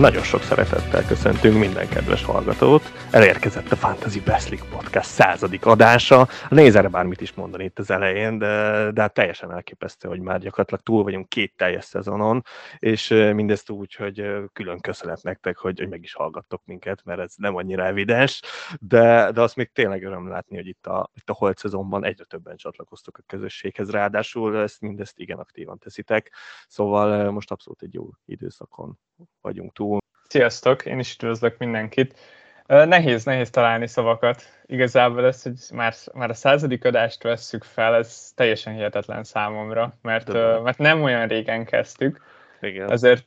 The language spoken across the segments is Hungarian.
Nagyon sok szeretettel köszöntünk minden kedves hallgatót. Elérkezett a Fantasy League Podcast századik adása. Nézere bármit is mondani itt az elején, de, de hát teljesen elképesztő, hogy már gyakorlatilag túl vagyunk két teljes szezonon, és mindezt úgy, hogy külön köszönet nektek, hogy, hogy meg is hallgattok minket, mert ez nem annyira evidens, de, de azt még tényleg öröm látni, hogy itt a, itt a holt szezonban egyre többen csatlakoztok a közösséghez, ráadásul ezt mindezt igen aktívan teszitek, szóval most abszolút egy jó időszakon vagyunk túl. Sziasztok, én is üdvözlök mindenkit. Nehéz, nehéz találni szavakat. Igazából ez, hogy már, már a századik adást vesszük fel, ez teljesen hihetetlen számomra, mert, mert nem olyan régen kezdtük. Igen. Ezért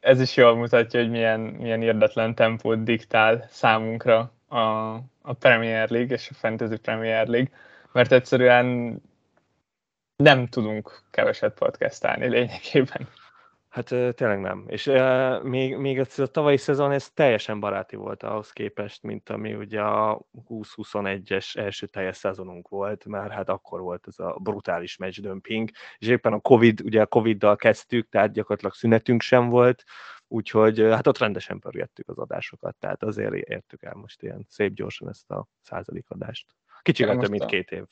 ez is jól mutatja, hogy milyen, milyen érdetlen tempót diktál számunkra a, a Premier League és a Fantasy Premier League, mert egyszerűen nem tudunk keveset podcastálni lényegében. Hát tényleg nem. És uh, még, még a tavalyi szezon ez teljesen baráti volt ahhoz képest, mint ami ugye a 20-21-es első teljes szezonunk volt, mert hát akkor volt ez a brutális dömping, és éppen a Covid, ugye a Covid-dal kezdtük, tehát gyakorlatilag szünetünk sem volt, úgyhogy hát ott rendesen pörgettük az adásokat, tehát azért értük el most ilyen szép gyorsan ezt a századik adást. Kicsivel több, mint két év.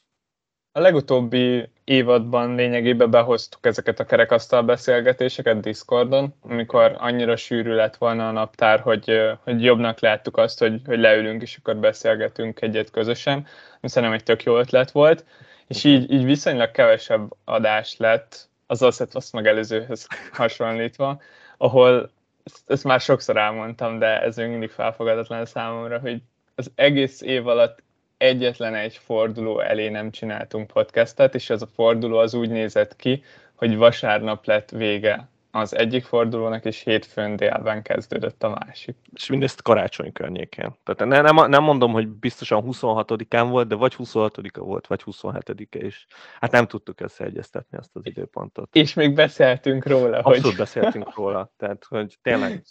A legutóbbi évadban lényegében behoztuk ezeket a kerekasztal beszélgetéseket Discordon, amikor annyira sűrű lett volna a naptár, hogy, hogy jobbnak láttuk azt, hogy, hogy leülünk és akkor beszélgetünk egyet közösen, szerintem egy tök jó ötlet volt, és így, így viszonylag kevesebb adás lett, az azt, azt meg előzőhöz hasonlítva, ahol ezt, ezt már sokszor elmondtam, de ez még mindig felfogadatlan számomra, hogy az egész év alatt egyetlen egy forduló elé nem csináltunk podcastet, és ez a forduló az úgy nézett ki, hogy vasárnap lett vége az egyik fordulónak, és hétfőn délben kezdődött a másik. És mindezt karácsony környékén. Tehát ne, nem, nem mondom, hogy biztosan 26-án volt, de vagy 26-a volt, vagy 27-e is. Hát nem tudtuk összeegyeztetni azt az időpontot. És még beszéltünk róla. Abszolút hogy... beszéltünk róla. Tehát, hogy tényleg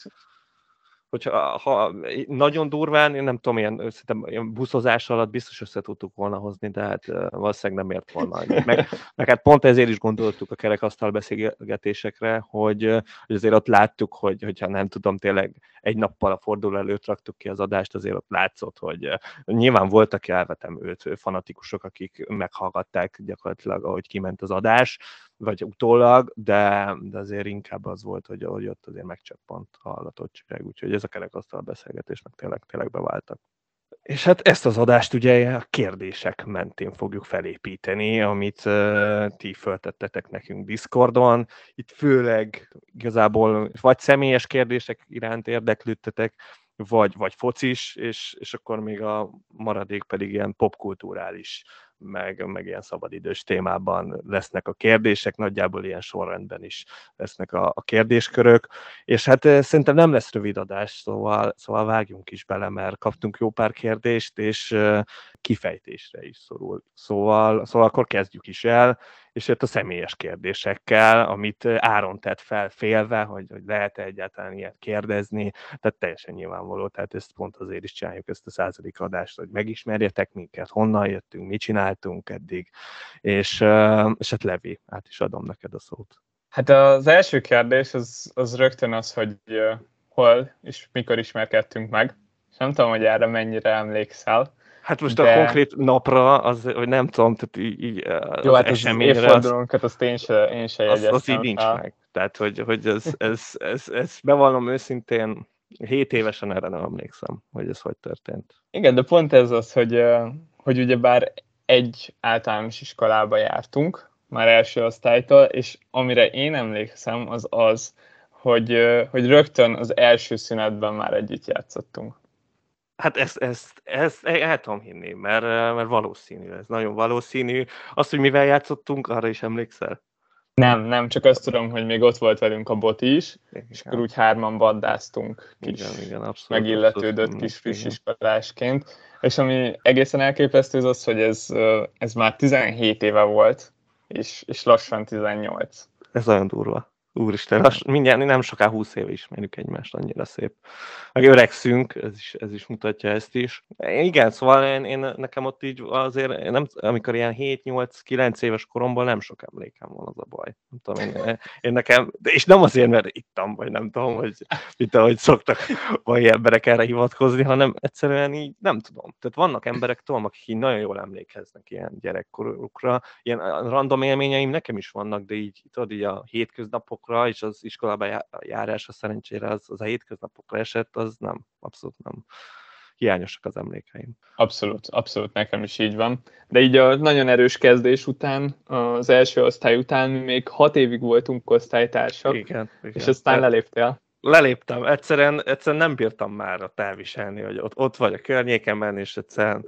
hogyha ha nagyon durván, én nem tudom, ilyen, szerintem ilyen buszozás alatt biztos össze tudtuk volna hozni, de hát valószínűleg nem ért volna Meg, meg hát pont ezért is gondoltuk a kerekasztal beszélgetésekre, hogy, hogy azért ott láttuk, hogy, hogyha nem tudom, tényleg egy nappal a forduló előtt raktuk ki az adást, azért ott látszott, hogy nyilván voltak elvetem őt fanatikusok, akik meghallgatták gyakorlatilag, ahogy kiment az adás, vagy utólag, de, de azért inkább az volt, hogy, hogy ott azért megcsappant a hallgatottság, úgyhogy ez a kerekasztal beszélgetés meg tényleg, tényleg beváltak. És hát ezt az adást ugye a kérdések mentén fogjuk felépíteni, amit uh, ti föltettetek nekünk Discordon. Itt főleg igazából vagy személyes kérdések iránt érdeklődtetek, vagy, vagy focis, és, és akkor még a maradék pedig ilyen popkulturális meg, meg ilyen szabadidős témában lesznek a kérdések, nagyjából ilyen sorrendben is lesznek a, a kérdéskörök, és hát szerintem nem lesz rövid adás, szóval, szóval vágjunk is bele, mert kaptunk jó pár kérdést, és kifejtésre is szorul. Szóval, szóval akkor kezdjük is el, és jött a személyes kérdésekkel, amit Áron tett fel félve, hogy, hogy lehet-e egyáltalán ilyet kérdezni, tehát teljesen nyilvánvaló, tehát ezt pont azért is csináljuk ezt a századik adást, hogy megismerjetek minket, honnan jöttünk, mit csináltunk eddig, és, és hát Levi, át is adom neked a szót. Hát az első kérdés az, az rögtön az, hogy hol és mikor ismerkedtünk meg, és nem tudom, hogy erre mennyire emlékszel. Hát most de... a konkrét napra, az, hogy nem tudom, tehát így, így Jó, hát eseményre... Az évfordulónkat azt én se, én se az, az így nincs meg. Tehát, hogy, hogy ez, ez, ez, ez, bevallom őszintén, 7 évesen erre nem emlékszem, hogy ez hogy történt. Igen, de pont ez az, hogy, hogy ugyebár egy általános iskolába jártunk, már első osztálytól, és amire én emlékszem, az az, hogy, hogy rögtön az első szünetben már együtt játszottunk. Hát ezt, ezt, ezt el tudom hinni, mert, mert valószínű, ez nagyon valószínű. Azt, hogy mivel játszottunk, arra is emlékszel? Nem, nem, csak azt tudom, hogy még ott volt velünk a bot is, igen. és akkor úgy hárman bandáztunk kis, igen, igen, abszolút, megilletődött abszolút, kis friss iskolásként. És ami egészen elképesztő az az, hogy ez, ez már 17 éve volt, és, és lassan 18. Ez nagyon durva. Úristen, lass, mindjárt nem soká 20 éve ismerjük egymást, annyira szép. Meg öregszünk, ez is, ez is mutatja ezt is. Igen, szóval én, én nekem ott így azért, nem, amikor ilyen 7-8-9 éves koromban nem sok emlékem van az a baj. Nem tudom, én, én nekem, és nem azért, mert ittam, vagy nem tudom, hogy itt ahogy szoktak vagy emberek erre hivatkozni, hanem egyszerűen így nem tudom. Tehát vannak emberek, tudom, akik így nagyon jól emlékeznek ilyen gyerekkorukra. Ilyen random élményeim nekem is vannak, de így, tudod, így a hétköznapok hétköznapokra, és az iskolába járása szerencsére az, az a hétköznapokra esett, az nem, abszolút nem hiányosak az emlékeim. Abszolút, abszolút nekem is így van. De így a nagyon erős kezdés után, az első osztály után mi még hat évig voltunk osztálytársak, igen, igen. és aztán leléptél. Leléptem, egyszerűen, egyszerűen nem bírtam már elviselni, hogy ott, ott vagy a környékemben, és egyszerűen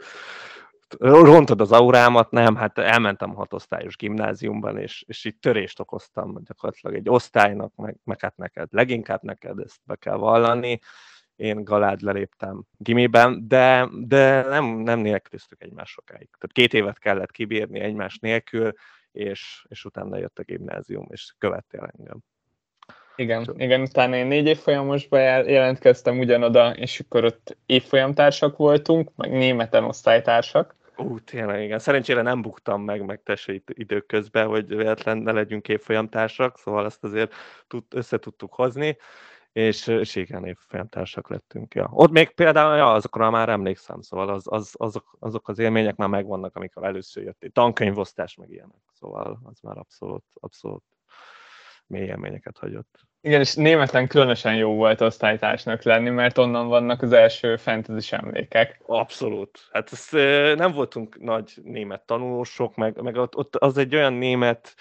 rontod az aurámat, nem, hát elmentem hatosztályos gimnáziumban, és, és így törést okoztam gyakorlatilag egy osztálynak, meg, meg hát neked, leginkább neked ezt be kell vallani. Én galád leléptem gimiben, de, de nem, nem nélkülöztük egymás sokáig. Tehát két évet kellett kibírni egymás nélkül, és, és utána jött a gimnázium, és követtél engem. Igen, Csak. igen, utána én négy évfolyamosba jelentkeztem ugyanoda, és akkor ott évfolyamtársak voltunk, meg németen osztálytársak. Ú, tényleg, igen. Szerencsére nem buktam meg, meg tessék időközben, hogy véletlen ne legyünk évfolyamtársak, szóval ezt azért tud, össze tudtuk hozni, és, és igen, évfolyamtársak lettünk. Ja. Ott még például, ja, azokra már emlékszem, szóval az, az, azok, azok az élmények már megvannak, amikor először jött tankönyvosztás, meg ilyenek. Szóval az már abszolút, abszolút mély élményeket hagyott. Igen, és németen különösen jó volt osztálytársnak lenni, mert onnan vannak az első fantasy emlékek. Abszolút. Hát ez, nem voltunk nagy német tanulósok, meg, meg ott, ott az egy olyan német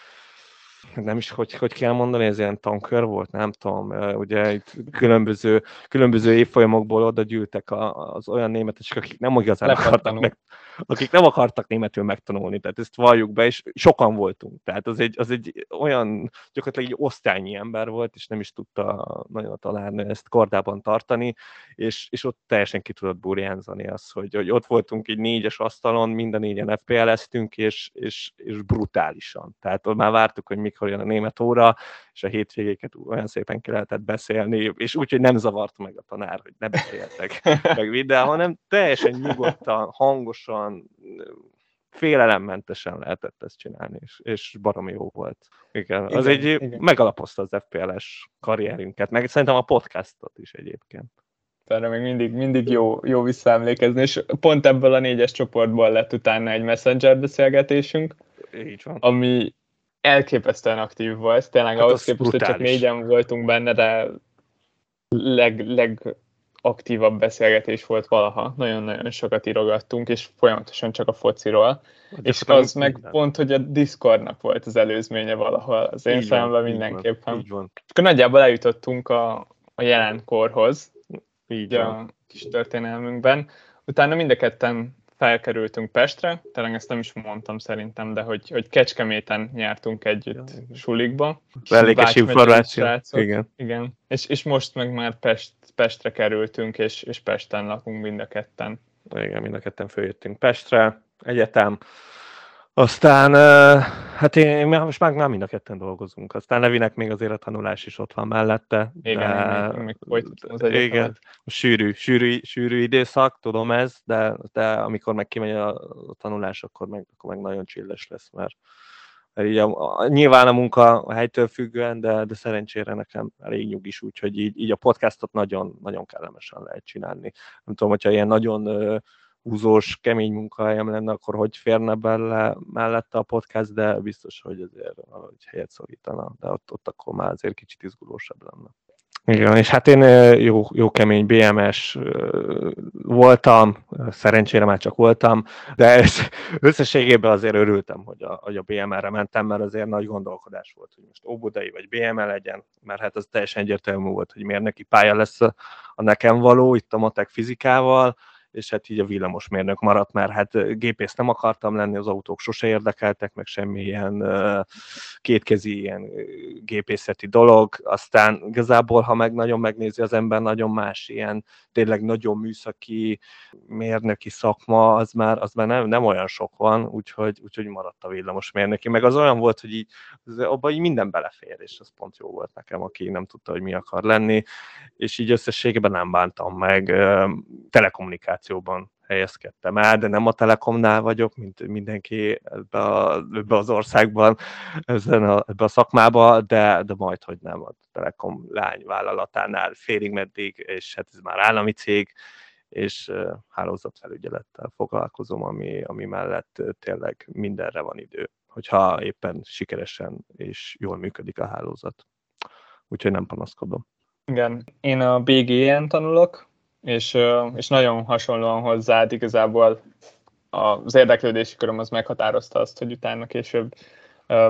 nem is hogy, hogy kell mondani, ez ilyen tankör volt, nem tudom, ugye itt különböző, különböző évfolyamokból oda gyűltek az olyan németesek, akik nem igazán akartak, meg, akik nem akartak németül megtanulni, tehát ezt valljuk be, és sokan voltunk, tehát az egy, az egy olyan gyakorlatilag egy osztálynyi ember volt, és nem is tudta nagyon talán ezt kordában tartani, és, és ott teljesen ki tudott burjánzani az, hogy, hogy ott voltunk egy négyes asztalon, minden négyen FPL-eztünk, és, és, és brutálisan. Tehát ott már vártuk, hogy mikor jön a német óra, és a hétvégéket olyan szépen ki lehetett beszélni, és úgy, hogy nem zavarta meg a tanár, hogy ne beszéltek meg videó, hanem teljesen nyugodtan, hangosan, félelemmentesen lehetett ezt csinálni, és, és baromi jó volt. Igen, igen az egy igen. megalapozta az FPL-es karrierünket, meg szerintem a podcastot is egyébként. Erre még mindig, mindig jó, jó visszaemlékezni, és pont ebből a négyes csoportból lett utána egy messenger beszélgetésünk, Így van. ami elképesztően aktív volt, tényleg hát ahhoz képest, hogy csak négyen voltunk benne, de leg, leg aktívabb beszélgetés volt valaha. Nagyon-nagyon sokat írogattunk, és folyamatosan csak a fociról. Hát és az meg minden. pont, hogy a Discordnak volt az előzménye valahol, az én fejemben mindenképpen. Így van, így Akkor nagyjából eljutottunk a, a jelenkorhoz, így a kis történelmünkben. Utána mind a ketten felkerültünk Pestre, talán ezt nem is mondtam szerintem, de hogy, hogy Kecskeméten nyertunk együtt ja, sulikba. Mellékes információ. Igen. igen. És, és most meg már Pest, Pestre kerültünk, és, és Pesten lakunk mind a ketten. Igen, mind a ketten följöttünk Pestre, egyetem, aztán, hát én, most már, már mind a ketten dolgozunk. Aztán Levinek még az élettanulás is ott van mellette. Igen, de, még, még az igen, sűrű, sűrű, sűrű időszak, tudom ez, de, de amikor meg kimegy a, a tanulás, akkor meg, akkor meg nagyon csilles lesz, mert, mert így a, a, nyilván a munka a helytől függően, de, de szerencsére nekem elég nyugis, úgyhogy így, így a podcastot nagyon, nagyon kellemesen lehet csinálni. Nem tudom, hogyha ilyen nagyon húzós, kemény munkahelyem lenne, akkor hogy férne bele mellette a podcast, de biztos, hogy azért valahogy helyet szorítana, de ott, ott akkor már azért kicsit izgulósabb lenne. Igen, és hát én jó, jó kemény BMS voltam, szerencsére már csak voltam, de összességében azért örültem, hogy a, hogy a BMR-re mentem, mert azért nagy gondolkodás volt, hogy most Óbudai vagy BML legyen, mert hát az teljesen egyértelmű volt, hogy miért neki pálya lesz a nekem való, itt a matek fizikával, és hát így a villamosmérnök maradt, mert hát gépész nem akartam lenni, az autók sose érdekeltek, meg semmilyen kétkezi ilyen gépészeti dolog, aztán igazából, ha meg nagyon megnézi az ember, nagyon más ilyen tényleg nagyon műszaki mérnöki szakma, az már, az már nem, nem olyan sok van, úgyhogy, úgyhogy maradt a villamosmérnöki, meg az olyan volt, hogy így, abban így minden belefér, és az pont jó volt nekem, aki nem tudta, hogy mi akar lenni, és így összességében nem bántam meg, telekommunikációban helyezkedtem el, de nem a Telekomnál vagyok, mint mindenki ebbe, a, ebbe az országban, ezen a, ebbe a szakmába, de, de majd, hogy nem a Telekom lányvállalatánál félig meddig, és hát ez már állami cég, és hálózatfelügyelettel foglalkozom, ami, ami mellett tényleg mindenre van idő, hogyha éppen sikeresen és jól működik a hálózat. Úgyhogy nem panaszkodom. Igen, én a BGN tanulok, és, és nagyon hasonlóan hozzád igazából az érdeklődési köröm az meghatározta azt, hogy utána később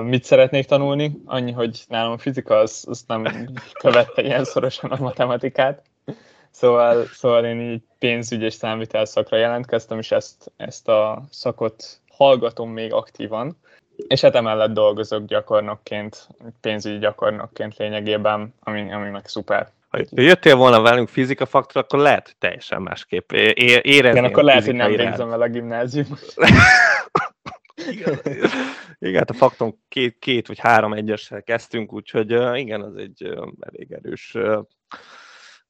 mit szeretnék tanulni. Annyi, hogy nálam a fizika az, az nem követte ilyen szorosan a matematikát. Szóval, szóval én így pénzügy és számvitel szakra jelentkeztem, és ezt, ezt a szakot hallgatom még aktívan. És hát emellett dolgozok gyakornokként, pénzügyi gyakornokként lényegében, ami, ami meg szuper. Ha jöttél volna velünk fizika faktor, akkor lehet, hogy teljesen másképp érezni. Igen, akkor lehet, hogy nem végzem el a gimnázium. igen, igen, hát a fakton két, két vagy három egyessel kezdtünk, úgyhogy igen, az egy elég erős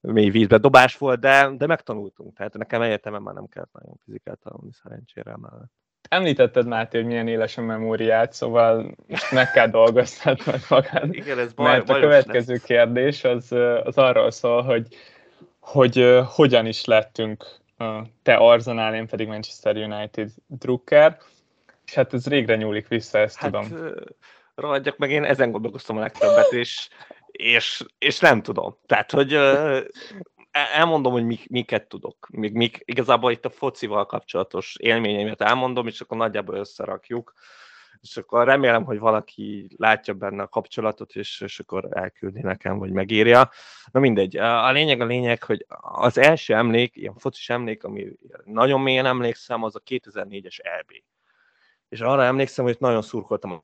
mély vízbe dobás volt, de, de megtanultunk. Tehát nekem egyetemen már nem kellett nagyon fizikát tanulni szerencsére mellett. Említetted, Máté, hogy milyen éles a memóriát, szóval meg kell dolgoztatnod magad. Igen, ez baj, Mert a következő lesz. kérdés az, az arról szól, hogy, hogy hogyan is lettünk te Arsenal, én pedig Manchester United drukker, és hát ez régre nyúlik vissza, ezt hát, tudom. Rohadjak meg, én ezen gondolkoztam a legtöbbet, és, és, és nem tudom. Tehát, hogy elmondom, hogy mik, miket tudok. Még mik, igazából itt a focival kapcsolatos élményeimet elmondom, és akkor nagyjából összerakjuk. És akkor remélem, hogy valaki látja benne a kapcsolatot, és, és akkor elküldi nekem, vagy megírja. Na mindegy. A lényeg a lényeg, hogy az első emlék, ilyen focis emlék, ami nagyon mélyen emlékszem, az a 2004-es EB. És arra emlékszem, hogy nagyon szurkoltam a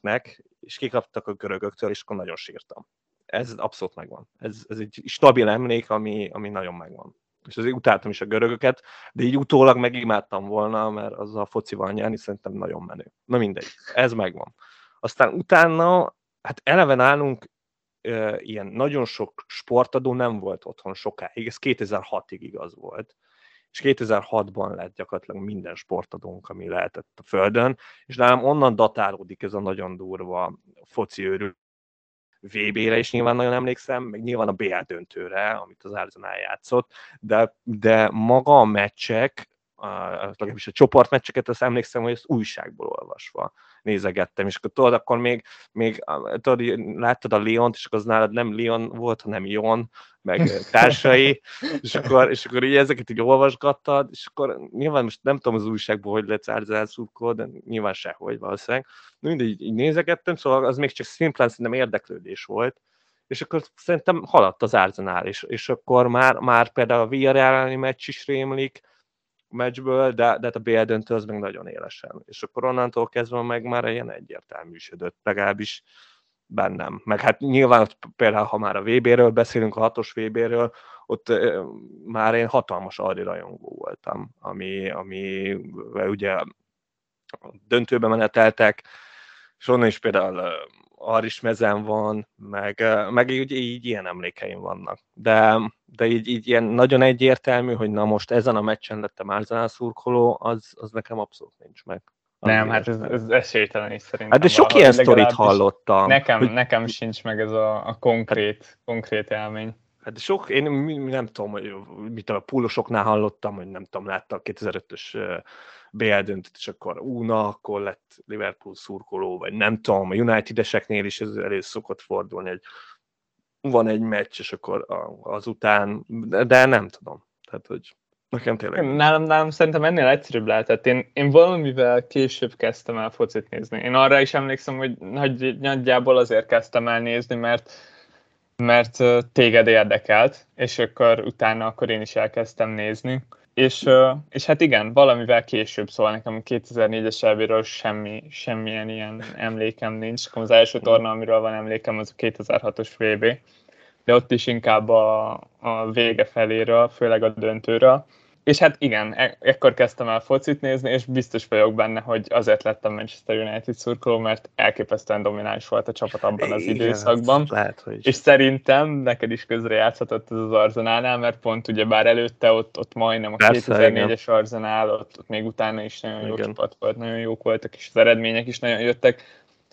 nek, és kikaptak a görögöktől, és akkor nagyon sírtam ez abszolút megvan. Ez, ez egy stabil emlék, ami, ami nagyon megvan. És azért utáltam is a görögöket, de így utólag megimádtam volna, mert az a focival nyerni szerintem nagyon menő. Na mindegy, ez megvan. Aztán utána, hát eleve nálunk e, ilyen nagyon sok sportadó nem volt otthon sokáig, ez 2006-ig igaz volt és 2006-ban lett gyakorlatilag minden sportadónk, ami lehetett a Földön, és nálam onnan datálódik ez a nagyon durva foci őrül, VB-re is nyilván nagyon emlékszem, meg nyilván a BL döntőre, amit az Arsenal játszott, de, de maga a meccsek, legalábbis a csoportmeccseket, azt emlékszem, hogy ezt újságból olvasva nézegettem, és akkor tudod, akkor még, még tudod, láttad a Leont, és akkor az nálad nem Leon volt, hanem Ion, meg társai, és akkor, és akkor így ezeket így olvasgattad, és akkor nyilván most nem tudom az újságból, hogy lesz árzászurkó, de nyilván sehogy valószínűleg. Mindegy, így, így nézegettem, szóval az még csak szimplán szerintem érdeklődés volt, és akkor szerintem haladt az Arsenal, és, és akkor már, már például a Villarreal meccs is rémlik, meccsből, de, de hát a BL döntő az meg nagyon élesen. És akkor onnantól kezdve meg már ilyen egyértelműsödött, legalábbis bennem. Meg hát nyilván például, ha már a VB-ről beszélünk, a hatos VB-ről, ott már én hatalmas Aldi rajongó voltam, ami, ami ugye döntőbe meneteltek, és onnan is például Aris mezen van, meg, meg így, így ilyen emlékeim vannak. De, de így, így ilyen nagyon egyértelmű, hogy na most ezen a meccsen lettem Arsenal szurkoló, az, az nekem abszolút nincs meg. Nem, hát ez, ez esélytelen is szerintem. Hát de sok ilyen sztorit hallottam. Nekem, hogy... nekem sincs meg ez a, a konkrét, hát, konkrét élmény. Hát de sok, én nem tudom, hogy mit a púlosoknál hallottam, hogy nem tudom, látta a 2005-ös BL döntött, és akkor úna, akkor lett Liverpool szurkoló, vagy nem tudom, a United-eseknél is ez elő szokott fordulni, hogy van egy meccs, és akkor azután, de nem tudom. Tehát, hogy nekem tényleg... Nálam, nálam szerintem ennél egyszerűbb lehetett. Én, én valamivel később kezdtem el focit nézni. Én arra is emlékszem, hogy, hogy nagyjából azért kezdtem el nézni, mert mert téged érdekelt, és akkor utána akkor én is elkezdtem nézni és, és hát igen, valamivel később, szóval nekem 2004-es elvéről semmi, semmilyen ilyen emlékem nincs. Az első torna, amiről van emlékem, az a 2006-os VB, de ott is inkább a, a vége feléről, főleg a döntőről. És hát igen, e- ekkor kezdtem el focit nézni, és biztos vagyok benne, hogy azért lettem Manchester United szurkoló, mert elképesztően domináns volt a csapat abban az igen, időszakban. Lehet, hogy... És szerintem neked is közre játszhatott ez az Arzenálnál, mert pont ugye bár előtte ott, ott majdnem a 2004-es Arzenál, ott, ott még utána is nagyon igen. jó csapat volt, nagyon jók voltak, és az eredmények is nagyon jöttek.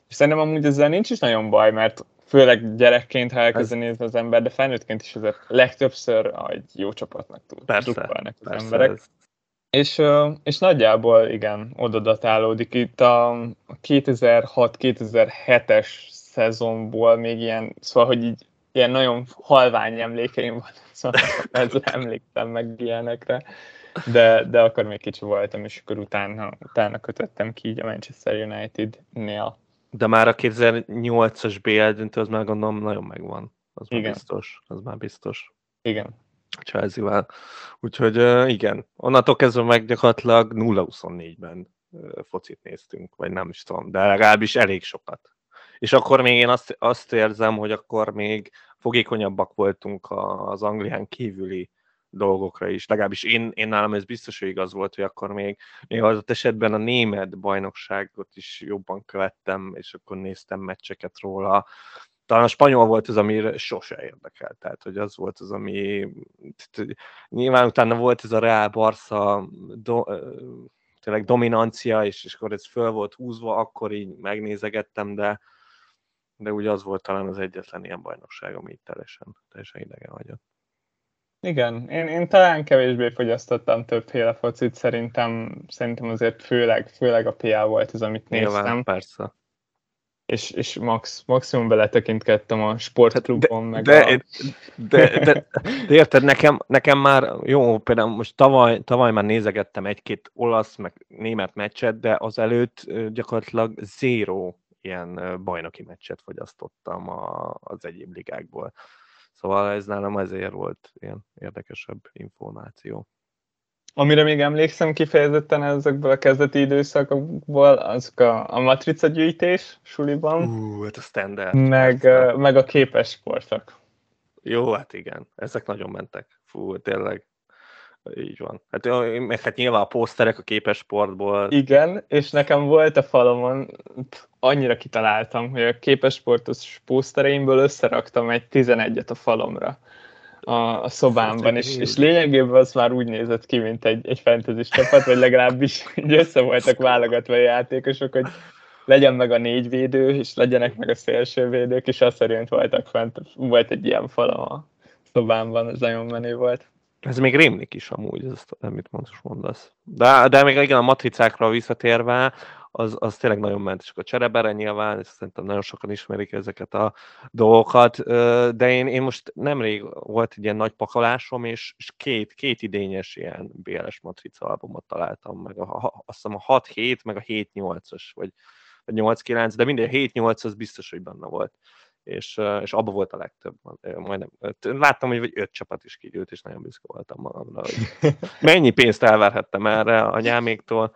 És szerintem amúgy ezzel nincs is nagyon baj, mert főleg gyerekként, ha elkezd ez... nézni az ember, de felnőttként is azért legtöbbször egy jó csapatnak tud persze, az persze, emberek. Ez... És, és nagyjából igen, oda datálódik. Itt a 2006-2007-es szezonból még ilyen, szóval, hogy így ilyen nagyon halvány emlékeim van, szóval ezzel emlékszem meg ilyenekre. De, de akkor még kicsi voltam, és akkor utána, utána kötöttem ki így a Manchester United-nél. De már a 2008-as BL döntő, az már gondolom nagyon megvan. Az már igen. biztos. Az már biztos. Igen. Chelsea-vel. Úgyhogy igen, onnantól kezdve meg gyakorlatilag 0-24-ben focit néztünk, vagy nem is tudom, de legalábbis elég sokat. És akkor még én azt, azt érzem, hogy akkor még fogékonyabbak voltunk az Anglián kívüli dolgokra is. Legalábbis én, én nálam ez biztos, hogy igaz volt, hogy akkor még, még az esetben a német bajnokságot is jobban követtem, és akkor néztem meccseket róla. Talán a spanyol volt az, ami sose érdekelt, tehát hogy az volt az, ami nyilván utána volt ez a Real Barca do, tényleg dominancia, és, és akkor ez föl volt húzva, akkor így megnézegettem, de, de úgy az volt talán az egyetlen ilyen bajnokság, ami teljesen, teljesen idegen hagyott. Igen, én, én talán kevésbé fogyasztottam többféle focit, szerintem, szerintem azért főleg, főleg a PA volt az, amit néztem. Nyilván, persze. És, és max, maximum beletekintgettem a sportklubon, de, meg de, a... De, de, de, de, érted, nekem, nekem már, jó, például most tavaly, tavaly már nézegettem egy-két olasz, meg német meccset, de az előtt gyakorlatilag zéro ilyen bajnoki meccset fogyasztottam a, az egyéb ligákból. Szóval ez nálam ezért volt ilyen érdekesebb információ. Amire még emlékszem kifejezetten ezekből a kezdeti időszakokból, azok a, a matrica gyűjtés suliban. Ú, hát a standard. Meg, meg a képes sportok. Jó, hát igen, ezek nagyon mentek. Fú, tényleg. Így van. Hát, meg hát nyilván a pószterek a képes sportból. Igen, és nekem volt a falomon, annyira kitaláltam, hogy a képes sportos pósztereimből összeraktam egy 11-et a falomra a, a szobámban, és, és lényegében az már úgy nézett ki, mint egy, egy fantasy csapat, vagy legalábbis így össze voltak válogatva a játékosok, hogy legyen meg a négy védő, és legyenek meg a szélső védők, és azt szerint voltak fent, volt egy ilyen falam a szobámban, ez nagyon menő volt. Ez még rémlik is amúgy, ez amit most mondasz. De, de még igen, a matricákra visszatérve, az, az tényleg nagyon ment, és a cserebere nyilván, és szerintem nagyon sokan ismerik ezeket a dolgokat, de én, én most nemrég volt egy ilyen nagy pakalásom, és, és két, két idényes ilyen BLS matrica albumot találtam, meg. A, azt hiszem a 6-7, meg a 7-8-as, vagy a 8-9, de minden 7-8 az biztos, hogy benne volt és, és abba volt a legtöbb, majdnem. Láttam, hogy öt csapat is kigyűlt, és nagyon büszke voltam magamra, hogy mennyi pénzt elverhettem erre a nyáméktól.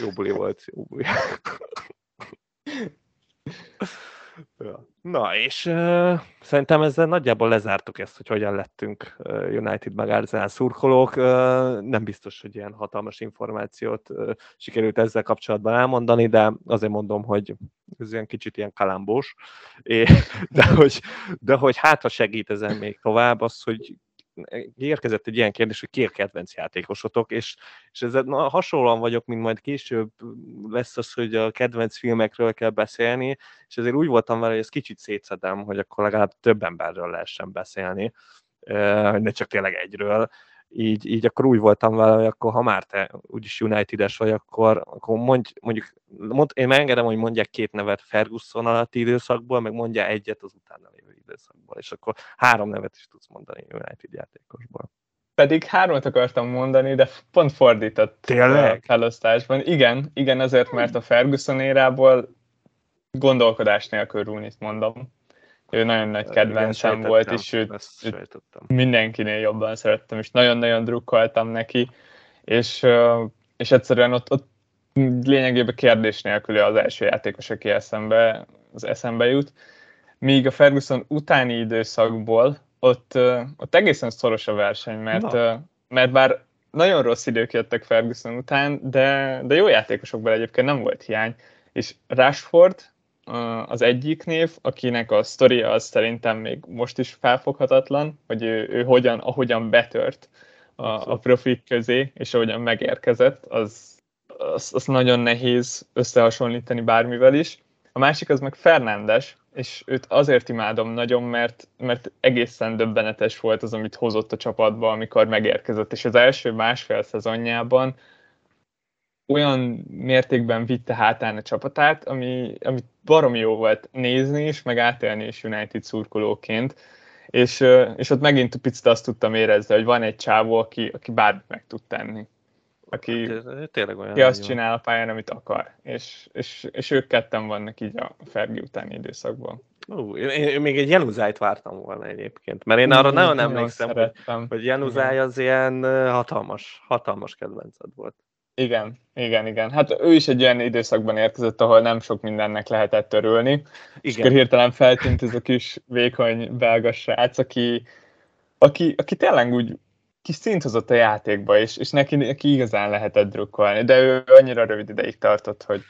Jó buli volt, jó buli. Na, és uh, szerintem ezzel nagyjából lezártuk ezt, hogy hogyan lettünk United meg Arsenal szurkolók. Uh, nem biztos, hogy ilyen hatalmas információt uh, sikerült ezzel kapcsolatban elmondani, de azért mondom, hogy ez ilyen kicsit ilyen kalambós, de hogy, de hogy hát, ha segít ezen még tovább, az, hogy érkezett egy ilyen kérdés, hogy ki a kedvenc játékosotok, és, és ezzel na, hasonlóan vagyok, mint majd később lesz az, hogy a kedvenc filmekről kell beszélni, és ezért úgy voltam vele, hogy ezt kicsit szétszedem, hogy akkor legalább több emberről lehessen beszélni, hogy ne csak tényleg egyről, így, így akkor úgy voltam vele, hogy akkor ha már te úgyis United-es vagy, akkor, akkor mondj, mondjuk, mond, én megengedem, hogy mondják két nevet Ferguson alatti időszakból, meg mondja egyet az utána lévő időszakból, és akkor három nevet is tudsz mondani United játékosból. Pedig hármat akartam mondani, de pont fordított Tényleg? felosztásban. Igen, igen, azért, mert a Ferguson érából gondolkodás nélkül Rooney-t mondom. ő nagyon nagy kedvencem Igen, volt, és őt, őt mindenkinél jobban szerettem, és nagyon-nagyon drukkoltam neki, és, és egyszerűen ott, ott lényegében kérdés nélkül az első játékos, aki eszembe, az eszembe jut. Míg a Ferguson utáni időszakból ott, ott egészen szoros a verseny, mert, Na. mert bár nagyon rossz idők jöttek Ferguson után, de, de jó játékosokból egyébként nem volt hiány. És Rashford az egyik név, akinek a sztoria az szerintem még most is felfoghatatlan, hogy ő, ő hogyan, ahogyan betört a, a profik közé, és ahogyan megérkezett, az, az, az nagyon nehéz összehasonlítani bármivel is. A másik az meg Fernándes, és őt azért imádom nagyon, mert, mert egészen döbbenetes volt az, amit hozott a csapatba, amikor megérkezett, és az első másfél szezonjában olyan mértékben vitte hátán a csapatát, ami, ami barom jó volt nézni is, meg átélni is United szurkolóként, és, és ott megint picit azt tudtam érezni, hogy van egy csávó, aki, aki bármit meg tud tenni. Aki, hát, tényleg olyan aki azt csinál a pályán, amit akar. És, és, és ők ketten vannak így a Fergi utáni időszakban. Ó, én, én még egy Januzájt vártam volna egyébként, mert én arra nagyon emlékszem, hogy, hogy Januzáj az ilyen hatalmas, hatalmas kedvenced volt. Igen, igen, igen. Hát ő is egy olyan időszakban érkezett, ahol nem sok mindennek lehetett örülni. Igen. És akkor hirtelen feltűnt ez a kis vékony belga srác, aki, aki, aki tényleg úgy kis szint hozott a játékba, és, és neki, neki igazán lehetett drukkolni, de ő annyira rövid ideig tartott, hogy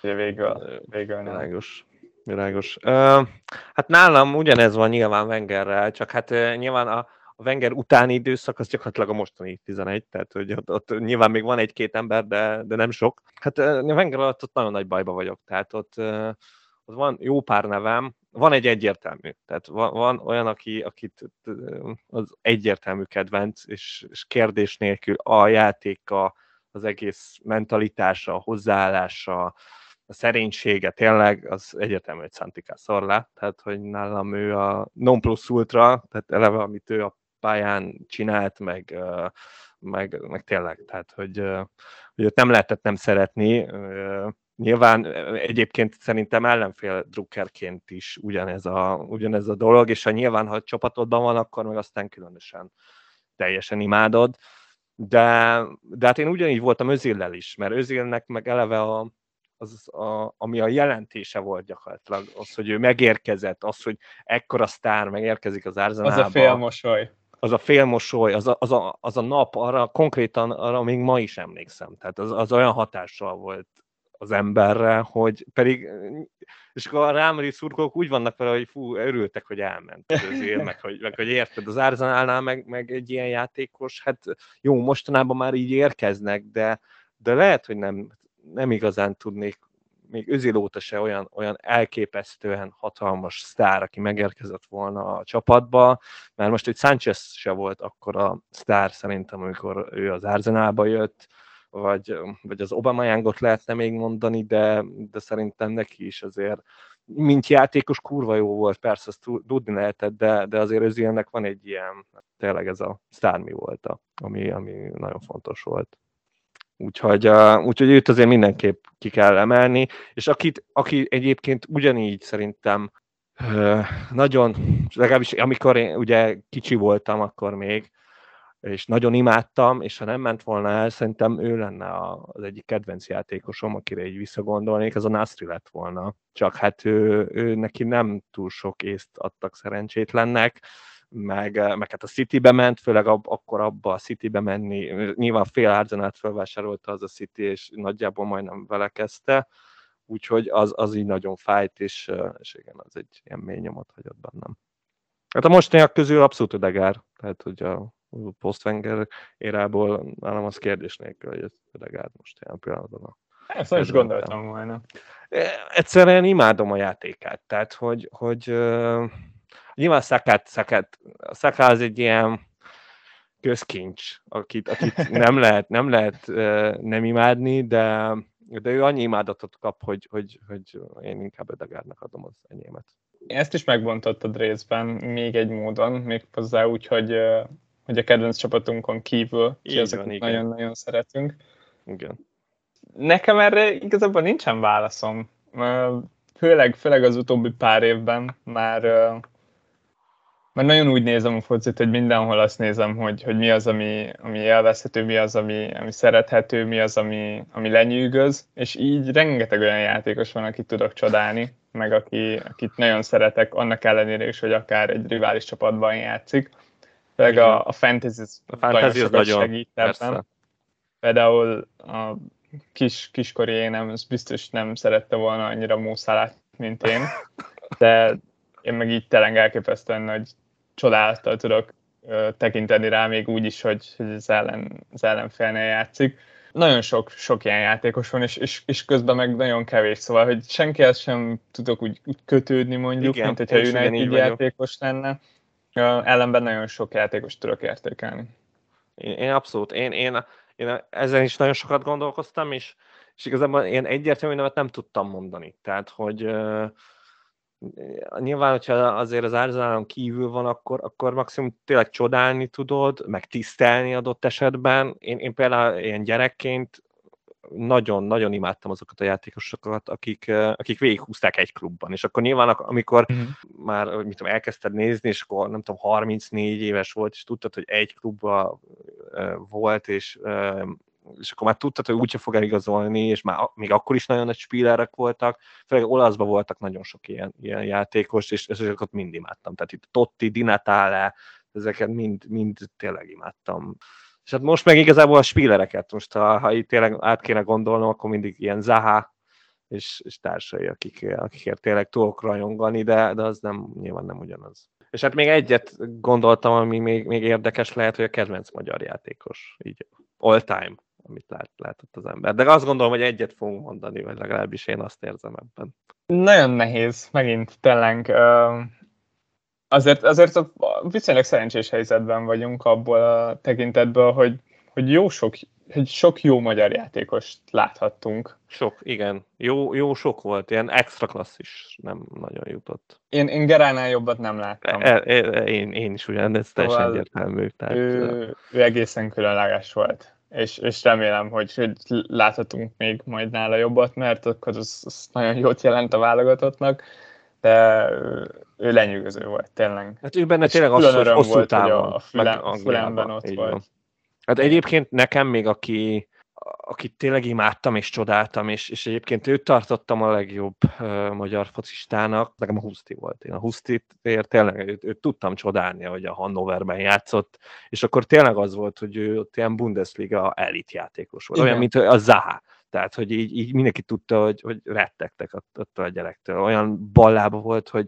végül, végül nem. Világos. Világos. Uh, hát nálam ugyanez van nyilván Wengerrel, csak hát uh, nyilván a, a Wenger utáni időszak az gyakorlatilag a mostani 11, tehát hogy ott, ott nyilván még van egy-két ember, de, de nem sok. Hát a Wenger alatt ott nagyon nagy bajba vagyok, tehát ott, ott van jó pár nevem, van egy egyértelmű, tehát van, van olyan, aki, akit az egyértelmű kedvenc, és, és kérdés nélkül a játéka, az egész mentalitása, a hozzáállása, a szerénysége tényleg, az egyértelmű, hogy Santi Cazorla, tehát hogy nálam ő a non plus ultra, tehát eleve, amit ő a pályán csinált, meg, meg, meg tényleg, tehát hogy, hogy ott nem lehetett nem szeretni. Nyilván egyébként szerintem ellenfél drukkerként is ugyanez a, ugyanez a dolog, és ha nyilván, ha csapatodban van, akkor meg aztán különösen teljesen imádod. De, de hát én ugyanígy voltam Özillel is, mert Özillnek meg eleve a, az, a, ami a jelentése volt gyakorlatilag, az, hogy ő megérkezett, az, hogy ekkora sztár megérkezik az Arzenába. Az a félmosoly az a félmosoly, az a, az, a, az a nap, arra konkrétan arra még ma is emlékszem. Tehát az, az olyan hatással volt az emberre, hogy pedig, és akkor a rámari szurkolók úgy vannak vele, hogy fú, örültek, hogy elment. Az él, meg hogy, meg hogy érted, az Árzanálnál meg, meg egy ilyen játékos, hát jó, mostanában már így érkeznek, de, de lehet, hogy nem, nem igazán tudnék még Özil óta se olyan, olyan elképesztően hatalmas sztár, aki megérkezett volna a csapatba, mert most egy Sánchez se volt akkor a sztár szerintem, amikor ő az Arzenálba jött, vagy, vagy az Obama Youngot lehetne még mondani, de, de szerintem neki is azért mint játékos kurva jó volt, persze azt tudni lehetett, de, de azért Özilnek van egy ilyen, tényleg ez a sztármi volt, ami, ami nagyon fontos volt. Úgyhogy, úgyhogy őt azért mindenképp ki kell emelni, és akit, aki egyébként ugyanígy szerintem nagyon, legalábbis amikor én ugye kicsi voltam akkor még, és nagyon imádtam, és ha nem ment volna el, szerintem ő lenne az egyik kedvenc játékosom, akire így visszagondolnék, az a Nasri lett volna. Csak hát ő, ő neki nem túl sok észt adtak szerencsétlennek, meg, meg hát a City-be ment, főleg ab, akkor abba a City-be menni, nyilván fél Arzenát felvásárolta az a City, és nagyjából majdnem vele kezdte, úgyhogy az, az így nagyon fájt, és, és igen, az egy ilyen mély nyomot hagyott bennem. Hát a mostaniak közül abszolút Ödegár, tehát hogy a post érából nálam az kérdés nélkül, hogy ez Ödegár most ilyen pillanatban a ezt is gondoltam volna. Egyszerűen imádom a játékát, tehát hogy, hogy Nyilván Szakát, Szakát, Szaká az egy ilyen közkincs, akit, akit nem lehet, nem lehet nem imádni, de, de ő annyi imádatot kap, hogy, hogy, hogy én inkább Ödegárnak adom az enyémet. Ezt is megbontottad részben még egy módon, még hozzá úgy, hogy, hogy a kedvenc csapatunkon kívül, ki az, akit nagyon-nagyon szeretünk. Igen. Nekem erre igazából nincsen válaszom főleg, főleg az utóbbi pár évben már, már nagyon úgy nézem a focit, hogy mindenhol azt nézem, hogy, hogy mi az, ami, ami élvezhető, mi az, ami, ami szerethető, mi az, ami, ami lenyűgöz, és így rengeteg olyan játékos van, akit tudok csodálni, meg aki, akit nagyon szeretek, annak ellenére is, hogy akár egy rivális csapatban játszik. Főleg a, a fantasy, a fantasy nagyon, nagyon segít ebben. Például a kis, kiskori én nem, biztos nem szerette volna annyira Mószálát, mint én, de én meg így tényleg elképesztően nagy csodálattal tudok tekinteni rá, még úgy is, hogy, hogy az, ellen, az ellenfélnél játszik. Nagyon sok, sok ilyen játékos van, és, és, és közben meg nagyon kevés, szóval, hogy senkihez sem tudok úgy, úgy kötődni mondjuk, Igen, mint hogyha United játékos lenne. Ellenben nagyon sok játékos tudok értékelni. Én, én abszolút, én, én, én ezen is nagyon sokat gondolkoztam, és, és igazából én egyértelmű nevet nem tudtam mondani. Tehát, hogy uh, nyilván, hogyha azért az Arsenalon kívül van, akkor, akkor maximum tényleg csodálni tudod, meg tisztelni adott esetben. Én, én például ilyen gyerekként nagyon-nagyon imádtam azokat a játékosokat, akik, akik végighúzták egy klubban, és akkor nyilván, amikor uh-huh. már mit tudom, elkezdted nézni, és akkor nem tudom, 34 éves volt, és tudtad, hogy egy klubban volt, és és akkor már tudtad, hogy úgyse fog eligazolni, és már még akkor is nagyon nagy spílerek voltak, főleg olaszban voltak nagyon sok ilyen, ilyen játékos, és ezeket mind imádtam. Tehát itt Totti, Di Natale, ezeket mind, mind tényleg imádtam. És hát most meg igazából a spílereket, most ha, ha itt tényleg át kéne gondolnom, akkor mindig ilyen Zaha és, és társai, akik, akikért tényleg tudok rajongani, de, de az nem, nyilván nem ugyanaz. És hát még egyet gondoltam, ami még, még érdekes lehet, hogy a kedvenc magyar játékos, így all time, amit lát, látott az ember. De azt gondolom, hogy egyet fogunk mondani, vagy legalábbis én azt érzem ebben. Nagyon nehéz, megint tényleg azért, azért viszonylag szerencsés helyzetben vagyunk abból a tekintetből, hogy, hogy jó sok, hogy sok jó magyar játékost láthattunk. Sok, igen. Jó, jó sok volt, ilyen extra klasszis nem nagyon jutott. Én, én Geránál jobbat nem láttam. E, e, én, én is ugyan, ez teljesen szóval egyértelmű. Tehát, ő, ő egészen különleges volt és, és remélem, hogy, hogy láthatunk még majd nála jobbat, mert akkor az, az nagyon jót jelent a válogatottnak de ő lenyűgöző volt, tényleg. Hát ő benne tényleg az, hogy hosszú volt, távon. Hogy a, füle, fülemben ott volt. Van. Hát egyébként nekem még, aki, akit tényleg imádtam és csodáltam, és, és egyébként őt tartottam a legjobb uh, magyar focistának, nekem a Huszti volt. Én a Husztit tényleg őt, őt tudtam csodálni, hogy a Hannoverben játszott, és akkor tényleg az volt, hogy ő ott ilyen Bundesliga elit játékos volt, Igen. olyan, mint a Zaha. Tehát, hogy így, így mindenki tudta, hogy, hogy rettegtek attól a gyerektől. Olyan ballába volt, hogy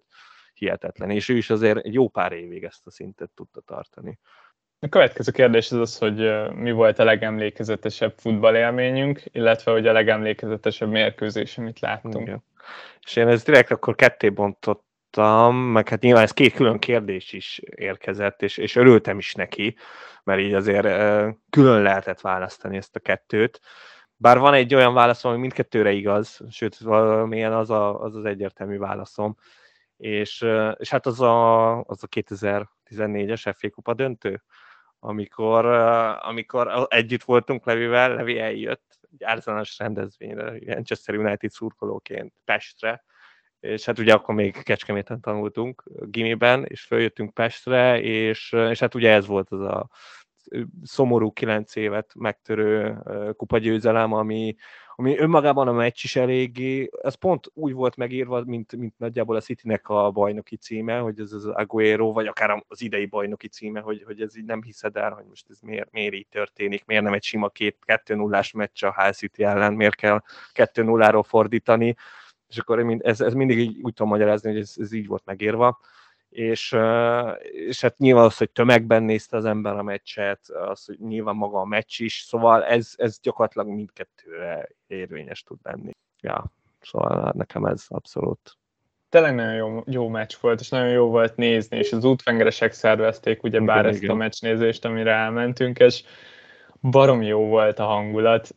hihetetlen. És ő is azért egy jó pár évig ezt a szintet tudta tartani. A következő kérdés az az, hogy mi volt a legemlékezetesebb futballélményünk, illetve hogy a legemlékezetesebb mérkőzés, amit láttunk. Igen. És én ezt direkt akkor ketté bontottam, meg hát nyilván ez két külön kérdés is érkezett, és, és örültem is neki, mert így azért külön lehetett választani ezt a kettőt. Bár van egy olyan válaszom, ami mindkettőre igaz, sőt, valamilyen az a, az, az egyértelmű válaszom. És, és hát az a, az a 2014-es FA Kupa döntő, amikor, amikor együtt voltunk Levivel, Levi eljött egy árzanos rendezvényre, Manchester United szurkolóként Pestre, és hát ugye akkor még Kecskeméten tanultunk gimiben, és följöttünk Pestre, és, és hát ugye ez volt az a szomorú kilenc évet megtörő kupagyőzelem, ami, ami önmagában a meccs is eléggé, ez pont úgy volt megírva, mint, mint nagyjából a Citynek a bajnoki címe, hogy ez az Aguero, vagy akár az idei bajnoki címe, hogy, hogy ez így nem hiszed el, hogy most ez miért, miért így történik, miért nem egy sima két 2 0 meccs a Hull City ellen, miért kell 2 0 fordítani, és akkor ez, ez mindig így úgy tudom magyarázni, hogy ez, ez így volt megírva és, és hát nyilván az, hogy tömegben nézte az ember a meccset, az, hogy nyilván maga a meccs is, szóval ez, ez gyakorlatilag mindkettőre érvényes tud lenni. Ja, szóval hát nekem ez abszolút. Tényleg nagyon jó, jó meccs volt, és nagyon jó volt nézni, és az útvengeresek szervezték ugye bár igen, ezt igen. a meccsnézést, amire elmentünk, és barom jó volt a hangulat.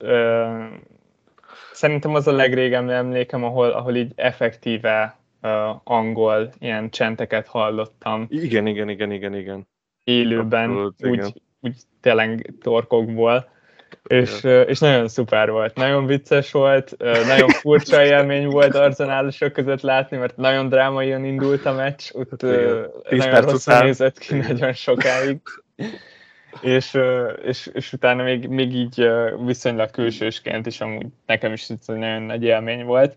Szerintem az a legrégebbi emlékem, ahol, ahol így effektíve uh, angol ilyen csenteket hallottam. Igen, igen, igen, igen, igen. Élőben, Abszolút, úgy, igen. úgy tényleg torkokból. és, és nagyon szuper volt, nagyon vicces volt, nagyon furcsa élmény volt arzenálosok között látni, mert nagyon drámaian indult a meccs, ott nagyon rosszul nézett ki nagyon sokáig. és, és, és utána még, még így viszonylag külsősként is amúgy nekem is nagyon nagy élmény volt.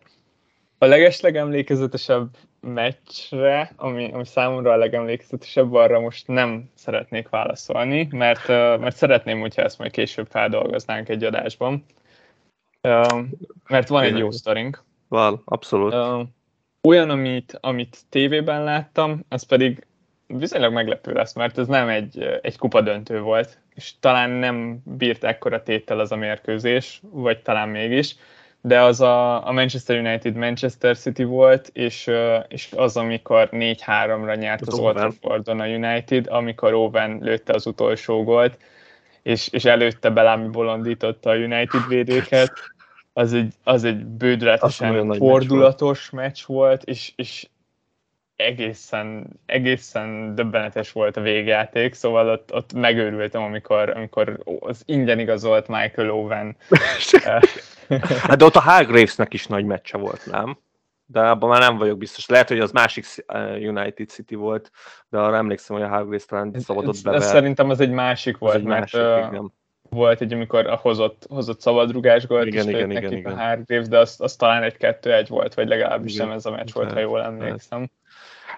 A legeslegemlékezetesebb meccsre, ami, ami számomra a legemlékezetesebb, arra most nem szeretnék válaszolni, mert, mert szeretném, hogyha ezt majd később feldolgoznánk egy adásban. Mert van egy jó sztorink. Van, abszolút. Olyan, amit, amit tévében láttam, az pedig viszonylag meglepő lesz, mert ez nem egy, egy kupadöntő volt, és talán nem bírt ekkora téttel az a mérkőzés, vagy talán mégis, de az a, a Manchester United Manchester City volt, és, és az, amikor 4-3-ra nyert az, az Old Traffordon a United, amikor Owen lőtte az utolsó gólt, és, és előtte Belámi bolondította a United védőket, az egy, az egy bődületesen fordulatos meccs volt, meccs volt és, és egészen, egészen döbbenetes volt a végjáték, szóval ott, ott megőrültem, amikor, amikor az ingyen igazolt Michael Owen. hát de ott a Hargravesnek is nagy meccse volt, nem? De abban már nem vagyok biztos. Lehet, hogy az másik eh, United City volt, de arra emlékszem, hogy a Hargraves talán szabadott be. Szerintem az egy másik volt, egy mert másik, igen. volt egy, amikor a hozott, hozott szabadrugás gólt igen, igen, igen, igen. a Hargraves, de az, az talán egy kettő-egy volt, vagy legalábbis igen. nem ez a meccs volt, ha jól emlékszem. Hát.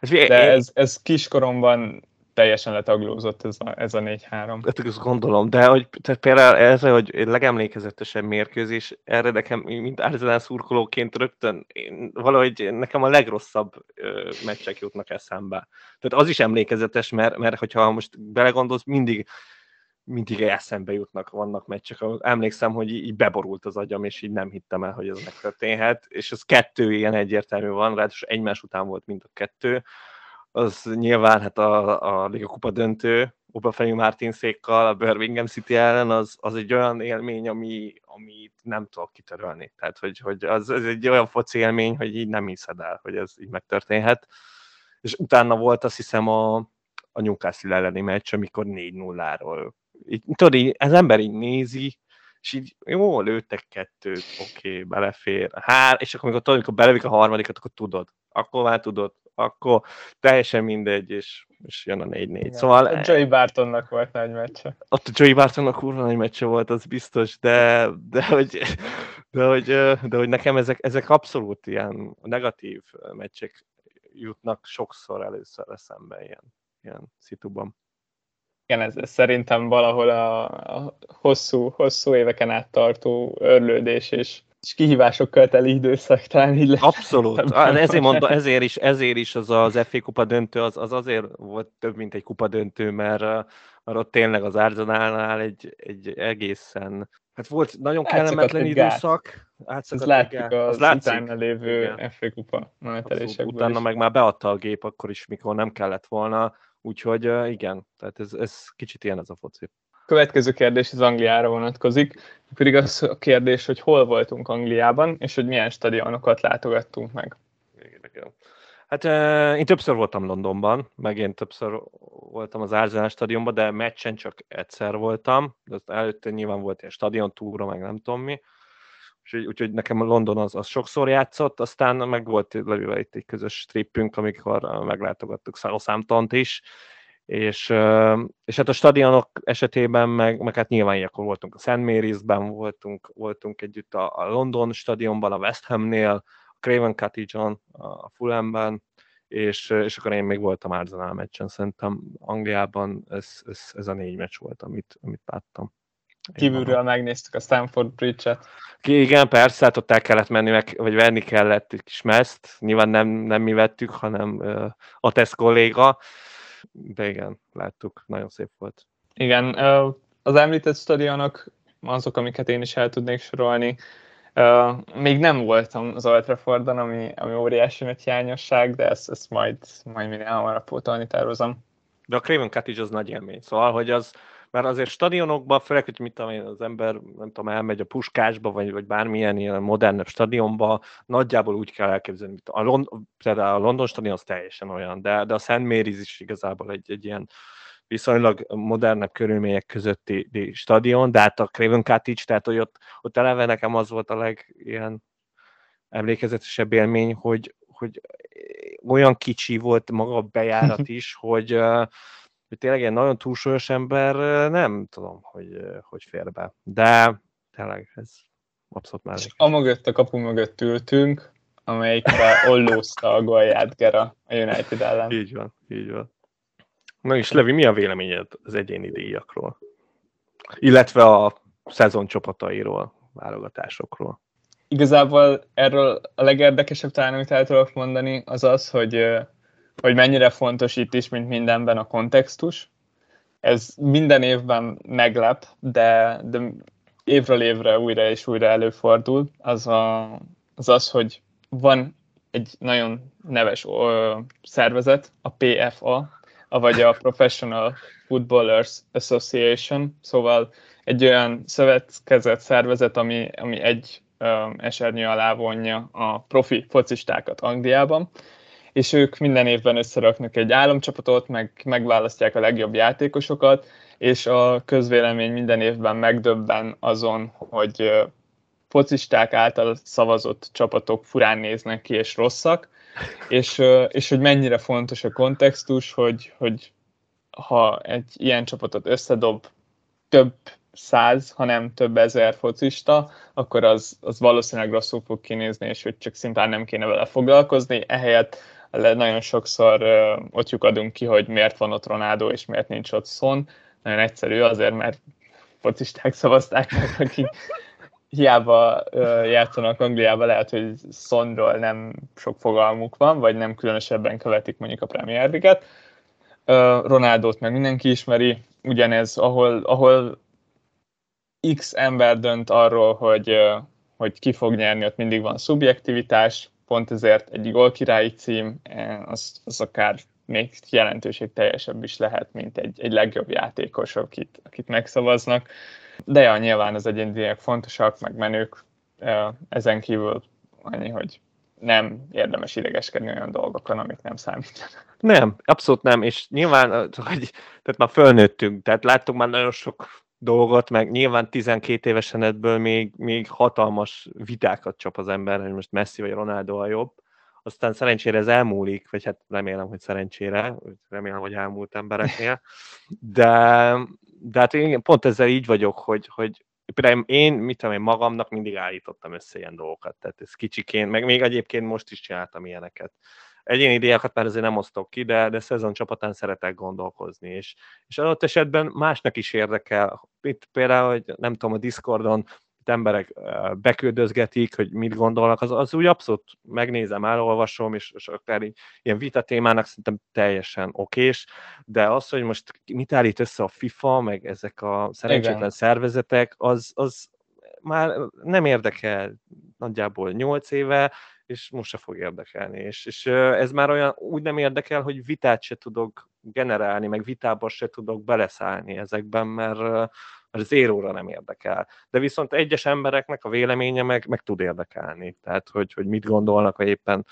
Hát, De ez, ez kiskoromban teljesen letaglózott ez a, ez a 4-3. Hát ezt gondolom, de hogy tehát például ez, hogy egy legemlékezetesebb mérkőzés, erre nekem, mint Arsenal szurkolóként rögtön, én, valahogy nekem a legrosszabb ö, meccsek jutnak eszembe. Tehát az is emlékezetes, mert, mert hogyha most belegondolsz, mindig mindig eszembe jutnak, vannak meccsek, ahol emlékszem, hogy így beborult az agyam, és így nem hittem el, hogy ez megtörténhet, és az kettő ilyen egyértelmű van, ráadásul egymás után volt mind a kettő, az nyilván hát a, a Liga Kupa döntő, Obafemi Martin székkal, a Birmingham City ellen, az, az egy olyan élmény, ami, amit nem tudok kitörölni. Tehát, hogy, hogy az, az egy olyan foci élmény, hogy így nem hiszed el, hogy ez így megtörténhet. És utána volt azt hiszem a, a Newcastle elleni meccs, amikor 4-0-ról így, tudod, így, az ember így nézi, és így jó, lőttek kettőt, oké, okay, belefér. Hár, és akkor amikor, tudod, amikor belevik a harmadikat, akkor tudod. Akkor már tudod. Akkor teljesen mindegy, és, és jön a 4-4. Szóval, a Joey Bartonnak volt nagy meccse. Ott a Joey Bartonnak kurva nagy meccse volt, az biztos, de, de, hogy, de, hogy, de hogy nekem ezek, ezek abszolút ilyen negatív meccsek jutnak sokszor először eszembe ilyen, ilyen szituban igen, ez, ez szerintem valahol a, a hosszú, hosszú éveken át tartó örlődés és, és kihívásokkal teli időszak talán így lesz. Abszolút. Ezért, mondta, ezért, is, ezért is az az FA kupa döntő, az, az azért volt több, mint egy kupa döntő, mert, mert ott tényleg az Arsenalnál egy, egy egészen Hát volt nagyon kellemetlen időszak. Ezt látjuk az, az látszik. utána lévő. FA kupa Utána is. meg már beadta a gép, akkor is, mikor nem kellett volna Úgyhogy igen, tehát ez, ez kicsit ilyen ez a foci. Következő kérdés az Angliára vonatkozik, pedig az a kérdés, hogy hol voltunk Angliában, és hogy milyen stadionokat látogattunk meg. Hát én többször voltam Londonban, meg én többször voltam az Arsenal stadionban, de meccsen csak egyszer voltam, de előtte nyilván volt ilyen stadion túra, meg nem tudom mi úgyhogy, úgyhogy nekem London az, az sokszor játszott, aztán meg volt levéve itt egy közös trippünk, amikor meglátogattuk Southampton-t is, és, és hát a stadionok esetében meg, meg hát nyilván akkor voltunk a St. Mary's-ben, voltunk, voltunk együtt a, a London stadionban, a West Hamnél, a Craven Cottage-on, a Fulhamben, és, és akkor én még voltam Arsenal meccsen, szerintem Angliában ez, ez, ez a négy meccs volt, amit, amit láttam. Kívülről megnéztük a Stanford Bridge-et. Igen, persze, hát ott el kellett menni, meg, vagy venni kellett egy kis meszt. Nyilván nem, nem mi vettük, hanem uh, a tesz kolléga. De igen, láttuk, nagyon szép volt. Igen, az említett stadionok azok, amiket én is el tudnék sorolni. Uh, még nem voltam az Old Traffordon, ami, ami óriási nagy hiányosság, de ezt, ezt majd, majd minél hamarabb pótolni tervezem. De a Craven Cottage az nagy élmény, szóval, hogy az, mert azért stadionokban, főleg, hogy mit tudom én, az ember, nem tudom, elmegy a puskásba, vagy, vagy bármilyen ilyen modernebb stadionba, nagyjából úgy kell elképzelni, mint a, Lond- a London stadion az teljesen olyan, de, de a Szent Mary's is igazából egy, egy ilyen viszonylag modernebb körülmények közötti stadion, de hát a Craven Cottage, tehát hogy ott, ott eleve nekem az volt a leg ilyen emlékezetesebb élmény, hogy, hogy olyan kicsi volt maga a bejárat is, hogy, hogy tényleg egy nagyon túlsúlyos ember nem tudom, hogy, hogy fér be. De tényleg ez abszolút már. És amögött a kapu mögött ültünk, amelyikre ollózta a golját Gera a United ellen. Így van, így van. Na és Levi, mi a véleményed az egyéni díjakról? Illetve a szezon csapatairól, válogatásokról? Igazából erről a legérdekesebb talán, amit el tudok mondani, az az, hogy, hogy mennyire fontos itt is, mint mindenben a kontextus. Ez minden évben meglep, de, de évről évre újra és újra előfordul. Az, a, az az, hogy van egy nagyon neves ö, szervezet, a PFA, vagy a Professional Footballers Association, szóval egy olyan szövetkezet szervezet, ami, ami egy ö, esernyő alá vonja a profi focistákat Angliában, és ők minden évben összeraknak egy államcsapatot, meg megválasztják a legjobb játékosokat, és a közvélemény minden évben megdöbben azon, hogy focisták által szavazott csapatok furán néznek ki és rosszak, és, és hogy mennyire fontos a kontextus, hogy, hogy ha egy ilyen csapatot összedob több száz, hanem több ezer focista, akkor az, az valószínűleg rosszul fog kinézni, és hogy csak szintén nem kéne vele foglalkozni. Ehelyett nagyon sokszor ott lyukadunk ki, hogy miért van ott Ronaldo, és miért nincs ott Son. Nagyon egyszerű, azért, mert focisták szavazták meg, akik hiába játszanak Angliába, lehet, hogy Sonról nem sok fogalmuk van, vagy nem különösebben követik mondjuk a Premier League-et. Ronaldot meg mindenki ismeri, ugyanez, ahol, ahol X ember dönt arról, hogy, hogy ki fog nyerni, ott mindig van szubjektivitás, pont ezért egy gólkirályi cím, az, az akár még jelentőség teljesebb is lehet, mint egy, egy legjobb játékos, akit, akit megszavaznak. De ja, nyilván az egyéniek fontosak, meg menők, ezen kívül annyi, hogy nem érdemes idegeskedni olyan dolgokon, amik nem számítanak. Nem, abszolút nem, és nyilván, hogy, tehát már fölnőttünk, tehát láttuk már nagyon sok dolgot, meg nyilván 12 évesen ebből még, még hatalmas vitákat csap az ember, hogy most Messi vagy Ronaldo a jobb. Aztán szerencsére ez elmúlik, vagy hát remélem, hogy szerencsére, remélem, hogy elmúlt embereknél. De, de hát én pont ezzel így vagyok, hogy, hogy például én, mit tudom én, magamnak mindig állítottam össze ilyen dolgokat, tehát ez kicsiként, meg még egyébként most is csináltam ilyeneket. Egyéni díjakat már azért nem osztok ki, de, de szezon csapatán szeretek gondolkozni, és, és adott esetben másnak is érdekel. Itt például, hogy nem tudom, a Discordon itt emberek beküldözgetik, hogy mit gondolnak, az, az úgy abszolút megnézem, elolvasom, és, és akár így, ilyen vita témának szerintem teljesen okés, de az, hogy most mit állít össze a FIFA, meg ezek a szerencsétlen Igen. szervezetek, az, az már nem érdekel nagyjából 8 éve, és most se fog érdekelni. És, és ez már olyan úgy nem érdekel, hogy vitát se tudok generálni, meg vitába se tudok beleszállni ezekben, mert, mert zéróra nem érdekel. De viszont egyes embereknek a véleménye meg, meg tud érdekelni. Tehát, hogy, hogy mit gondolnak, vagy éppen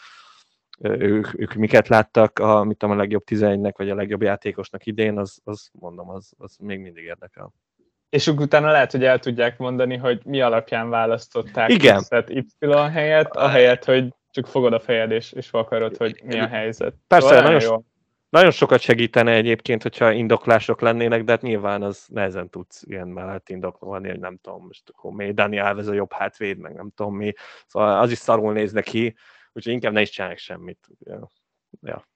ők, ők miket láttak, a, mit tudom, a legjobb 11-nek, vagy a legjobb játékosnak idén, az, az mondom, az, az még mindig érdekel. És utána lehet, hogy el tudják mondani, hogy mi alapján választották Igen. Y helyet, ahelyett, hogy csak fogod a fejed és, és akarod, hogy mi a helyzet. Persze, szóval nagyon, jó. Nagyon sokat segítene egyébként, hogyha indoklások lennének, de hát nyilván az nehezen tudsz ilyen mellett indokolni, hogy nem tudom, most akkor mi Dani Alves a jobb hátvéd, meg nem tudom mi. Szóval az is szarul néz neki, úgyhogy inkább ne is csinálják semmit. Ja. ja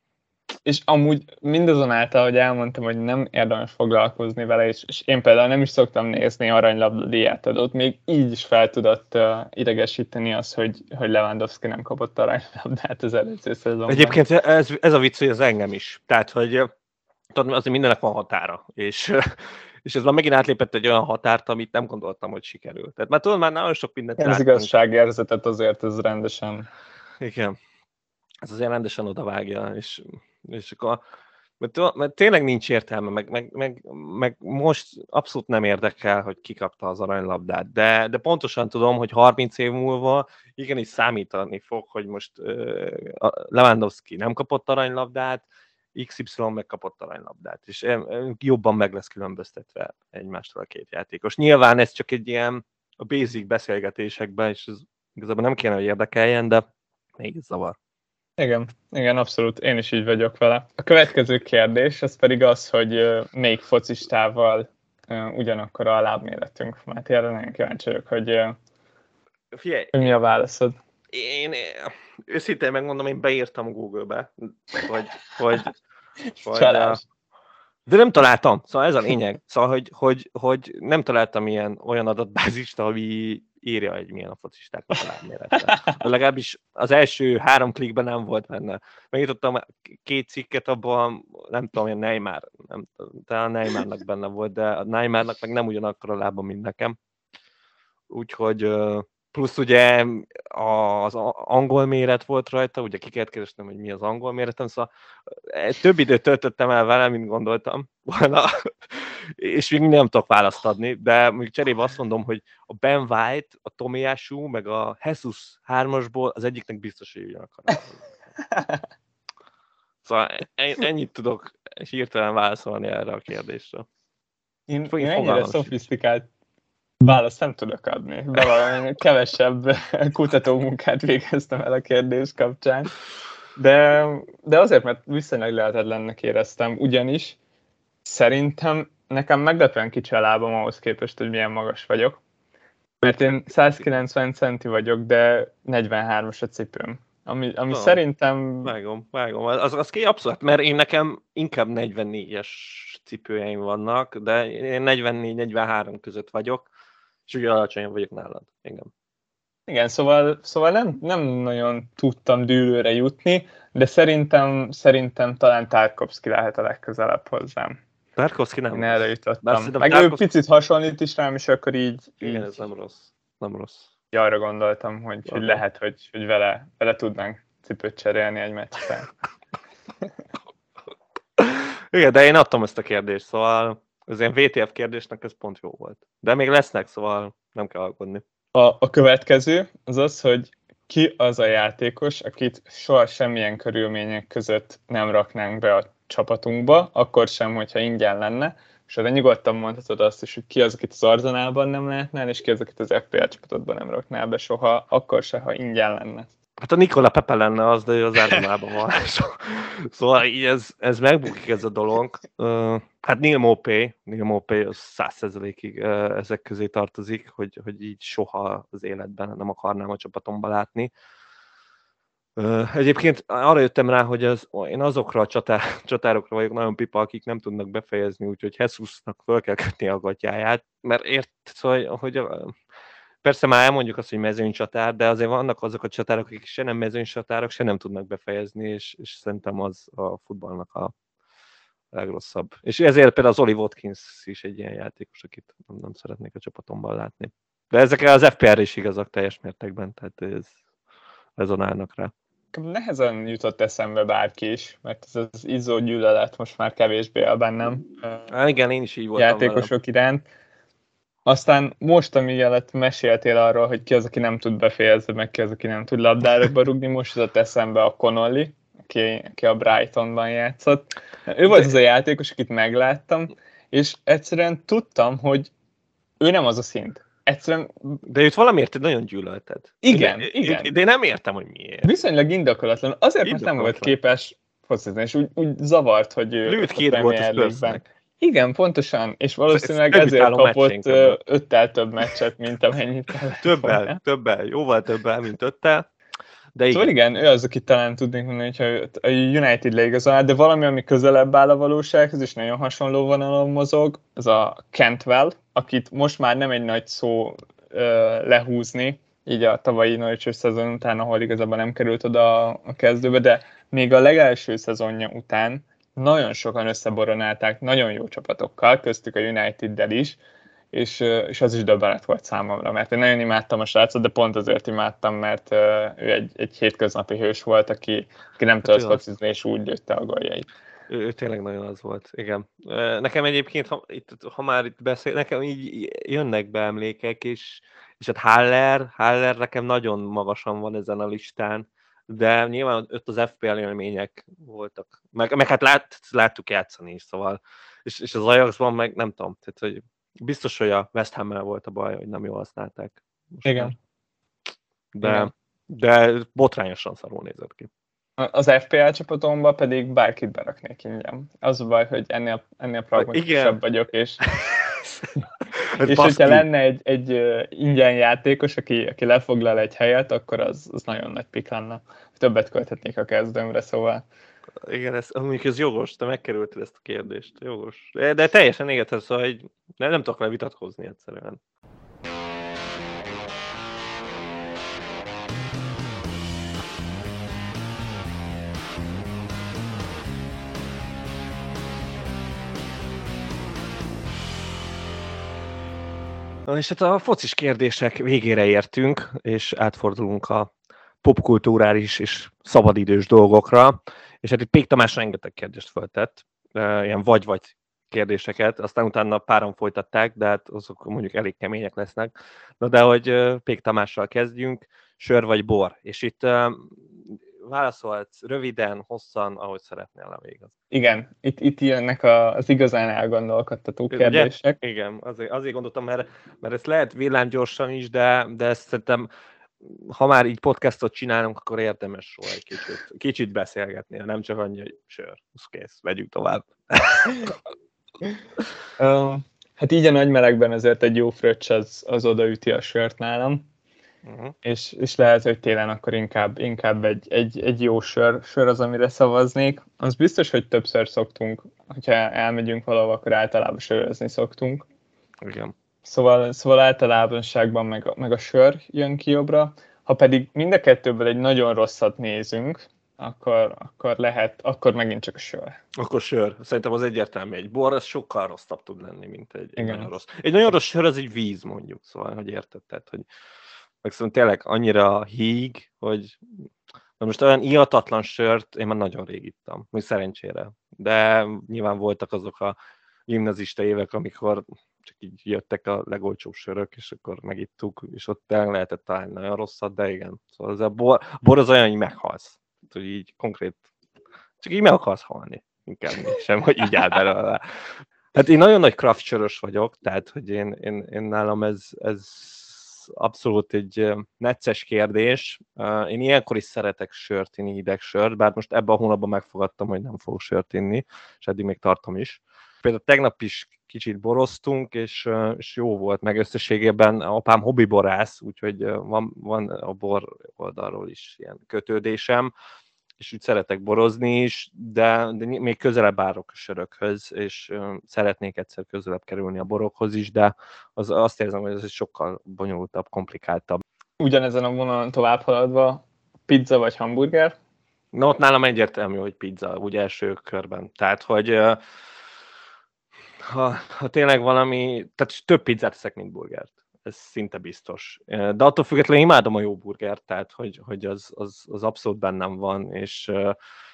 és amúgy mindazonáltal, hogy elmondtam, hogy nem érdemes foglalkozni vele, és, és én például nem is szoktam nézni aranylabda díjátadót, még így is fel tudott uh, idegesíteni az, hogy, hogy Lewandowski nem kapott aranylabdát az előző szezonban. Egyébként ez, ez a vicc, hogy az engem is. Tehát, hogy tudod, azért mindennek van határa, és, és ez már megint átlépett egy olyan határt, amit nem gondoltam, hogy sikerült. Tehát már tudod, már nagyon sok mindent Ez igazságérzetet azért ez rendesen. Igen. Ez azért rendesen odavágja, és és akkor mert, mert tényleg nincs értelme, meg, meg, meg, meg most abszolút nem érdekel, hogy kikapta az aranylabdát, de, de pontosan tudom, hogy 30 év múlva igenis számítani fog, hogy most uh, Lewandowski nem kapott aranylabdát, XY megkapott aranylabdát, és jobban meg lesz különböztetve egymástól a két játékos. Nyilván ez csak egy ilyen a basic beszélgetésekben, és ez igazából nem kéne, hogy érdekeljen, de még zavar. Igen, igen, abszolút, én is így vagyok vele. A következő kérdés, az pedig az, hogy még focistával ugyanakkor a lábméretünk. Mert erre nagyon kíváncsi vagyok, hogy, Figyelj, mi a válaszod. Én, őszintén megmondom, én beírtam Google-be, hogy, hogy, hogy de nem találtam, szóval ez a lényeg. Szóval, hogy, hogy, hogy nem találtam ilyen olyan adatbázist, ami írja, hogy milyen a focisták a lábmérete. Legalábbis az első három klikben nem volt benne. Megnyitottam két cikket, abban nem tudom, hogy Neymar, nem, talán Neymarnak benne volt, de a Neymarnak meg nem ugyanakkor a lába, mint nekem. Úgyhogy plusz ugye az angol méret volt rajta, ugye ki kellett keresnem, hogy mi az angol méretem, szóval eh, több időt töltöttem el vele, mint gondoltam volna, és még nem tudok választ adni, de még cserébe azt mondom, hogy a Ben White, a Tomiyasu, meg a Jesus hármasból az egyiknek biztos, hogy ugyanakkor. Szóval ennyit tudok hirtelen válaszolni erre a kérdésre. Én, én ennyire szofisztikált Választ nem tudok adni. Bevallom, kevesebb kutatómunkát végeztem el a kérdés kapcsán. De, de azért, mert viszonylag lehetetlennek éreztem, ugyanis szerintem nekem meglepően kicsi a lábam ahhoz képest, hogy milyen magas vagyok. Mert én 190 centi vagyok, de 43-as a cipőm. Ami, ami no, szerintem... Vágom, vágom. Az, az ki abszolút, mert én nekem inkább 44-es cipőjeim vannak, de én 44-43 között vagyok és ugye alacsonyabb vagyok nálad. Igen. Igen, szóval, szóval nem, nem nagyon tudtam dűlőre jutni, de szerintem, szerintem talán Tarkovsky lehet a legközelebb hozzám. Tarkovsky nem Én erre jutottam. Meg Tarkovsky... ő picit hasonlít is rám, és akkor így... Igen, így... ez nem rossz. Nem rossz. Ja, arra gondoltam, hogy, hogy lehet, hogy, hogy vele, vele tudnánk cipőt cserélni egy meccsen. Igen, de én adtam ezt a kérdést, szóval az ilyen VTF kérdésnek ez pont jó volt. De még lesznek, szóval nem kell alkodni. A, a következő az az, hogy ki az a játékos, akit soha semmilyen körülmények között nem raknánk be a csapatunkba, akkor sem, hogyha ingyen lenne, és arra nyugodtan mondhatod azt is, hogy ki az, akit az Arzenálban nem lehetnál, és ki az, akit az FPL csapatodban nem raknál be soha, akkor se, ha ingyen lenne. Hát a Nikola Pepe lenne az, de ő az Arzenálban van. szóval így ez, ez megbukik ez a dolog. Hát Neil Mopé, Neil Mopé az százszerzelékig ezek közé tartozik, hogy, hogy így soha az életben nem akarnám a csapatomba látni. Egyébként arra jöttem rá, hogy az, én azokra a csatár, csatárokra vagyok nagyon pipa, akik nem tudnak befejezni, úgyhogy Jesusnak föl kell kötni a gatyáját, mert ért, szóval, hogy persze már elmondjuk azt, hogy mezőnycsatár, de azért vannak azok a csatárok, akik se nem mezőnycsatárok, se nem tudnak befejezni, és, és szerintem az a futballnak a legrosszabb. És ezért például az Oli Watkins is egy ilyen játékos, akit nem, szeretnék a csapatomban látni. De ezek az FPR is igazak teljes mértékben, tehát ez rezonálnak rá. Nehezen jutott eszembe bárki is, mert ez az izzó gyűlölet most már kevésbé a bennem. Há, igen, én is így voltam Játékosok velem. iránt. Aztán most, amiatt meséltél arról, hogy ki az, aki nem tud befejezni, meg ki az, aki nem tud labdára rugni, most jutott eszembe a Connolly, aki, aki a Brightonban játszott. Ő volt az a játékos, akit megláttam, és egyszerűen tudtam, hogy ő nem az a szint. Egyszerűen... De őt valamiért nagyon gyűlölted. Igen, de, igen. De én nem értem, hogy miért. Viszonylag indokolatlan. Azért, mert nem volt képes focizni, és úgy, úgy zavart, hogy ő Lőtt két gólt a igen, pontosan, és valószínűleg ez ezért kapott öttel több meccset, mint amennyit Többel, többel, jóval többel, mint öttel. De szóval igen. igen, ő az, akit talán tudnék mondani, hogyha a United leigazolná, de valami, ami közelebb áll a valósághoz, és nagyon hasonló vonalon mozog, az a Cantwell, akit most már nem egy nagy szó ö, lehúzni, így a tavalyi Norwich szezon után, ahol igazából nem került oda a kezdőbe, de még a legelső szezonja után nagyon sokan összeboronálták nagyon jó csapatokkal, köztük a United-del is, és, és az is döbbenet volt számomra, mert én nagyon imádtam a srácot, de pont azért imádtam, mert ő egy, egy hétköznapi hős volt, aki, aki nem tudott focizni, és úgy lőtte a goljait. Ő, ő tényleg nagyon az volt, igen. Nekem egyébként, ha, itt, ha már itt beszél, nekem így jönnek be emlékek, és, és hát Haller, Haller nekem nagyon magasan van ezen a listán, de nyilván ott az FPL élmények voltak, meg, meg hát lát, láttuk játszani is, szóval, és, és az Ajaxban meg nem tudom, tehát hogy biztos, hogy a West ham volt a baj, hogy nem jól használták. Most Igen. De, Igen. de botrányosan szarul nézett ki. Az FPL csapatomban pedig bárkit beraknék ingyen. Az a baj, hogy ennél, ennél pragmatikusabb vagyok, és, és hogyha lenne egy, egy ingyen játékos, aki, aki lefoglal egy helyet, akkor az, az nagyon nagy pik lenne. Többet költhetnék a kezdőmre, szóval igen, ez, mondjuk ez jogos, te megkerülted ezt a kérdést, jogos. De, de teljesen égethez, szóval hogy nem, nem tudok le vitatkozni egyszerűen. És hát a focis kérdések végére értünk, és átfordulunk a popkulturális és szabadidős dolgokra. És hát itt Pék Tamás rengeteg kérdést föltett, ilyen vagy-vagy kérdéseket, aztán utána páran folytatták, de hát azok mondjuk elég kemények lesznek. Na de hogy Pék Tamással kezdjünk, sör vagy bor? És itt válaszolhatsz röviden, hosszan, ahogy szeretnél a végig. Igen, itt, itt jönnek az igazán elgondolkodtató kérdések. Ugye? Igen, azért, azért gondoltam, mert, mert ezt lehet villámgyorsan is, de, de ezt szerintem ha már így podcastot csinálunk, akkor érdemes róla egy kicsit, kicsit beszélgetni, nem csak annyi, hogy sör, kész, vegyük tovább. uh, hát így a nagy melegben azért egy jó fröccs az, az odaüti a sört nálam, uh-huh. és, és lehet, hogy télen akkor inkább, inkább egy, egy, egy jó sör, sör az, amire szavaznék. Az biztos, hogy többször szoktunk, hogyha elmegyünk valahol, akkor általában sörözni szoktunk. Igen. Szóval, szóval általánosságban meg, meg a sör jön ki jobbra. Ha pedig mind a kettőből egy nagyon rosszat nézünk, akkor, akkor lehet, akkor megint csak a sör. Akkor sör. Szerintem az egyértelmű. Egy bor, az sokkal rosszabb tud lenni, mint egy, egy nagyon rossz. Egy nagyon rossz sör, az egy víz, mondjuk. Szóval, hogy érted, tehát, hogy meg szóval tényleg annyira híg, hogy most olyan iatatlan sört én már nagyon rég ittam, hogy szerencsére. De nyilván voltak azok a gimnazista évek, amikor csak így jöttek a legolcsóbb sörök, és akkor megittuk, és ott tényleg lehetett találni nagyon rosszat, de igen. Szóval az a bor, a bor az olyan, hogy meghalsz. hogy így konkrét, csak így meg akarsz halni, inkább sem, hogy így áll belőle. Hát én nagyon nagy craft sörös vagyok, tehát hogy én, én, én nálam ez, ez abszolút egy necces kérdés. Én ilyenkor is szeretek sört inni, hideg sört, bár most ebben a hónapban megfogadtam, hogy nem fogok sört inni, és eddig még tartom is. Például tegnap is kicsit boroztunk, és, és jó volt, meg összességében apám hobbiborász, úgyhogy van, van a bor oldalról is ilyen kötődésem, és úgy szeretek borozni is, de, de még közelebb állok a sörökhöz, és szeretnék egyszer közelebb kerülni a borokhoz is, de az, azt érzem, hogy ez egy sokkal bonyolultabb, komplikáltabb. Ugyanezen a vonalon tovább haladva, pizza vagy hamburger? Na ott nálam egyértelmű, hogy pizza, úgy első körben. Tehát, hogy ha, ha tényleg valami, tehát több pizzát eszek, mint burgert. Ez szinte biztos. De attól függetlenül imádom a jó burgert, tehát hogy, hogy az, az, az abszolút bennem van, és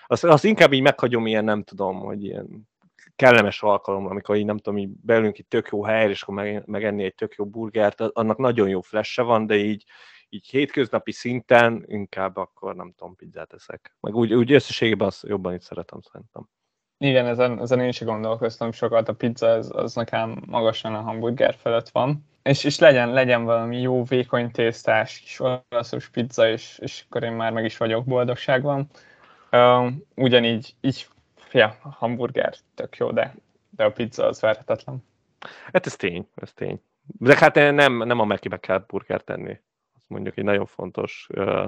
azt, azt inkább így meghagyom ilyen, nem tudom, hogy ilyen kellemes alkalom, amikor így nem tudom, így belünk itt tök jó helyre, és akkor meg, megenni egy tök jó burgert, annak nagyon jó flash van, de így, így hétköznapi szinten inkább akkor nem tudom, pizzát eszek. Meg úgy, úgy összességében azt jobban itt szeretem szerintem. Igen, ezen, ezen én is gondolkoztam sokat, a pizza az, az nekem magasan a hamburger felett van. És, és legyen, legyen valami jó, vékony tésztás, kis olaszos pizza, és, és akkor én már meg is vagyok boldogságban. Uh, ugyanígy, így, ja, a hamburger tök jó, de, de a pizza az verhetetlen. Hát ez tény, ez tény. De hát nem, nem a Mekibe kell burger tenni. Az mondjuk egy nagyon fontos uh,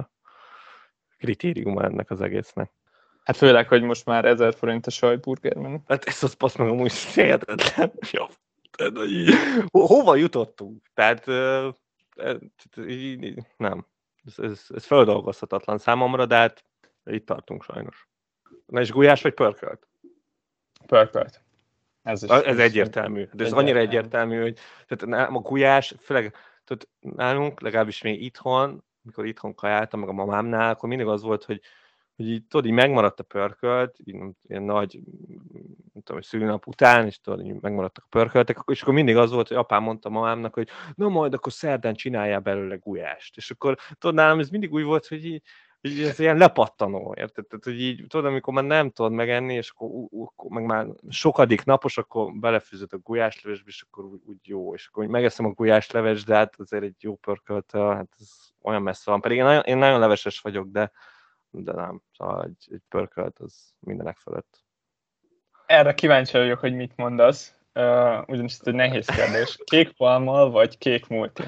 kritérium ennek az egésznek. Hát főleg, hogy most már 1000 forint a sajtburger menü. Hát ez az passz meg amúgy hihetetlen. Ja. Hova jutottunk? Tehát nem. Ez, ez, ez feldolgozhatatlan számomra, de hát itt tartunk sajnos. Na és gulyás vagy pörkölt? Pörkölt. Ez, is, ez egyértelmű. De ez egyértelmű. annyira egyértelmű, hogy tehát a gulyás, főleg tehát nálunk, legalábbis még itthon, mikor itthon kajáltam, meg a mamámnál, akkor mindig az volt, hogy hogy így, tudod, így megmaradt a pörkölt, így, ilyen nagy, tudom, szülőnap után, és tudod, így megmaradtak a pörköltek, és akkor mindig az volt, hogy apám mondta mamámnak, hogy na majd akkor szerdán csináljál belőle gulyást. És akkor tudod, nálam ez mindig úgy volt, hogy így, így ez ilyen lepattanó, érted? Tehát, hogy így, tudod, amikor már nem tudod megenni, és akkor, akkor meg már sokadik napos, akkor belefűzött a gulyáslevesbe, és akkor úgy, úgy jó, és akkor megeszem a gulyásleves, de hát azért egy jó pörkölt, hát ez olyan messze van. Pedig én nagyon, én nagyon leveses vagyok, de, de nem, szóval egy, egy pörkölt az mindenek fölött. Erre kíváncsi vagyok, hogy mit mondasz, uh, ugyanis ez egy nehéz kérdés. Kék palmal vagy kék multi?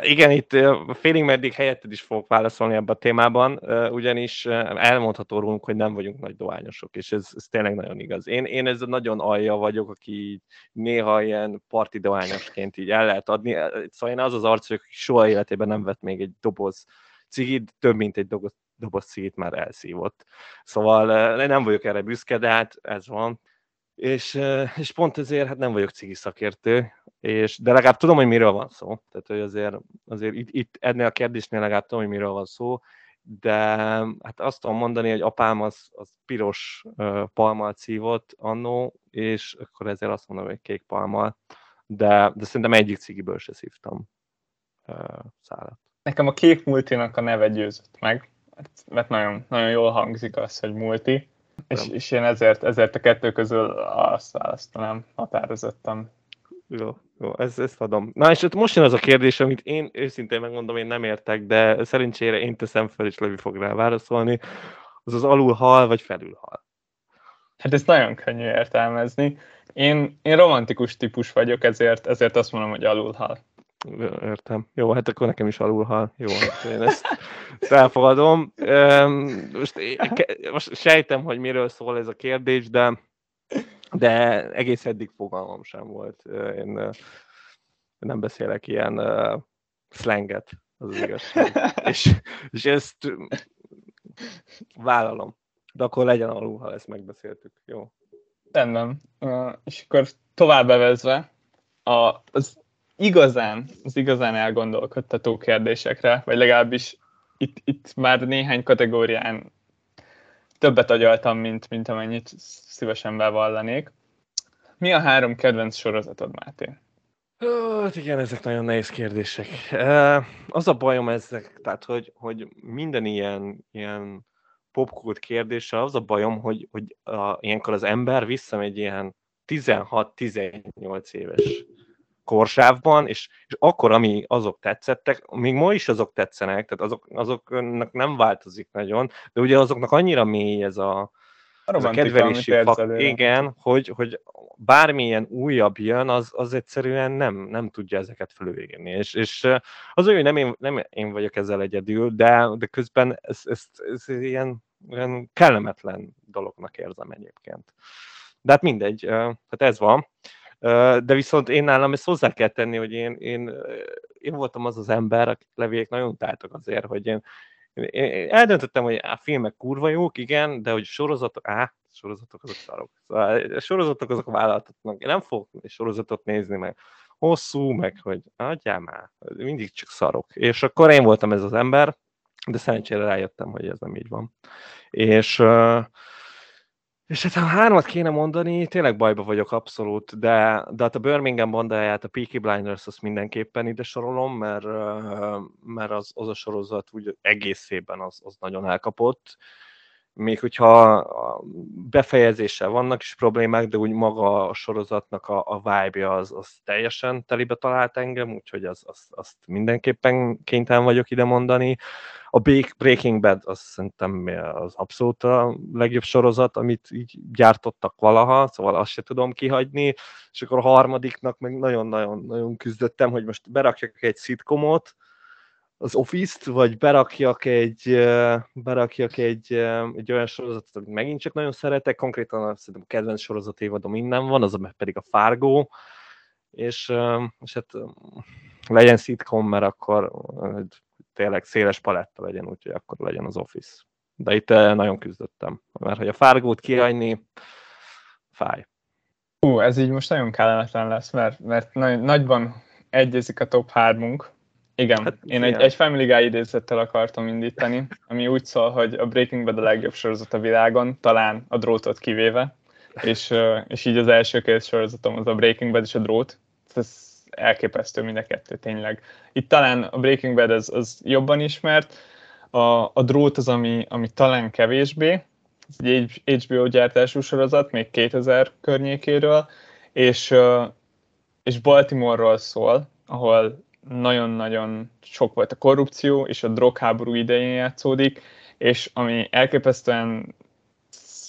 Igen, itt félig meddig helyetted is fogok válaszolni ebben a témában, ugyanis elmondható rólunk, hogy nem vagyunk nagy dohányosok, és ez, ez tényleg nagyon igaz. Én, én ez nagyon alja vagyok, aki néha ilyen parti dohányosként így el lehet adni. Szóval én az az arc, hogy soha életében nem vett még egy doboz cigit, több mint egy doboz, doboz cigit már elszívott. Szóval nem vagyok erre büszke, de hát ez van. És, és pont ezért hát nem vagyok cigi szakértő, és, de legalább tudom, hogy miről van szó. Tehát, hogy azért, azért itt, itt ennél a kérdésnél legalább tudom, hogy miről van szó, de hát azt tudom mondani, hogy apám az, az piros uh, palmal szívott annó, és akkor ezért azt mondom, hogy kék palmal, de, de szerintem egyik cigiből se szívtam uh, szálat. Nekem a kék multinak a neve győzött meg, mert nagyon, nagyon jól hangzik az, hogy multi, és, és én ezért, ezért a kettő közül azt választanám határozottan. Jó, jó, ezt, ezt adom. Na és ott most jön az a kérdés, amit én őszintén megmondom, én nem értek, de szerencsére én teszem fel, és Levi fog rá válaszolni. Az az alulhal, vagy felülhal? Hát ezt nagyon könnyű értelmezni. Én, én romantikus típus vagyok, ezért, ezért azt mondom, hogy alulhal. Értem. Jó, hát akkor nekem is alulhal. Jó, hát én ezt, ezt elfogadom. Most, most sejtem, hogy miről szól ez a kérdés, de de egész eddig fogalmam sem volt. Én nem beszélek ilyen slanget, az, az igazság. és, és ezt vállalom. De akkor legyen alul, ha ezt megbeszéltük. Jó. Rendben. Uh, és akkor tovább bevezve, a, az igazán, az igazán elgondolkodtató kérdésekre, vagy legalábbis itt, itt már néhány kategórián többet agyaltam, mint, mint amennyit szívesen bevallanék. Mi a három kedvenc sorozatod, Máté? Hát igen, ezek nagyon nehéz kérdések. Az a bajom ezek, tehát hogy, hogy minden ilyen, ilyen popkult kérdéssel az a bajom, hogy, hogy a, ilyenkor az ember visszamegy ilyen 16-18 éves korsávban, és, és akkor, ami azok tetszettek, még ma is azok tetszenek, tehát azok, azoknak nem változik nagyon, de ugye azoknak annyira mély ez a, a, ez a kedvelési fak, igen, hogy, hogy bármilyen újabb jön, az, az egyszerűen nem, nem tudja ezeket felülvégezni. És, és az olyan, hogy nem én, nem én vagyok ezzel egyedül, de, de közben ez, ez, ez ilyen, ilyen kellemetlen dolognak érzem egyébként. De hát mindegy, hát ez van. De viszont én nálam ezt hozzá kell tenni, hogy én, én, én voltam az az ember, akik levék nagyon utáltak azért, hogy én, én eldöntöttem, hogy a filmek kurva jók, igen, de hogy sorozatok, á, sorozatok azok szarok. Szóval a sorozatok azok vállaltatnak. Én nem fogok sorozatot nézni, meg hosszú, meg hogy adjál már, mindig csak szarok. És akkor én voltam ez az ember, de szerencsére rájöttem, hogy ez nem így van. És uh, és hát ha hármat kéne mondani, tényleg bajba vagyok abszolút, de, de hát a Birmingham bandáját, a Peaky Blinders azt mindenképpen ide sorolom, mert, mert az, az a sorozat úgy egészében az, az nagyon elkapott. Még hogyha befejezéssel vannak is problémák, de úgy maga a sorozatnak a, a vibe az, az teljesen telibe talált engem, úgyhogy az, az, azt mindenképpen kénytelen vagyok ide mondani. A Breaking Bad az szerintem az abszolút a legjobb sorozat, amit így gyártottak valaha, szóval azt se tudom kihagyni, és akkor a harmadiknak meg nagyon-nagyon küzdöttem, hogy most berakjak egy szitkomot, az Office-t, vagy berakjak egy, berakjak egy, egy olyan sorozatot, amit megint csak nagyon szeretek, konkrétan szerintem a kedvenc sorozat évadom innen van, az pedig a Fargo, és, és hát legyen szitkom, mert akkor tényleg széles paletta legyen, úgyhogy akkor legyen az Office. De itt nagyon küzdöttem, mert hogy a fárgót kihagyni, fáj. Hú, ez így most nagyon kellemetlen lesz, mert, mert nagy, nagyban egyezik a top 3 Igen, hát, én egy, egy Family Guy idézettel akartam indítani, ami úgy szól, hogy a Breaking Bad a legjobb sorozat a világon, talán a drótot kivéve, és, és így az első két sorozatom az a Breaking Bad és a drót. Ez elképesztő mind a kettő, tényleg. Itt talán a Breaking Bad az, az jobban ismert, A, a drót az, ami, ami talán kevésbé, ez egy HBO gyártású sorozat, még 2000 környékéről, és, és Baltimore-ról szól, ahol nagyon-nagyon sok volt a korrupció, és a drogháború idején játszódik, és ami elképesztően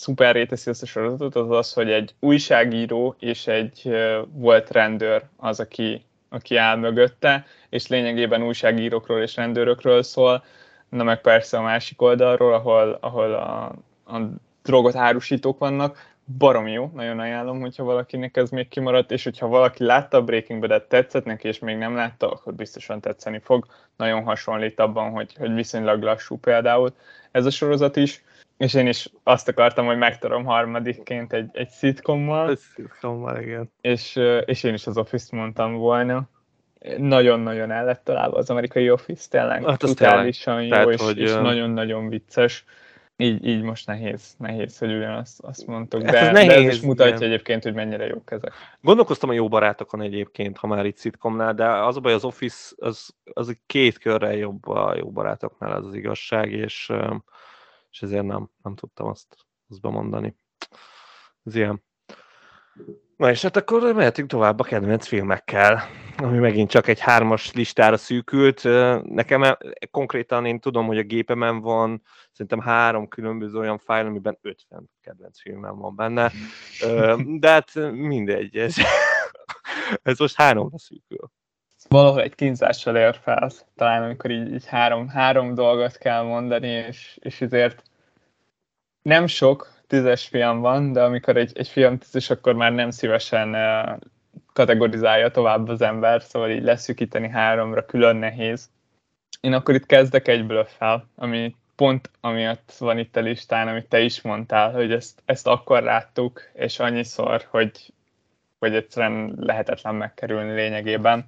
szuper teszi ezt a sorozatot, az az, hogy egy újságíró és egy volt rendőr az, aki, aki áll mögötte, és lényegében újságírókról és rendőrökről szól, na meg persze a másik oldalról, ahol, ahol a, a drogot árusítók vannak, barom jó, nagyon ajánlom, hogyha valakinek ez még kimaradt, és hogyha valaki látta a Breaking Bad-et, tetszett neki, és még nem látta, akkor biztosan tetszeni fog. Nagyon hasonlít abban, hogy, hogy viszonylag lassú például ez a sorozat is, és én is azt akartam, hogy megtarom harmadikként egy, egy szitkommal. Egy szitkommal, igen. És, és én is az Office-t mondtam volna. Nagyon-nagyon el lett találva az amerikai Office, tényleg hát totálisan jó, Tehát, és, hogy, és nagyon-nagyon vicces így, így most nehéz, nehéz, hogy ugyanazt azt mondtuk, de, ez, nehéz, de ez is mutatja igen. egyébként, hogy mennyire jók ezek. Gondolkoztam a jó barátokon egyébként, ha már itt szitkomnál, de az a baj, az Office az, az két körrel jobb a jó barátoknál, az az igazság, és, és ezért nem, nem tudtam azt, azt bemondani. Ez ilyen. Na és hát akkor mehetünk tovább a kedvenc filmekkel, ami megint csak egy hármas listára szűkült. Nekem e, konkrétan én tudom, hogy a gépemen van szerintem három különböző olyan fájl, amiben 50 kedvenc filmem van benne, de hát mindegy, ez, ez most háromra szűkül. Valahol egy kínzással ér fel, talán amikor így, így három, három dolgot kell mondani, és, és ezért nem sok, tízes film van, de amikor egy, egy film tízes, akkor már nem szívesen kategorizálja tovább az ember, szóval így leszűkíteni háromra külön nehéz. Én akkor itt kezdek egyből fel, ami pont amiatt van itt a listán, amit te is mondtál, hogy ezt, ezt akkor láttuk, és annyiszor, hogy, hogy egyszerűen lehetetlen megkerülni lényegében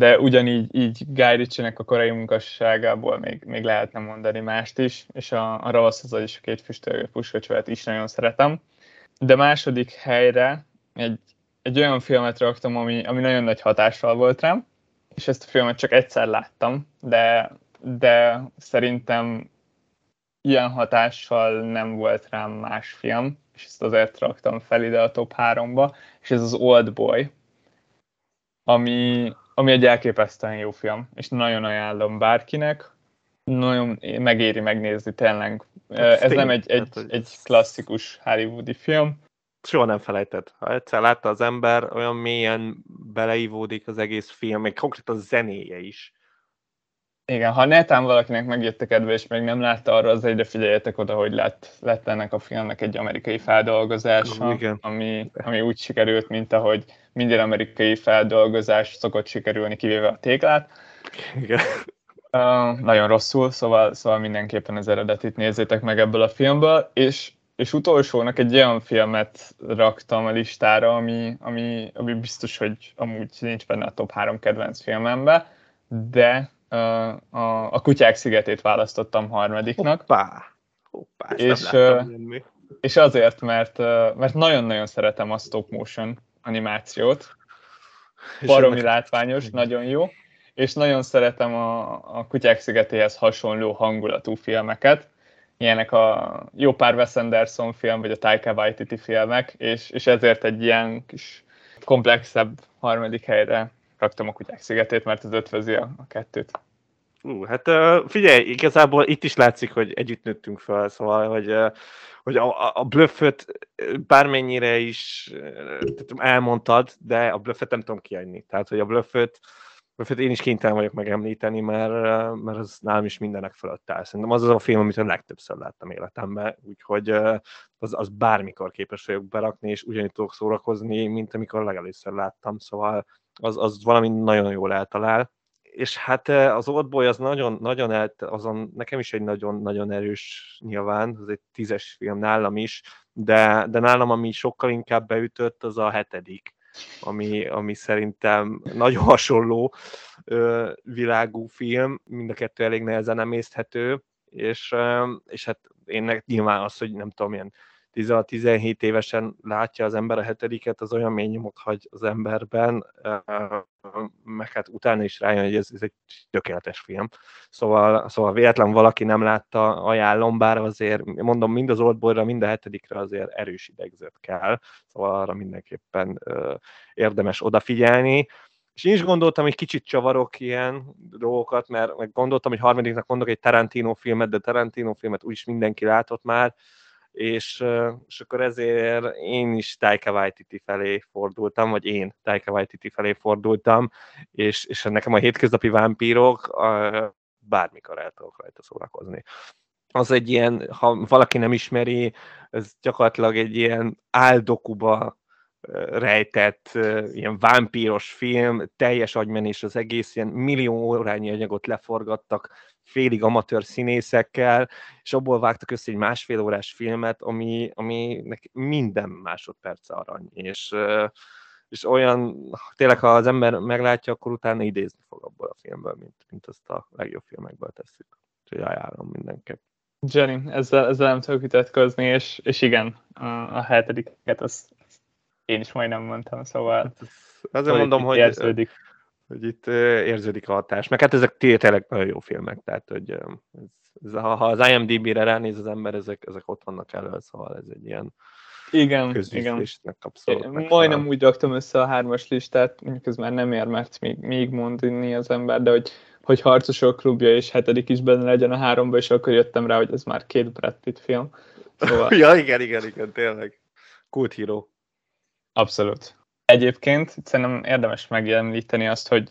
de ugyanígy így Guy Ritchie-nek a korai munkasságából még, még lehetne mondani mást is, és a, a Ravasz az is a két füstölgő puskacsövet is nagyon szeretem. De második helyre egy, egy olyan filmet raktam, ami, ami nagyon nagy hatással volt rám, és ezt a filmet csak egyszer láttam, de, de szerintem ilyen hatással nem volt rám más film, és ezt azért raktam fel ide a top 3-ba, és ez az Old Boy, ami, ami egy elképesztően jó film, és nagyon ajánlom bárkinek, nagyon megéri megnézni tényleg. Hát Ez tény, nem egy, egy, hát, egy klasszikus hollywoodi film. Soha nem felejted. Ha egyszer látta az ember, olyan mélyen beleívódik az egész film, még konkrétan a zenéje is. Igen, ha netán valakinek megjött a kedve, és még nem látta arra, az egyre figyeljetek oda, hogy lett, lett ennek a filmnek egy amerikai feldolgozása, Igen. Ami, ami úgy sikerült, mint ahogy minden amerikai feldolgozás szokott sikerülni, kivéve a téglát. Igen. Uh, nagyon rosszul, szóval, szóval mindenképpen az eredetit nézzétek meg ebből a filmből, és, és utolsónak egy olyan filmet raktam a listára, ami, ami, ami biztos, hogy amúgy nincs benne a top 3 kedvenc filmembe, de uh, a, a Kutyák szigetét választottam harmadiknak. Hoppá! Hoppá, és, uh, és azért, mert, uh, mert nagyon-nagyon szeretem a stop motion animációt. Baromi látványos, nagyon jó. És nagyon szeretem a, a Kutyák szigetéhez hasonló hangulatú filmeket. Ilyenek a jó pár Wes Anderson film, vagy a Taika Waititi filmek, és, és ezért egy ilyen kis komplexebb harmadik helyre raktam a Kutyák szigetét, mert ez ötvözi a, a kettőt. Ú, hát uh, figyelj, igazából itt is látszik, hogy együtt nőttünk fel, szóval, hogy hogy a, a blöfföt bármennyire is elmondtad, de a blöffet nem tudom kiadni. Tehát, hogy a blöfföt én is kénytelen vagyok megemlíteni, mert, mert az nálam is mindenek fölött áll. Szerintem az az a film, amit a legtöbbször láttam életemben, úgyhogy az, az bármikor képes vagyok berakni, és ugyanígy tudok szórakozni, mint amikor legelőször láttam, szóval az, az valami nagyon jól eltalál. És hát az Oldboy az nagyon, nagyon el, azon nekem is egy nagyon-nagyon erős nyilván, az egy tízes film nálam is, de, de nálam ami sokkal inkább beütött, az a hetedik, ami, ami szerintem nagyon hasonló ö, világú film, mind a kettő elég nehezen emészthető, és, ö, és hát én nyilván az, hogy nem tudom, ilyen 16-17 évesen látja az ember a hetediket, az olyan mély nyomot hagy az emberben, meg hát utána is rájön, hogy ez, ez egy tökéletes film. Szóval, szóval véletlen valaki nem látta, ajánlom, bár azért mondom, mind az Oldboyra, mind a hetedikre azért erős idegzet kell, szóval arra mindenképpen érdemes odafigyelni. És én is gondoltam, hogy kicsit csavarok ilyen dolgokat, mert meg gondoltam, hogy harmadiknak mondok egy Tarantino filmet, de Tarantino filmet úgyis mindenki látott már, és, és akkor ezért én is Taika Waititi felé fordultam, vagy én Taika Waititi felé fordultam, és, és nekem a hétköznapi vámpírok bármikor el tudok rajta szórakozni. Az egy ilyen, ha valaki nem ismeri, ez gyakorlatilag egy ilyen áldokuba rejtett ilyen vámpíros film, teljes agymenés az egész, ilyen millió órányi anyagot leforgattak félig amatőr színészekkel, és abból vágtak össze egy másfél órás filmet, ami, ami minden másodperc arany, és, és olyan, tényleg ha az ember meglátja, akkor utána idézni fog abból a filmből, mint, mint azt a legjobb filmekből tesszük. Úgyhogy ajánlom mindenképp. Jenny, ezzel, ezzel nem tudok vitatkozni, és, és igen, a hetediket az én is majdnem mondtam, szóval... Hát azért szóval mondom, hogy, érződik. hogy itt érződik a hatás. Meg hát ezek tényleg nagyon jó filmek, tehát hogy ez, ez, ha, ha az IMDB-re ránéz az ember, ezek, ezek ott vannak elő, szóval ez egy ilyen igen, igen. Abszolút Majdnem úgy raktam össze a hármas listát, mondjuk ez már nem ér, mert még, még mondani az ember, de hogy, hogy Harcosok klubja és hetedik is benne legyen a háromba, és akkor jöttem rá, hogy ez már két Brad Pitt film. Szóval... ja, igen, igen, igen, tényleg. Kult híró. Abszolút. Egyébként szerintem érdemes megjeleníteni azt, hogy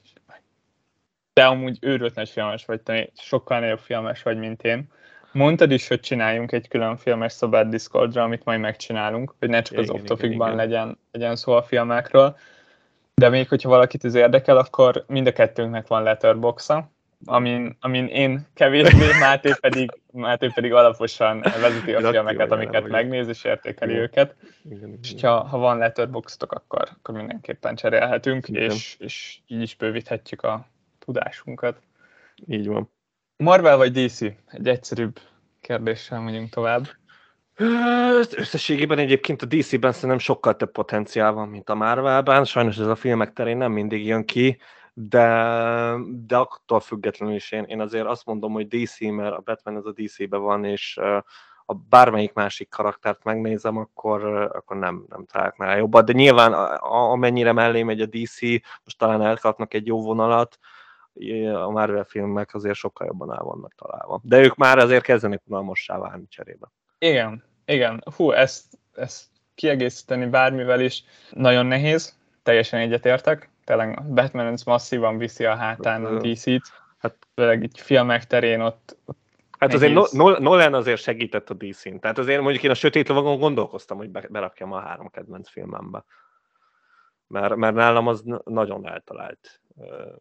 te amúgy őrült nagy filmes vagy, te sokkal nagyobb filmes vagy, mint én. Mondtad is, hogy csináljunk egy külön filmes szobát Discordra, amit majd megcsinálunk, hogy ne csak az off legyen, legyen szó a filmekről. De még hogyha valakit ez érdekel, akkor mind a kettőnknek van letterboxa, amin, amin én kevésbé, Máté pedig, Máté pedig alaposan vezeti a filmeket, amiket megnéz és értékeli igen. őket. Igen, és ha, ha van letterboxotok, akkor, akkor mindenképpen cserélhetünk, és, és így is bővíthetjük a tudásunkat. Így van. Marvel vagy DC? Egy egyszerűbb kérdéssel megyünk tovább. Összességében egyébként a DC-ben szerintem sokkal több potenciál van, mint a Marvelben. Sajnos ez a filmek terén nem mindig jön ki de, de attól függetlenül is én, én azért azt mondom, hogy DC, mert a Batman az a DC-be van, és ha bármelyik másik karaktert megnézem, akkor, akkor nem, nem találok jobbat. De nyilván amennyire mellé megy a DC, most talán elkapnak egy jó vonalat, a Marvel filmek azért sokkal jobban el vannak találva. De ők már azért kezdenek unalmassá válni cserébe. Igen, igen. Hú, ezt, ezt kiegészíteni bármivel is nagyon nehéz, teljesen egyetértek tényleg Batman masszívan viszi a hátán a DC-t. Hát főleg így filmek terén ott, ott Hát azért no, Nolan azért segített a DC-n. Tehát azért mondjuk én a Sötét Lovagon gondolkoztam, hogy berakjam a három kedvenc filmembe. Mert, mert nálam az nagyon eltalált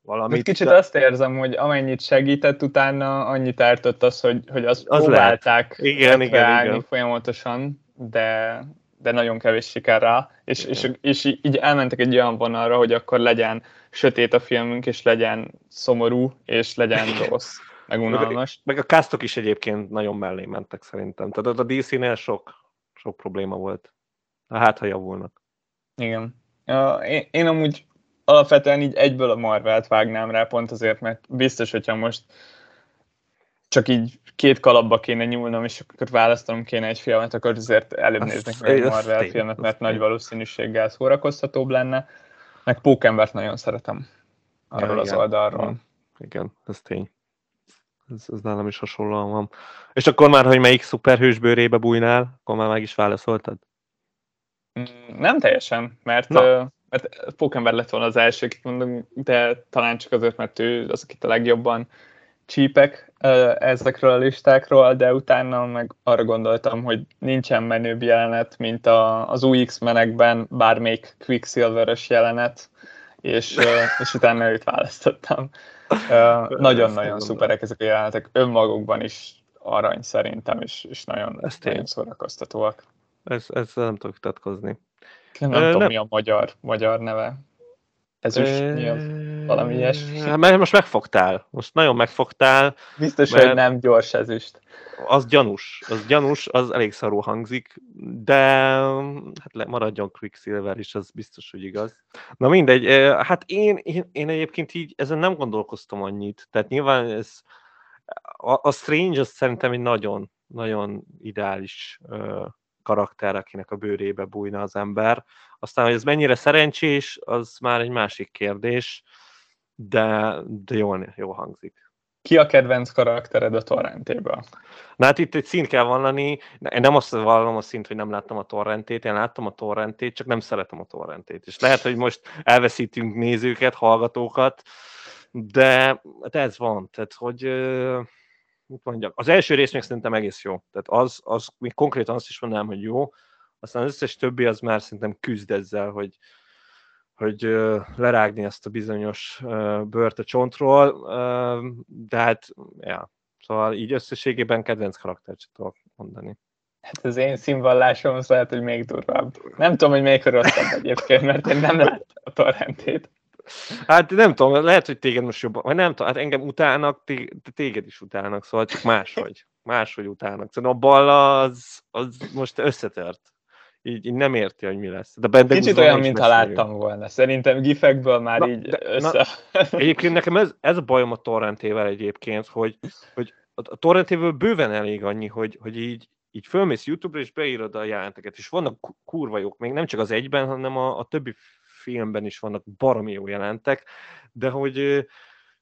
valamit. Egy kicsit de... azt érzem, hogy amennyit segített utána, annyit ártott az, hogy, hogy azt az próbálták igen, igen, igen. folyamatosan, de, de nagyon kevés siker rá, és, és, és így elmentek egy olyan vonalra, hogy akkor legyen sötét a filmünk, és legyen szomorú, és legyen rossz, meg unalmas. Meg, meg a castok is egyébként nagyon mellé mentek szerintem. Tehát a DC-nél sok, sok probléma volt. Hát, ha javulnak. Igen. Én, én amúgy alapvetően így egyből a Marvelt vágnám rá, pont azért, mert biztos, hogyha most csak így két kalapba kéne nyúlnom, és akkor választanom kéne egy filmet, akkor azért előbb néznek meg egy Marvel tény, filmet, mert nagy valószínűséggel szórakoztatóbb lenne. Meg Pókembert nagyon szeretem arról ja, az igen. oldalról. Igen, ez tény. Ez, ez nálam is hasonlóan van. És akkor már, hogy melyik szuperhős bőrébe bújnál, akkor már meg is válaszoltad? Mm, nem teljesen, mert, uh, mert Pókember lett volna az első, mondom, de talán csak azért, mert ő az, akit a legjobban csípek ezekről a listákról, de utána meg arra gondoltam, hogy nincsen menőbb jelenet, mint a, az új X-menekben bármelyik Quicksilver-ös jelenet, és, és utána őt választottam. Nagyon-nagyon szuperek ezek a jelenetek, önmagukban is arany szerintem, és, és nagyon, Ezt nagyon szórakoztatóak. Ez, ez nem tudok vitatkozni. Nem, nem tudom, mi a magyar, magyar neve. Ez is mi az? Valami ilyesmi. Hát most megfogtál. Most nagyon megfogtál. Biztos, hogy nem gyors ezüst. Az gyanús. Az gyanús, az elég szarú hangzik, de hát maradjon Quicksilver is, az biztos, hogy igaz. Na mindegy, hát én, én, én egyébként így ezen nem gondolkoztam annyit. Tehát nyilván ez, a, a Strange az szerintem egy nagyon, nagyon ideális karakter, akinek a bőrébe bújna az ember. Aztán, hogy ez mennyire szerencsés, az már egy másik kérdés, de, de jól, jól hangzik. Ki a kedvenc karaktered a torrentéből? Na hát itt egy szint kell vallani, én nem azt vallom a szint, hogy nem láttam a torrentét, én láttam a torrentét, csak nem szeretem a torrentét. És lehet, hogy most elveszítünk nézőket, hallgatókat, de hát ez van, tehát hogy mit mondjak, az első rész még szerintem egész jó. Tehát az, az még konkrétan azt is mondanám, hogy jó, aztán az összes többi az már szerintem küzd ezzel, hogy, hogy lerágni ezt a bizonyos bört a csontról, de hát, ja, szóval így összességében kedvenc karaktert sem tudok mondani. Hát az én színvallásom az lehet, hogy még durvább. Nem tudom, hogy melyik rosszabb egyébként, mert én nem láttam a torrentét. Hát nem tudom, lehet, hogy téged most jobban, vagy nem tudom, hát engem utálnak, téged is utálnak, szóval csak máshogy, máshogy utálnak. Szóval a balla az, az most összetört. Így, így nem érti, hogy mi lesz. De Kicsit olyan, mintha láttam volna. Szerintem gifekből már na, így de, össze... Na, egyébként nekem ez, ez a bajom a torrentével egyébként, hogy, hogy a torrentével bőven elég annyi, hogy, hogy így, így fölmész YouTube-ra, és beírod a jelenteket, és vannak kurva jók, még nem csak az egyben, hanem a, a többi filmben is vannak baromi jó jelentek, de hogy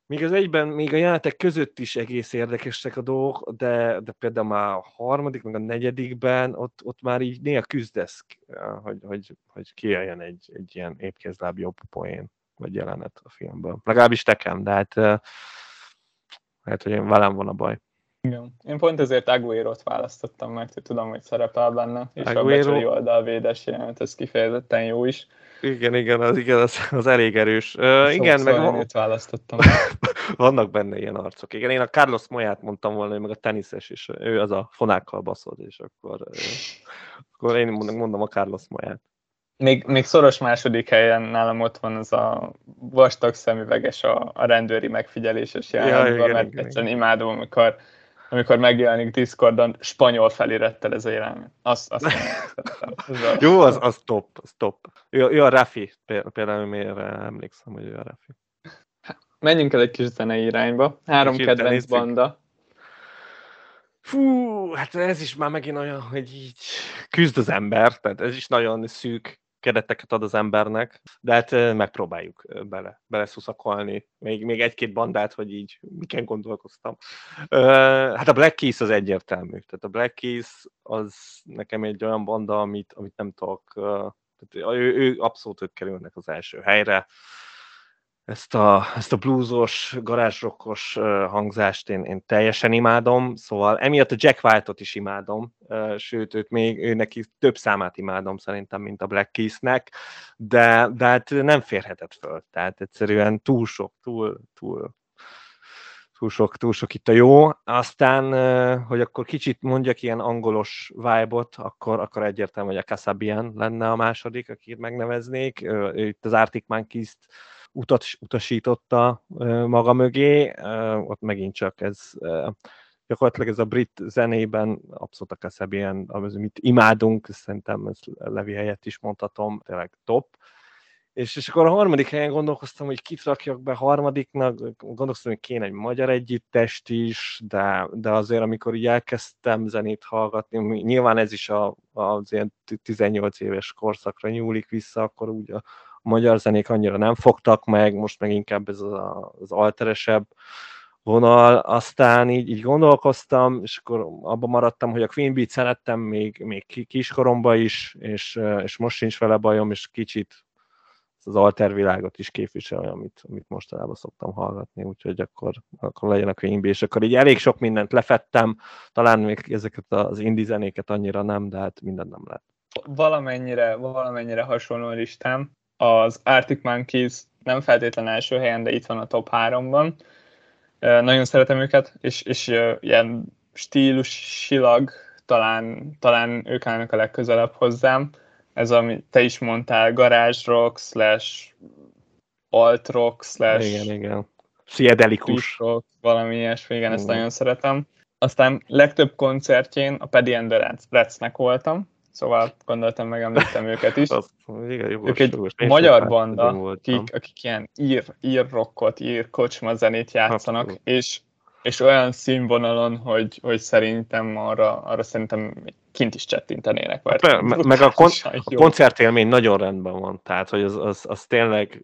még az egyben, még a jelentek között is egész érdekesek a dolgok, de, de például már a harmadik, meg a negyedikben ott, ott már így néha küzdesz, hogy, hogy, hogy kijöjjön egy, egy ilyen épkézláb jobb poén, vagy jelenet a filmből. Legalábbis nekem, de hát lehet, hogy én velem van a baj. Igen. Én pont ezért Aguero-t választottam, mert tudom, hogy szerepel benne, és Aguero... a becsori oldalvédes jelent, ez kifejezetten jó is. Igen, igen, az, igen, az, az elég erős. Uh, igen, meg van... választottam. vannak benne ilyen arcok. Igen, én a Carlos Moyát mondtam volna, hogy meg a teniszes is, ő az a fonákkal baszod, és akkor, akkor én mondom a Carlos Moyát. Még, még szoros második helyen nálam ott van az a vastag szemüveges a, a rendőri megfigyeléses jelenetben, ja, mert igen, egyszerűen igen. imádom, amikor amikor megjelenik Discordon spanyol felirettel ez a jelenet. Azt, azt nem Jó, az, az top, az top. Ő, ő a Rafi, például miért emlékszem, hogy ő a Rafi. Menjünk el egy kis zenei irányba. Három Kicsit kedvenc nézzük. banda. Fú, hát ez is már megint olyan, hogy így küzd az ember, tehát ez is nagyon szűk kereteket ad az embernek, de hát megpróbáljuk bele, beleszuszakolni. Még, még egy-két bandát, hogy így miken gondolkoztam. Hát a Black Keys az egyértelmű. Tehát a Black Keys az nekem egy olyan banda, amit, amit nem tudok, tehát ő, ő abszolút ők kerülnek az első helyre ezt a, ezt a bluesos, garázsrokkos hangzást én, én teljesen imádom, szóval emiatt a Jack White-ot is imádom, sőt, őt még ő neki több számát imádom szerintem, mint a Black Keys-nek, de, de hát nem férhetett föl, tehát egyszerűen túl sok, túl, túl, túl sok, túl sok itt a jó. Aztán, hogy akkor kicsit mondjak ilyen angolos vibe-ot, akkor, akkor egyértelmű, hogy a Kasabian lenne a második, akit megneveznék. Itt az Arctic Monkeys-t utat, utasította maga mögé, ott megint csak ez gyakorlatilag ez a brit zenében abszolút a Kasabian, amit imádunk, szerintem ez Levi helyett is mondhatom, tényleg top. És, és akkor a harmadik helyen gondolkoztam, hogy kit rakjak be harmadiknak, gondolkoztam, hogy kéne egy magyar együttest is, de, de azért, amikor így elkezdtem zenét hallgatni, nyilván ez is a, az ilyen 18 éves korszakra nyúlik vissza, akkor úgy a, magyar zenék annyira nem fogtak meg, most meg inkább ez az, az alteresebb vonal, aztán így, így gondolkoztam, és akkor abban maradtam, hogy a Queen Beat szerettem még, még kiskoromban is, és, és most sincs vele bajom, és kicsit az altervilágot is képvisel, amit, amit mostanában szoktam hallgatni, úgyhogy akkor, akkor legyen a Bee, és akkor így elég sok mindent lefettem, talán még ezeket az indie zenéket annyira nem, de hát minden nem lett. Valamennyire, valamennyire hasonló listám az Arctic Monkeys nem feltétlen első helyen, de itt van a top 3-ban. Nagyon szeretem őket, és, és ilyen stílusilag talán, talán ők állnak a legközelebb hozzám. Ez, ami te is mondtál, garage rock slash alt-rock slash Igen, igen. Pszichedelikus. rock, valami ilyesmi, igen, ezt Igen. nagyon szeretem. Aztán legtöbb koncertjén a Paddy and the Rats- Ratsnek voltam, szóval gondoltam, megemlítem őket is. Az, igen, jogos, Ők egy jogos. Magyar banda, akik, akik ilyen ír, ír rockot, ír kocsma zenét játszanak, Abszolút. és, és olyan színvonalon, hogy, hogy szerintem arra, arra szerintem kint is csettintenének. mert Me- me- meg a, kon- a koncertélmény nagyon rendben van, tehát hogy az, az, az tényleg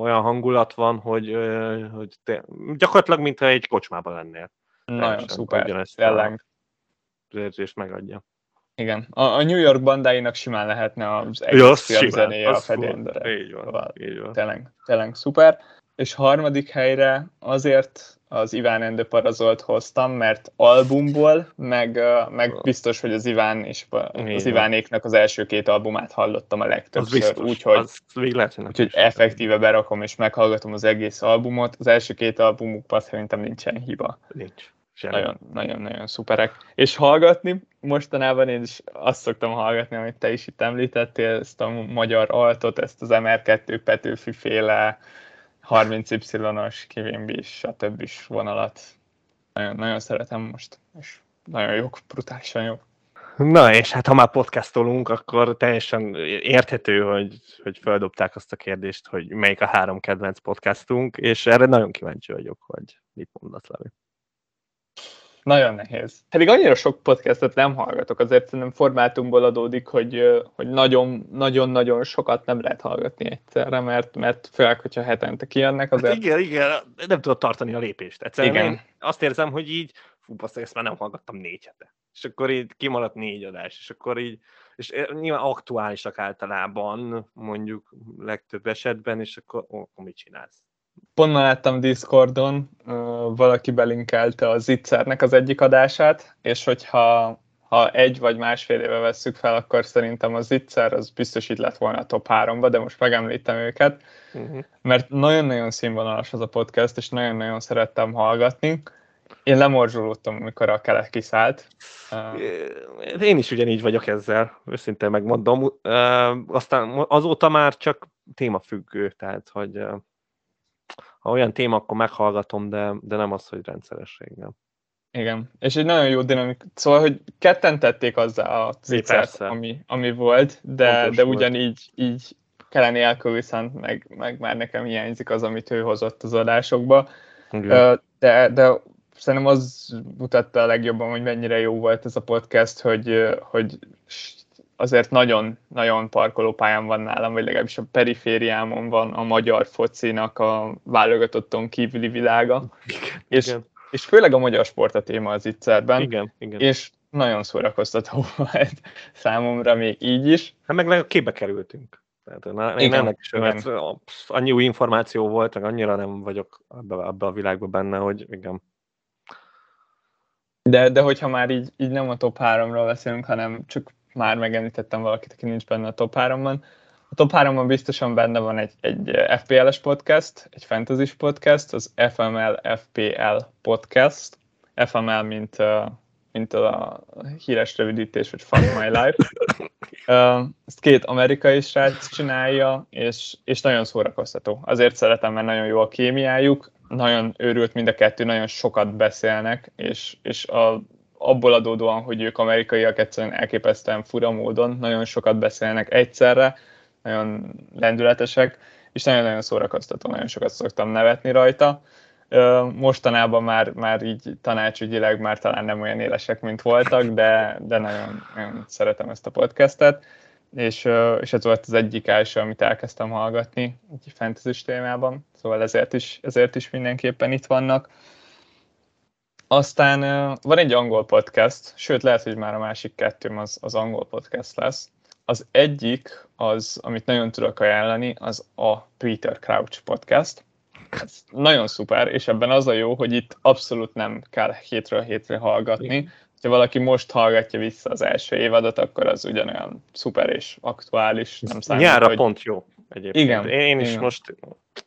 olyan hangulat van, hogy, hogy te, gyakorlatilag mintha egy kocsmában lennél. Nagyon teljesen szuper, tényleg. Az érzést megadja. Igen. A, a New York bandáinak simán lehetne az egész Ja, film simán, zenéje a az. Endere. Így van, Szóval így van. Tényleg, tényleg szuper. És harmadik helyre azért az Iván and the Parazolt hoztam, mert albumból, meg, meg biztos, hogy az Iván és az. Ivánéknak az első két albumát hallottam a legtöbbször, úgyhogy is. effektíve berakom és meghallgatom az egész albumot. Az első két albumukban szerintem nincsen hiba. Nincs. Semmi. Nagyon, nagyon, nagyon szuperek. És hallgatni, mostanában én is azt szoktam hallgatni, amit te is itt említettél, ezt a magyar altot, ezt az MR2 Petőfi féle 30Y-os, kivimbis, stb. vonalat. Nagyon, nagyon szeretem most, és nagyon jók, brutálisan jók. Na, és hát ha már podcastolunk, akkor teljesen érthető, hogy, hogy feldobták azt a kérdést, hogy melyik a három kedvenc podcastunk, és erre nagyon kíváncsi vagyok, hogy mit mondasz, Levi. Nagyon nehéz. Pedig annyira sok podcastot nem hallgatok, azért szerintem formátumból adódik, hogy, hogy nagyon, nagyon-nagyon sokat nem lehet hallgatni egyszerre, mert, mert főleg, hogyha hetente kijönnek, Hát azért igen, igen, nem tudod tartani a lépést. Egyszerűen Igen. én azt érzem, hogy így, fú, basz, ezt már nem hallgattam négy hete. És akkor így kimaradt négy adás, és akkor így, és eh, nyilván aktuálisak általában, mondjuk legtöbb esetben, és akkor, ó, mit csinálsz? Pont ma láttam Discordon, valaki belinkelte a Zitzernek az egyik adását, és hogyha ha egy vagy másfél éve vesszük fel, akkor szerintem a Zitzer az biztos itt lett volna a top 3-ba, de most megemlítem őket. Uh-huh. mert nagyon-nagyon színvonalas az a podcast, és nagyon-nagyon szerettem hallgatni. Én lemorzsolódtam, amikor a kelet kiszállt. Én is ugyanígy vagyok ezzel, őszintén megmondom. Aztán azóta már csak témafüggő, tehát hogy ha olyan téma, akkor meghallgatom, de, de nem az, hogy rendszerességgel. igen, és egy nagyon jó dinamik. Szóval, hogy ketten tették azzá a persze. ami, ami volt, de, Fontos de volt. ugyanígy így Kellen nélkül viszont meg, meg már nekem hiányzik az, amit ő hozott az adásokba. Igen. De, de szerintem az mutatta a legjobban, hogy mennyire jó volt ez a podcast, hogy, hogy azért nagyon, nagyon parkolópályán van nálam, vagy legalábbis a perifériámon van a magyar focinak a válogatotton kívüli világa, igen, és, igen, és főleg a magyar sport a téma az ittszerben, igen, igen. és nagyon szórakoztató volt számomra még így is. Hát meg legalább képbe kerültünk. Tehát én Igen, ennek is igen. mert annyi új információ volt, meg annyira nem vagyok ebbe, ebbe a világban benne, hogy igen. De, de hogyha már így, így nem a top 3-ról beszélünk, hanem csak már megemlítettem valakit, aki nincs benne a top 3-ban. A top 3-ban biztosan benne van egy, egy FPL-es podcast, egy fantasy podcast, az FML FPL podcast. FML, mint, mint a híres rövidítés, hogy Fuck My Life. Ezt két amerikai srác csinálja, és, és nagyon szórakoztató. Azért szeretem, mert nagyon jó a kémiájuk, nagyon őrült mind a kettő, nagyon sokat beszélnek, és, és a, abból adódóan, hogy ők amerikaiak egyszerűen elképesztően fura módon, nagyon sokat beszélnek egyszerre, nagyon lendületesek, és nagyon-nagyon szórakoztató, nagyon sokat szoktam nevetni rajta. Mostanában már, már így tanácsügyileg már talán nem olyan élesek, mint voltak, de, de nagyon, nagyon szeretem ezt a podcastet, és, és ez volt az egyik első, amit elkezdtem hallgatni egy fantasy témában, szóval ezért is, ezért is mindenképpen itt vannak. Aztán van egy angol podcast, sőt lehet, hogy már a másik kettőm az, az angol podcast lesz. Az egyik, az, amit nagyon tudok ajánlani, az a Peter Crouch podcast. Ez nagyon szuper, és ebben az a jó, hogy itt abszolút nem kell hétről hétre hallgatni. Ha valaki most hallgatja vissza az első évadot, akkor az ugyanolyan szuper és aktuális. Nem számít, Nyára hogy... pont jó egyébként. Igen, Én, én is igen. most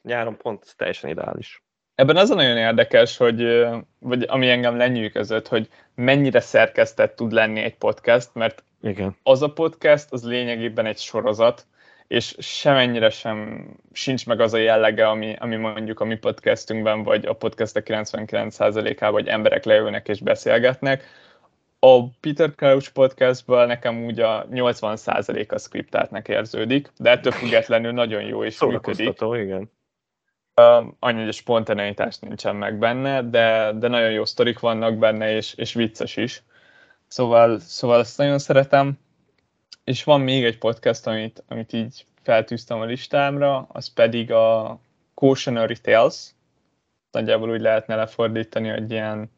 nyáron pont teljesen ideális. Ebben az a nagyon érdekes, hogy, vagy ami engem lenyűgözött, hogy mennyire szerkesztett tud lenni egy podcast, mert Igen. az a podcast, az lényegében egy sorozat, és semennyire sem sincs meg az a jellege, ami, ami mondjuk a mi podcastünkben, vagy a podcastek 99%-ában, hogy emberek leülnek és beszélgetnek. A Peter Crouch podcastből nekem úgy a 80% a skriptáltnak érződik, de ettől függetlenül nagyon jó és működik. igen. Annyi, hogy a spontaneitás nincsen meg benne, de, de nagyon jó sztorik vannak benne, és, és vicces is. Szóval, szóval ezt nagyon szeretem. És van még egy podcast, amit, amit így feltűztem a listámra, az pedig a Cautionary Tales. Nagyjából úgy lehetne lefordítani, hogy ilyen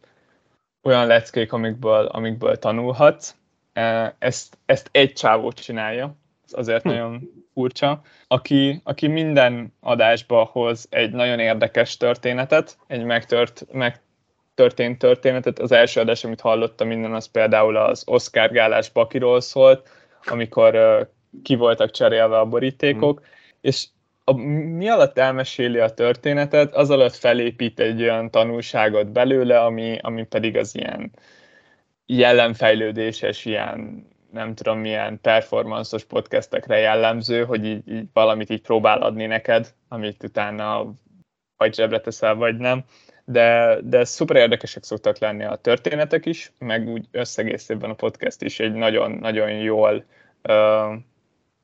olyan leckék, amikből, amikből tanulhatsz. E, ezt, ezt egy csávó csinálja, azért hm. nagyon furcsa, aki, aki minden adásba hoz egy nagyon érdekes történetet, egy megtört, megtörtént történetet. Az első adás, amit hallottam minden, az például az Oscar gálás Bakiról szólt, amikor uh, ki voltak cserélve a borítékok, mm. és a, mi alatt elmeséli a történetet, az alatt felépít egy olyan tanulságot belőle, ami, ami pedig az ilyen jellemfejlődéses, ilyen nem tudom milyen performanszos podcastekre jellemző, hogy így, így valamit így próbál adni neked, amit utána vagy zsebre teszel, vagy nem. De, de szuper érdekesek szoktak lenni a történetek is, meg úgy összegészében a podcast is egy nagyon-nagyon jól uh,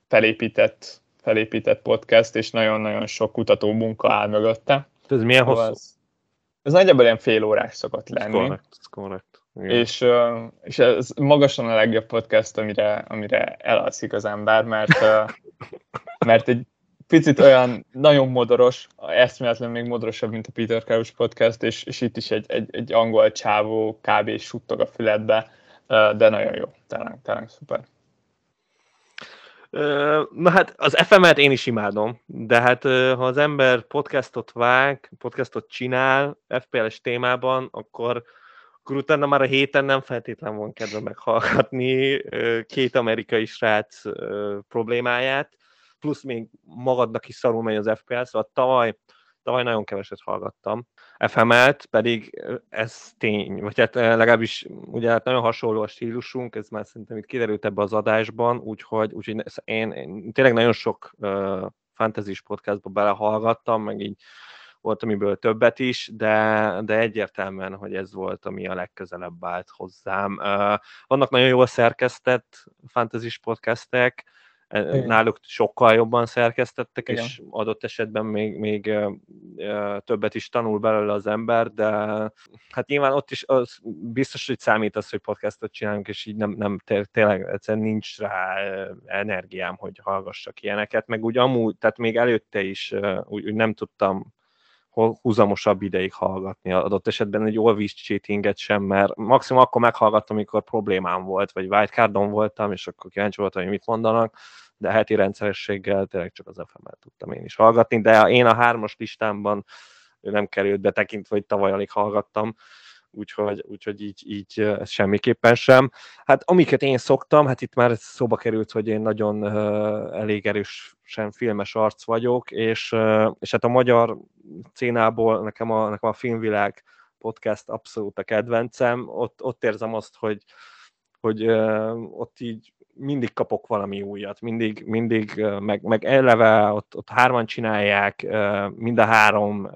felépített, felépített podcast, és nagyon-nagyon sok kutató munka áll mögötte. Ez milyen hosszú? Ez, ez nagyjából ilyen fél órás szokott lenni. Ez korrekt, ez És, és ez magasan a legjobb podcast, amire, amire elalszik az ember, mert, mert egy picit olyan nagyon modoros, eszméletlen még modorosabb, mint a Peter Crouch podcast, és, és itt is egy, egy, egy angol csávó kb. suttog a füledbe, de nagyon jó, tényleg, tényleg szuper. Na hát az FM-et én is imádom, de hát ha az ember podcastot vág, podcastot csinál FPL-es témában, akkor akkor utána már a héten nem feltétlen van kedve meghallgatni két amerikai srác problémáját, plusz még magadnak is szarul megy az FPL, szóval tavaly, tavaly nagyon keveset hallgattam. FM-et, pedig ez tény, vagy hát legalábbis ugye hát nagyon hasonló a stílusunk, ez már szerintem itt kiderült ebbe az adásban, úgyhogy, úgyhogy én, én tényleg nagyon sok uh, fantasy podcastba belehallgattam, meg így volt amiből többet is, de, de egyértelműen, hogy ez volt, ami a legközelebb állt hozzám. Vannak nagyon jól szerkesztett fantasy podcastek, e, Igen. náluk sokkal jobban szerkesztettek, Igen. és adott esetben még, még többet is tanul belőle az ember, de hát nyilván ott is az biztos, hogy számít az, hogy podcastot csinálunk, és így nem, nem tényleg egyszerűen nincs rá energiám, hogy hallgassak ilyeneket, meg úgy amúgy, tehát még előtte is úgy, úgy nem tudtam húzamosabb ideig hallgatni adott esetben egy Olvis cheatinget sem, mert maximum akkor meghallgattam, amikor problémám volt, vagy wildcardon voltam, és akkor kíváncsi voltam, hogy mit mondanak, de heti rendszerességgel tényleg csak az FM-et tudtam én is hallgatni, de én a hármas listámban ő nem került be, tekintve, hogy tavaly alig hallgattam, úgyhogy, úgyhogy így, így ez semmiképpen sem. Hát amiket én szoktam, hát itt már szóba került, hogy én nagyon uh, elég erősen filmes arc vagyok, és, uh, és hát a magyar szénából nekem a, nekem a filmvilág podcast abszolút a kedvencem, ott, ott érzem azt, hogy, hogy uh, ott így mindig kapok valami újat, mindig, mindig meg, meg eleve ott, ott hárman csinálják, mind a három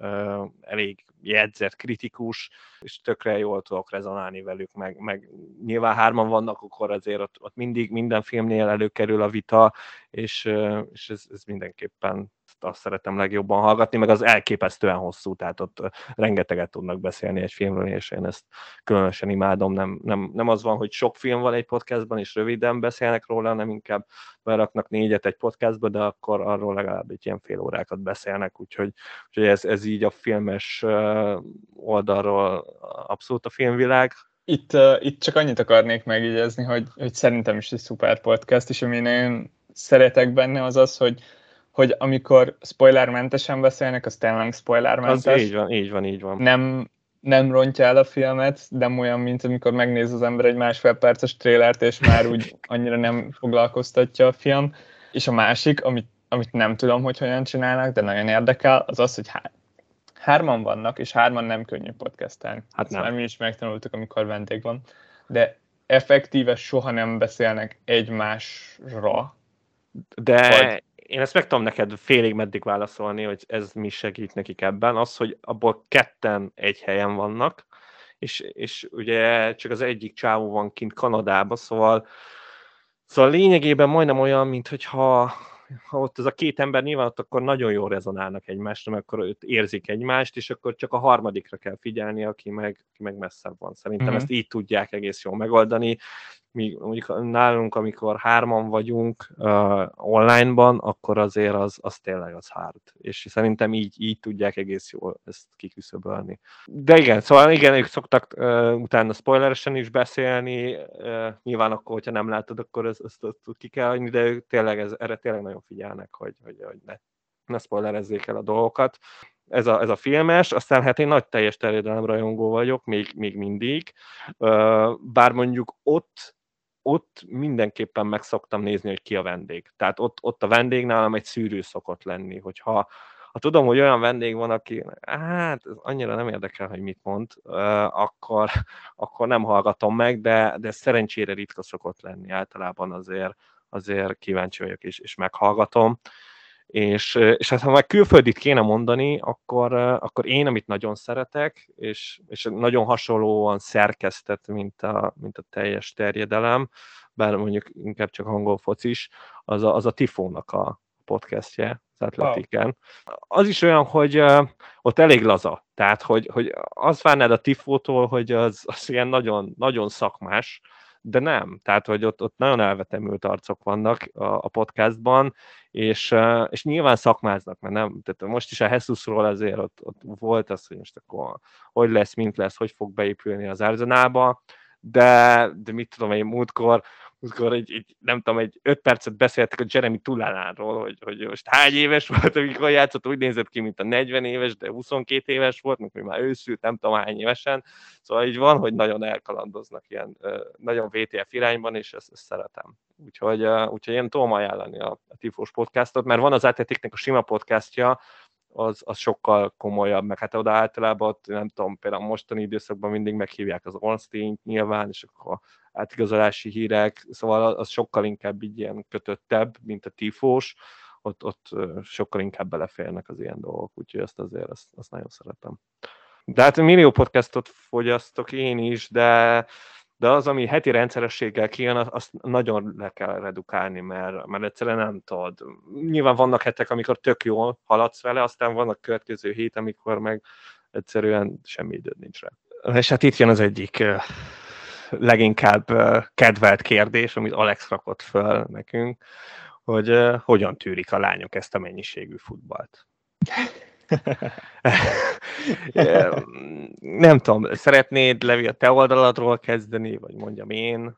elég jegyzett, kritikus, és tökre jól tudok rezonálni velük, meg, meg nyilván hárman vannak, akkor azért ott, ott mindig minden filmnél előkerül a vita, és, és ez, ez mindenképpen azt szeretem legjobban hallgatni, meg az elképesztően hosszú, tehát ott rengeteget tudnak beszélni egy filmről, és én ezt különösen imádom. Nem, nem, nem az van, hogy sok film van egy podcastban, és röviden beszélnek róla, hanem inkább beraknak négyet egy podcastba, de akkor arról legalább egy ilyen fél órákat beszélnek, úgyhogy, úgyhogy ez, ez így a filmes oldalról abszolút a filmvilág. Itt, uh, itt csak annyit akarnék megjegyezni, hogy, hogy szerintem is egy szuper podcast, és ami én szeretek benne az az, hogy hogy amikor spoilermentesen beszélnek, az tényleg spoilermentes. Az így van, így van, így van. Nem, nem rontja el a filmet, de olyan, mint amikor megnéz az ember egy másfél perces trélert, és már úgy annyira nem foglalkoztatja a film. És a másik, amit, amit nem tudom, hogy hogyan csinálnak, de nagyon érdekel, az az, hogy há- hárman vannak, és hárman nem könnyű podcastelni. Hát nem. Már mi is megtanultuk, amikor vendég van. De effektíve soha nem beszélnek egymásra. De vagy én ezt meg tudom neked félig meddig válaszolni, hogy ez mi segít nekik ebben. Az, hogy abból ketten egy helyen vannak, és, és ugye csak az egyik csávó van kint Kanadába, szóval, szóval lényegében majdnem olyan, mint hogyha ha ott ez a két ember nyilván ott akkor nagyon jól rezonálnak egymást, mert akkor őt érzik egymást, és akkor csak a harmadikra kell figyelni, aki meg, aki meg messzebb van. Szerintem mm-hmm. ezt így tudják egész jól megoldani mi, mondjuk nálunk, amikor hárman vagyunk uh, online-ban, akkor azért az, az tényleg az hard. És szerintem így, így tudják egész jól ezt kiküszöbölni. De igen, szóval igen, ők szoktak uh, utána spoileresen is beszélni, uh, nyilván akkor, hogyha nem látod, akkor ezt, ezt, ezt ki kell hagyni, de ők tényleg ez, erre tényleg nagyon figyelnek, hogy, hogy, hogy ne, ne spoilerezzék el a dolgokat ez a, ez a filmes, aztán hát én nagy teljes terjedelem rajongó vagyok, még, még mindig, bár mondjuk ott ott mindenképpen meg szoktam nézni, hogy ki a vendég. Tehát ott, ott a vendég nálam egy szűrő szokott lenni, hogyha ha tudom, hogy olyan vendég van, aki hát annyira nem érdekel, hogy mit mond, akkor, akkor nem hallgatom meg, de, de szerencsére ritka szokott lenni. Általában azért, azért kíváncsi vagyok és, és meghallgatom. És, és hát ha meg külföldit kéne mondani, akkor, akkor én, amit nagyon szeretek, és, és nagyon hasonlóan szerkesztett, mint a, mint a teljes terjedelem, bár mondjuk inkább csak angol focis, az a, az a Tifónak a podcastje, az Atletiken. Az is olyan, hogy uh, ott elég laza, tehát hogy, hogy az várnád a Tifótól, hogy az, az ilyen nagyon, nagyon szakmás, de nem. Tehát, hogy ott, ott nagyon elvetemült arcok vannak a, a podcastban, és, és nyilván szakmáznak, mert nem, tehát most is a Hesusról azért ott, ott volt az, hogy most akkor hogy lesz, mint lesz, hogy fog beépülni az Arzenába, de, de mit tudom én, múltkor amikor egy, egy, nem tudom, egy öt percet beszéltek a Jeremy Tulánánról, hogy, hogy most hány éves volt, amikor játszott, úgy nézett ki, mint a 40 éves, de 22 éves volt, mikor már őszült, nem tudom hány évesen. Szóval így van, hogy nagyon elkalandoznak ilyen, nagyon VTF irányban, és ezt, ezt szeretem. Úgyhogy, úgyhogy én tudom ajánlani a, a Tifós podcastot, mert van az Atletiknek a sima podcastja, az, az sokkal komolyabb, meg hát oda általában ott, nem tudom, például mostani időszakban mindig meghívják az Ornstein nyilván, és akkor átigazolási hírek, szóval az sokkal inkább így ilyen kötöttebb, mint a tifós, ott, ott sokkal inkább beleférnek az ilyen dolgok, úgyhogy ezt azért azt, azt nagyon szeretem. De hát millió podcastot fogyasztok én is, de, de az, ami heti rendszerességgel kijön, azt nagyon le kell redukálni, mert, mert egyszerűen nem tudod. Nyilván vannak hetek, amikor tök jól haladsz vele, aztán vannak következő hét, amikor meg egyszerűen semmi időd nincs rá. És hát itt jön az egyik leginkább kedvelt kérdés, amit Alex rakott föl nekünk, hogy hogyan tűrik a lányok ezt a mennyiségű futballt. nem tudom, szeretnéd Levi a te oldaladról kezdeni, vagy mondjam én?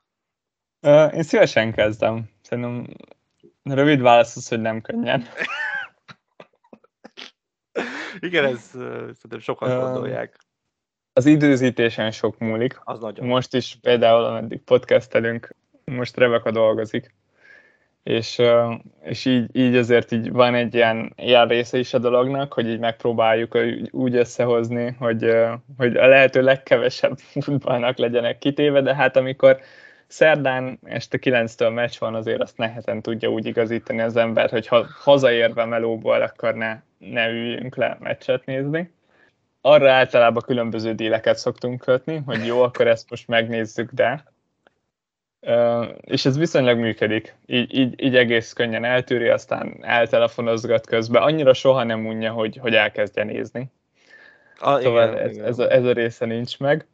Én szívesen kezdem. Szerintem rövid válasz az, hogy nem könnyen. Igen, ez szerintem sokan gondolják az időzítésen sok múlik. Az nagyon. Most is például, ameddig podcastelünk, most Rebeka dolgozik. És, és így, így azért így van egy ilyen, ilyen része is a dolognak, hogy így megpróbáljuk úgy összehozni, hogy, hogy a lehető legkevesebb futballnak legyenek kitéve, de hát amikor szerdán este 9-től meccs van, azért azt nehezen tudja úgy igazítani az ember, hogy ha hazaérve melóból, akkor ne, ne üljünk le meccset nézni. Arra általában különböző díleket szoktunk kötni, hogy jó, akkor ezt most megnézzük, de és ez viszonylag működik. Így, így, így egész könnyen eltűri, aztán eltelefonozgat közben. Annyira soha nem unja, hogy, hogy elkezdje nézni. A, szóval igen, ez, igen. Ez, a, ez a része nincs meg.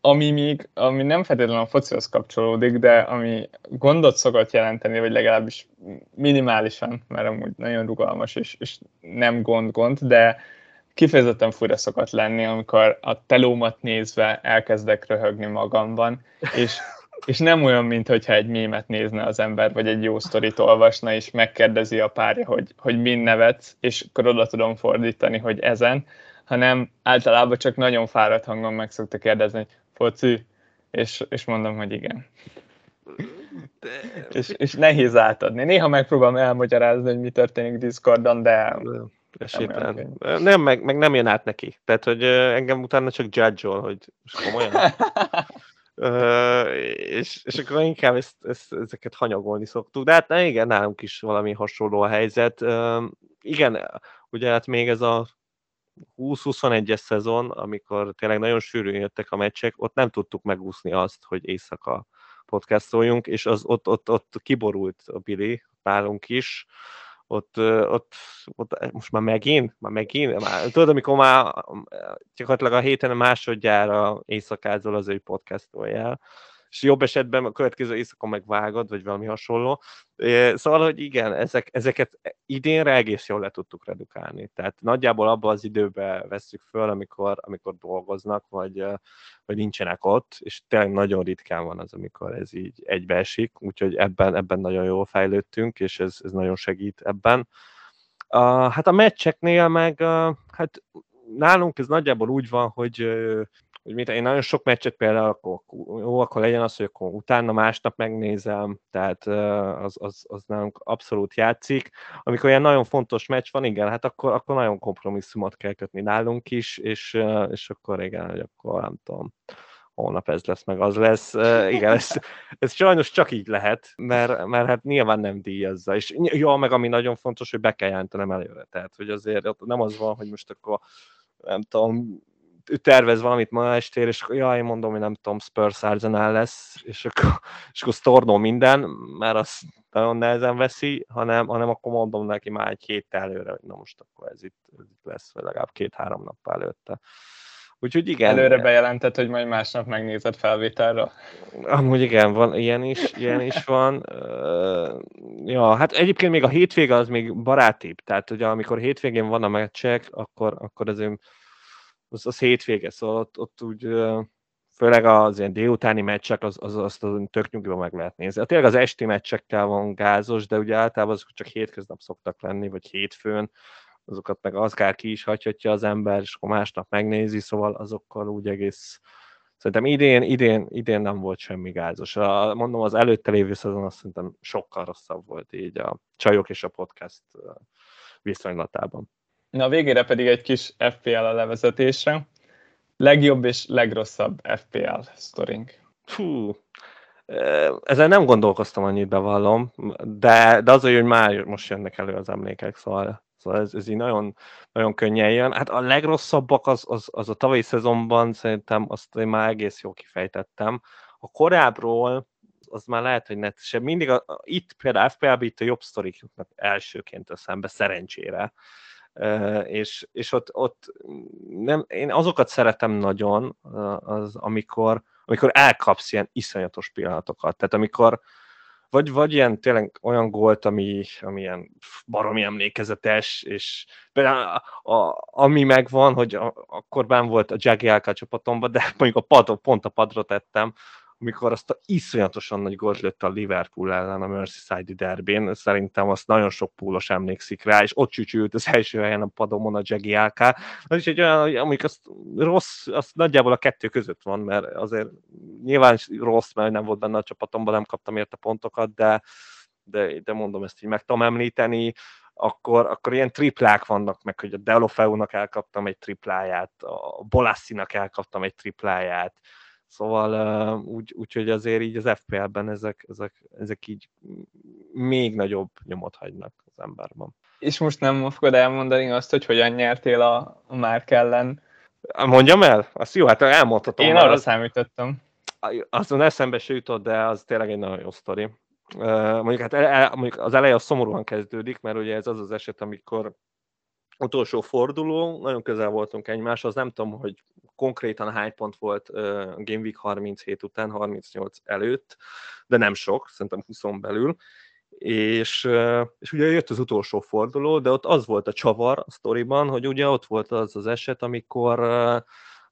Ami még, ami nem feltétlenül a focihoz kapcsolódik, de ami gondot szokott jelenteni, vagy legalábbis minimálisan, mert amúgy nagyon rugalmas, és, és nem gond-gond, de kifejezetten fura szokott lenni, amikor a telómat nézve elkezdek röhögni magamban, és, és nem olyan, mint hogyha egy mémet nézne az ember, vagy egy jó sztorit olvasna, és megkérdezi a párja, hogy, hogy min nevetsz, és akkor oda tudom fordítani, hogy ezen, hanem általában csak nagyon fáradt hangon meg szokta kérdezni, hogy foci, és, és mondom, hogy igen. De... És, és nehéz átadni. Néha megpróbálom elmagyarázni, hogy mi történik Discordon, de Esélytelen. Nem, meg, meg, nem jön át neki. Tehát, hogy engem utána csak judge hogy most komolyan. és, és akkor inkább ezt, ezt, ezeket hanyagolni szoktuk. De hát igen, nálunk is valami hasonló a helyzet. Igen, ugye hát még ez a 20-21-es szezon, amikor tényleg nagyon sűrűn jöttek a meccsek, ott nem tudtuk megúszni azt, hogy éjszaka podcastoljunk, és az, ott, ott, ott kiborult a Billy nálunk is, ott, ott, ott most már megint, már megint, már, tudod, amikor már gyakorlatilag a héten másodjára éjszakázol az ő podcastoljál, és jobb esetben a következő éjszakon megvágod, vagy valami hasonló. Szóval, hogy igen, ezek, ezeket idénre egész jól le tudtuk redukálni. Tehát nagyjából abban az időben veszük föl, amikor, amikor dolgoznak, vagy, vagy nincsenek ott, és tényleg nagyon ritkán van az, amikor ez így egybeesik, úgyhogy ebben, ebben nagyon jól fejlődtünk, és ez, ez nagyon segít ebben. Uh, hát a meccseknél meg, uh, hát nálunk ez nagyjából úgy van, hogy hogy mit, én nagyon sok meccset például, akkor jó, akkor legyen az, hogy akkor utána másnap megnézem, tehát az, az, az nálunk abszolút játszik. Amikor ilyen nagyon fontos meccs van, igen, hát akkor, akkor nagyon kompromisszumot kell kötni nálunk is, és, és akkor igen, hogy akkor nem tudom, holnap ez lesz, meg az lesz. Igen, ez, ez sajnos csak így lehet, mert, mert hát nyilván nem díjazza. És jó, meg ami nagyon fontos, hogy be kell jelentenem előre. Tehát, hogy azért nem az van, hogy most akkor nem tudom, ő tervez valamit ma estére, és jaj, mondom, hogy nem tudom, Spurs Arsenal lesz, és akkor, és akkor sztornó minden, mert az nagyon nehezen veszi, hanem, hanem akkor mondom neki már egy hét előre, hogy na most akkor ez itt, ez itt lesz, vagy legalább két-három nap előtte. Úgyhogy igen. Előre bejelentett, hogy majd másnap megnézed felvételre. Amúgy igen, van, ilyen is, ilyen is van. Ja, hát egyébként még a hétvége az még barátibb, tehát ugye amikor hétvégén van a meccsek, akkor, akkor azért az, az hétvége, szóval ott, ott úgy főleg az ilyen délutáni meccsek, az, az, azt az tök nyugiban meg lehet nézni. Hát tényleg az esti meccsekkel van gázos, de ugye általában azok csak hétköznap szoktak lenni, vagy hétfőn, azokat meg az kár ki is hagyhatja az ember, és akkor másnap megnézi, szóval azokkal úgy egész Szerintem idén, idén, idén nem volt semmi gázos. A, mondom, az előtte lévő szezon azt szerintem sokkal rosszabb volt így a csajok és a podcast viszonylatában. Na a végére pedig egy kis FPL a levezetésre. Legjobb és legrosszabb FPL sztorink. Fú, ezen nem gondolkoztam annyit, bevallom, de, de az, hogy már most jönnek elő az emlékek, szóval, szóval ez, ez így nagyon, nagyon könnyen jön. Hát a legrosszabbak az, az, az a tavalyi szezonban szerintem azt én már egész jól kifejtettem. A korábbról az már lehet, hogy net, sem mindig a, itt például FPL-ben itt a jobb sztorik eszembe, szerencsére. És, és ott, ott nem, én azokat szeretem nagyon, az, amikor, amikor elkapsz ilyen iszonyatos pillanatokat. Tehát amikor vagy, vagy ilyen tényleg olyan gólt, ami, ami ilyen baromi emlékezetes, és például a, a, ami megvan, hogy a, akkor ben volt a Jagielka csapatomban, de mondjuk a padot, pont a padra tettem, amikor azt a iszonyatosan nagy gólt lőtt a Liverpool ellen a Merseyside derbén, szerintem azt nagyon sok púlos emlékszik rá, és ott csücsült az első helyen a padomon a Jaggy AK. Az is egy olyan, amik azt rossz, az nagyjából a kettő között van, mert azért nyilván rossz, mert nem volt benne a csapatomban, nem kaptam érte pontokat, de, de, de mondom ezt így meg tudom említeni, akkor, akkor ilyen triplák vannak meg, hogy a Delofeu-nak elkaptam egy tripláját, a Bolassinak elkaptam egy tripláját, Szóval úgy, úgy, hogy azért így az FPL-ben ezek, ezek, ezek így még nagyobb nyomot hagynak az emberben. És most nem fogod elmondani azt, hogy hogyan nyertél a, Márk ellen? Mondjam el? Azt jó, hát elmondhatom. Én arra az, számítottam. Azon eszembe se jutott, de az tényleg egy nagyon jó sztori. Mondjuk, hát el, mondjuk az eleje a szomorúan kezdődik, mert ugye ez az az eset, amikor utolsó forduló, nagyon közel voltunk egymáshoz, nem tudom, hogy konkrétan hány pont volt Game Week 37 után, 38 előtt, de nem sok, szerintem 20 belül, és, és ugye jött az utolsó forduló, de ott az volt a csavar a sztoriban, hogy ugye ott volt az az eset, amikor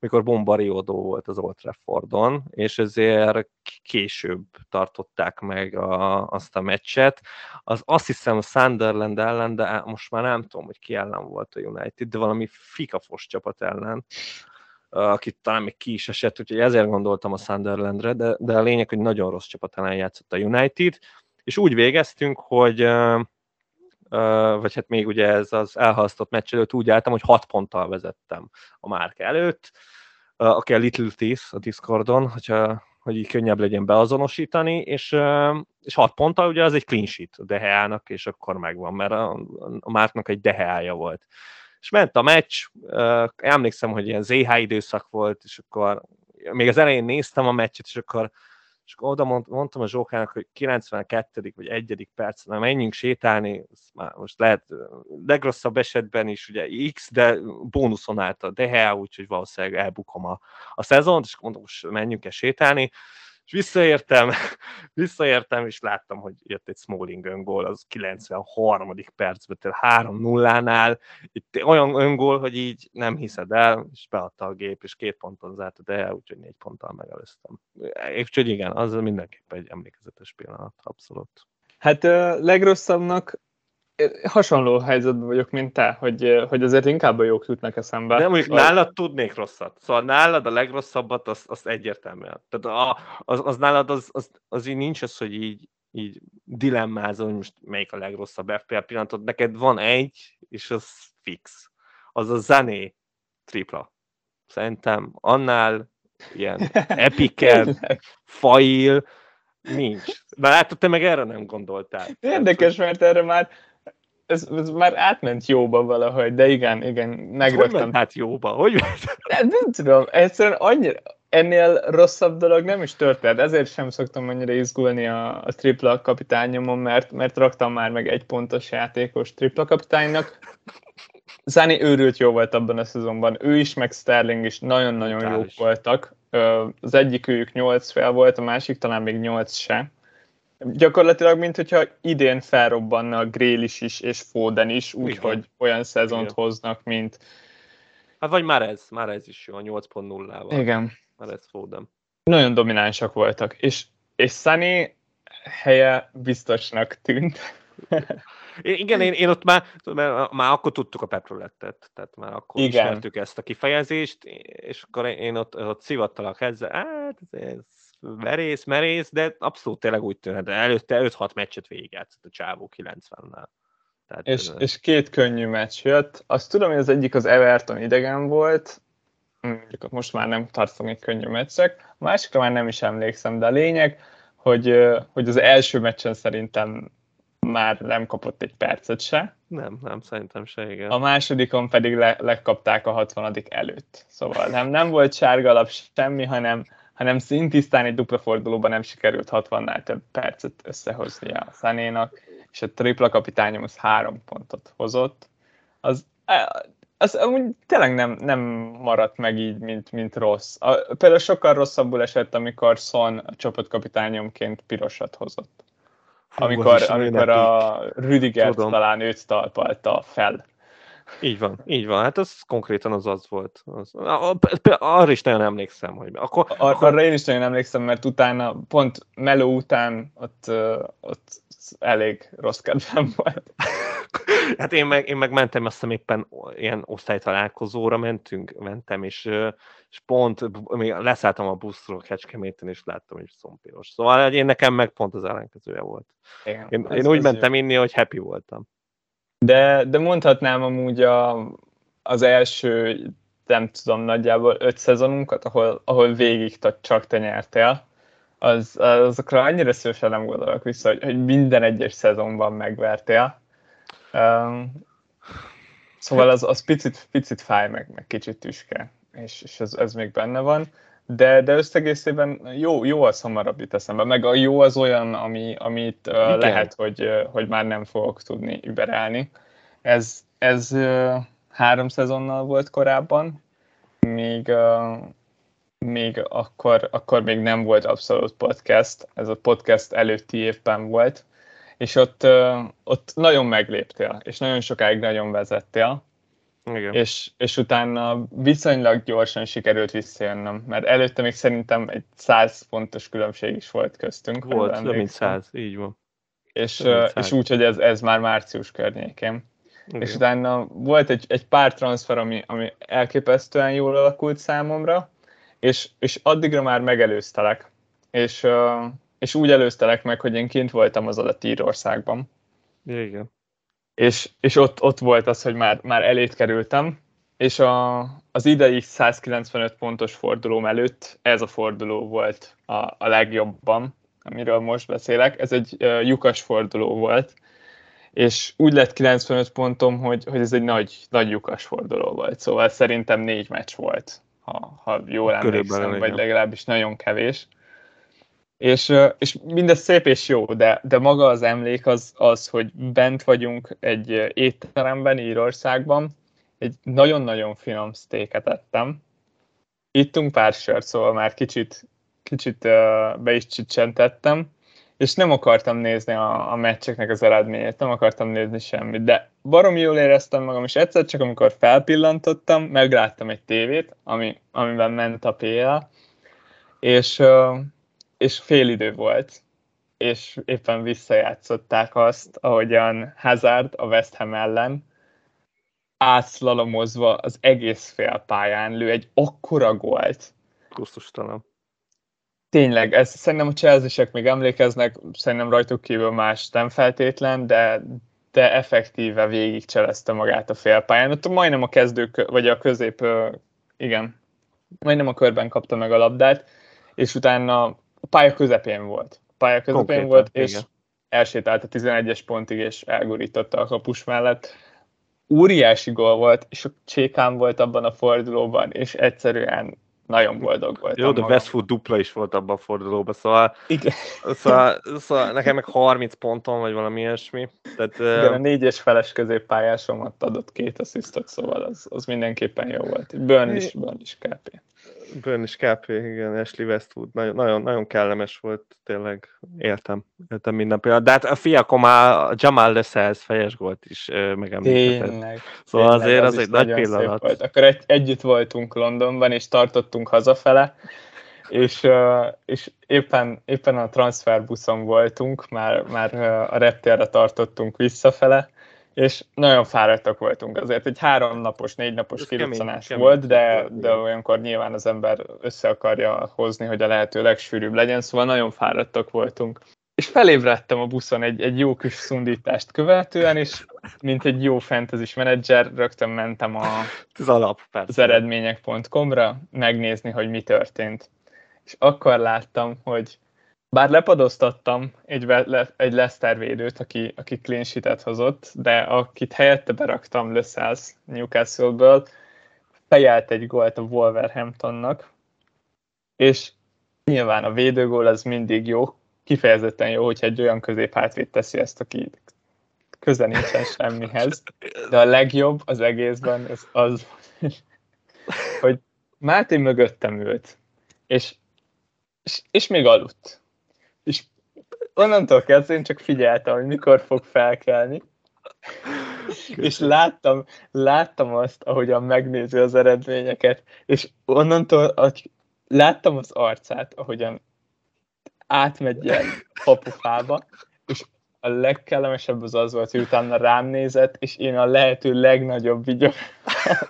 amikor bombariódó volt az Old Traffordon, és ezért később tartották meg a, azt a meccset. Az azt hiszem Sunderland ellen, de most már nem tudom, hogy ki ellen volt a United, de valami fikafos csapat ellen akit talán még ki is esett, úgyhogy ezért gondoltam a Sunderlandre, de, de a lényeg, hogy nagyon rossz csapat ellen játszott a United, és úgy végeztünk, hogy vagy hát még ugye ez az elhalasztott meccs előtt úgy álltam, hogy 6 ponttal vezettem a márk előtt, aki a Little Teeth a Discordon, hogyha hogy így könnyebb legyen beazonosítani, és, és 6 ponttal ugye az egy clean sheet a Deheának, és akkor megvan, mert a, a Márknak egy Deheája volt. És ment a meccs, emlékszem, hogy ilyen ZH időszak volt, és akkor még az elején néztem a meccset, és akkor és akkor oda mond, mondtam a Zsókának, hogy 92. vagy 1. perc, na menjünk sétálni, már most lehet legrosszabb esetben is ugye X, de bónuszon állt a DHA, úgyhogy valószínűleg elbukom a, a szezont, és mondom, most menjünk el sétálni, és visszaértem, visszaértem, és láttam, hogy jött egy Smalling öngól, az 93. percben, tehát 3-0-nál, itt olyan öngól, hogy így nem hiszed el, és beadta a gép, és két ponton zárt de úgyhogy négy ponttal megelőztem. Úgyhogy igen, az mindenképpen egy emlékezetes pillanat, abszolút. Hát legrosszabbnak hasonló helyzetben vagyok, mint te, hogy, hogy azért inkább a jók jutnak eszembe. De mondjuk nálad tudnék rosszat. Szóval nálad a legrosszabbat, az, az egyértelműen. Tehát a, az, az, nálad az, az, az így nincs az, hogy így, így dilemmázol, hogy most melyik a legrosszabb FPL pillanatot. Neked van egy, és az fix. Az a zené tripla. Szerintem annál ilyen epikebb, fail, nincs. De látod, te meg erre nem gondoltál. Érdekes, mert erre már ez, ez már átment jóba valahogy, de igen, igen, megrögtem. Hogy ment jóba? Hogy? Nem, nem tudom, egyszerűen annyira, ennél rosszabb dolog nem is történt, ezért sem szoktam annyira izgulni a, a tripla kapitányomon, mert, mert raktam már meg egy pontos játékos tripla kapitánynak. Zani őrült jó volt abban a szezonban, ő is, meg Sterling is nagyon-nagyon jók voltak. Az egyik őjük 8 fel volt, a másik talán még 8 se Gyakorlatilag, mint hogyha idén felrobbanna a Grélis is és Foden is, úgyhogy olyan szezont Igen. hoznak, mint... Hát vagy már ez, már ez is jó, a 8.0-ával. Igen. Már ez Foden. Nagyon dominánsak voltak, és, és Sunny helye biztosnak tűnt. Igen, én, én ott már, már akkor tudtuk a petrolettet, tehát már akkor Igen. ismertük ezt a kifejezést, és akkor én ott, ott szivattalak ezzel, hát ez, merész, merész, de abszolút tényleg úgy tűnt, de előtte 5-6 meccset végigjátszott a csávó 90-nel. Tehát, és, ez... és két könnyű meccs jött. Azt tudom, hogy az egyik az Everton idegen volt, mondjuk most már nem tartom egy könnyű meccsek, a másikra már nem is emlékszem, de a lényeg, hogy, hogy az első meccsen szerintem már nem kapott egy percet se. Nem, nem, szerintem se, igen. A másodikon pedig le, lekapták a 60 előtt. Szóval nem, nem volt sárga alap semmi, hanem hanem szintisztán egy dupla fordulóban nem sikerült 60-nál több percet összehozni a Szanénak, és a tripla kapitányom az három pontot hozott. Az, az amúgy tényleg nem, nem maradt meg így, mint, mint rossz. A, például sokkal rosszabbul esett, amikor Son a csapatkapitányomként pirosat hozott. Fú, amikor, amikor a Rüdiger talán őt talpalta fel így van, így van. Hát az konkrétan az az volt. Az, arra is nagyon emlékszem, hogy akkor, Ar- akkor... Arra én is nagyon emlékszem, mert utána, pont Meló után ott, ott elég rossz kedvem volt. hát én meg, én meg mentem, azt hiszem éppen ilyen osztálytalálkozóra mentünk, mentem, és, és pont még leszálltam a buszról Kecskeméten, és láttam, hogy szompéros. Szóval én nekem meg pont az ellenkezője volt. Igen, én, én úgy mentem jó. inni, hogy happy voltam. De, de mondhatnám amúgy a, az első, nem tudom, nagyjából öt szezonunkat, ahol, ahol végig csak te nyertél, az, azokra annyira szívesen nem gondolok vissza, hogy, hogy minden egyes szezonban megvertél. Um, szóval az, az picit, picit fáj, meg, meg kicsit tüske, és, és ez, ez még benne van. De, de összegészében jó, jó az hamarabb jut eszembe, meg a jó az olyan, ami, amit uh, lehet, hogy, uh, hogy már nem fogok tudni überelni. Ez, ez uh, három szezonnal volt korábban, még, uh, még akkor, akkor még nem volt abszolút podcast, ez a podcast előtti évben volt, és ott, uh, ott nagyon megléptél, és nagyon sokáig nagyon vezettél, igen. És, és utána viszonylag gyorsan sikerült visszajönnöm, mert előtte még szerintem egy 100 pontos különbség is volt köztünk. Volt, több mint 100, így van. És, és úgy, hogy ez, ez már március környékén. Igen. És utána volt egy, egy pár transfer, ami, ami elképesztően jól alakult számomra, és, és addigra már megelőztelek. És, és úgy előztelek meg, hogy én kint voltam az adat Írországban. Igen és, és ott, ott volt az, hogy már, már elét kerültem, és a, az idei 195 pontos fordulóm előtt ez a forduló volt a, a legjobban, amiről most beszélek. Ez egy uh, lyukas forduló volt, és úgy lett 95 pontom, hogy, hogy ez egy nagy, nagy lyukas forduló volt. Szóval szerintem négy meccs volt, ha, ha jól emlékszem, vagy legalábbis nagyon kevés. És, és mindez szép és jó, de, de maga az emlék az, az, hogy bent vagyunk egy étteremben Írországban, egy nagyon-nagyon finom sztéket ettem. Ittunk pár sört, szóval már kicsit, kicsit be is csicsentettem, és nem akartam nézni a, a meccseknek az eredményét, nem akartam nézni semmit, de barom jól éreztem magam, és egyszer csak amikor felpillantottam, megláttam egy tévét, ami, amiben ment a PL, és, és fél idő volt, és éppen visszajátszották azt, ahogyan Hazard a West Ham ellen átszlalomozva az egész félpályán lő egy akkora gólt. Kusztustalan. Tényleg, ez szerintem a chelsea még emlékeznek, szerintem rajtuk kívül más nem feltétlen, de, de effektíve végig cselezte magát a félpályán. Ott majdnem a kezdő, vagy a közép, igen, majdnem a körben kapta meg a labdát, és utána a pálya közepén volt. A pálya közepén Konkrétan, volt, és igen. elsétált a 11-es pontig, és elgurította a kapus mellett óriási gól volt, és a csékám volt abban a fordulóban, és egyszerűen nagyon boldog voltam. Jó, de Westwood dupla is volt abban a fordulóban, szóval, Igen. Szóval, szóval nekem meg 30 ponton, vagy valami ilyesmi. Tehát, Igen, a négyes feles középpályásomat adott két asszisztot, szóval az, az mindenképpen jó volt. Burn is, Burn is KP. Burn is KP, igen, Ashley Westwood. Nagyon, nagyon, nagyon kellemes volt, tényleg éltem, éltem minden pillanat. De hát a fiakom már Jamal Lesels fejes gólt is megemlített. Tényleg. Szóval tényleg, azért az, az egy nagy pillanat. Volt. Akkor egy, együtt voltunk Londonban, és tartottunk hazafele, és, és éppen, éppen a transferbuszon voltunk, már, már a reptérre tartottunk visszafele, és nagyon fáradtak voltunk azért. Egy háromnapos, négy napos kiruccanás volt, de, de olyankor nyilván az ember össze akarja hozni, hogy a lehető legsűrűbb legyen, szóval nagyon fáradtak voltunk. És felébredtem a buszon egy, egy jó kis szundítást követően, és mint egy jó fantasy menedzser, rögtön mentem a, az, alap, az eredmények.com-ra megnézni, hogy mi történt. És akkor láttam, hogy bár lepadoztattam egy, egy Leicester védőt, aki, aki clean sheet hozott, de akit helyette beraktam Lösszáz Newcastle-ből, fejelt egy gólt a Wolverhamptonnak, és nyilván a védőgól az mindig jó, kifejezetten jó, hogyha egy olyan középhátvéd teszi ezt, aki köze nincsen semmihez, de a legjobb az egészben az, az hogy Máté mögöttem ült, és, és, és még aludt onnantól kezdve én csak figyeltem, hogy mikor fog felkelni. és láttam, láttam azt, ahogyan megnézi az eredményeket, és onnantól hogy láttam az arcát, ahogyan átmegy ilyen papufába, és a legkellemesebb az az volt, hogy utána rám nézett, és én a lehető legnagyobb vigyom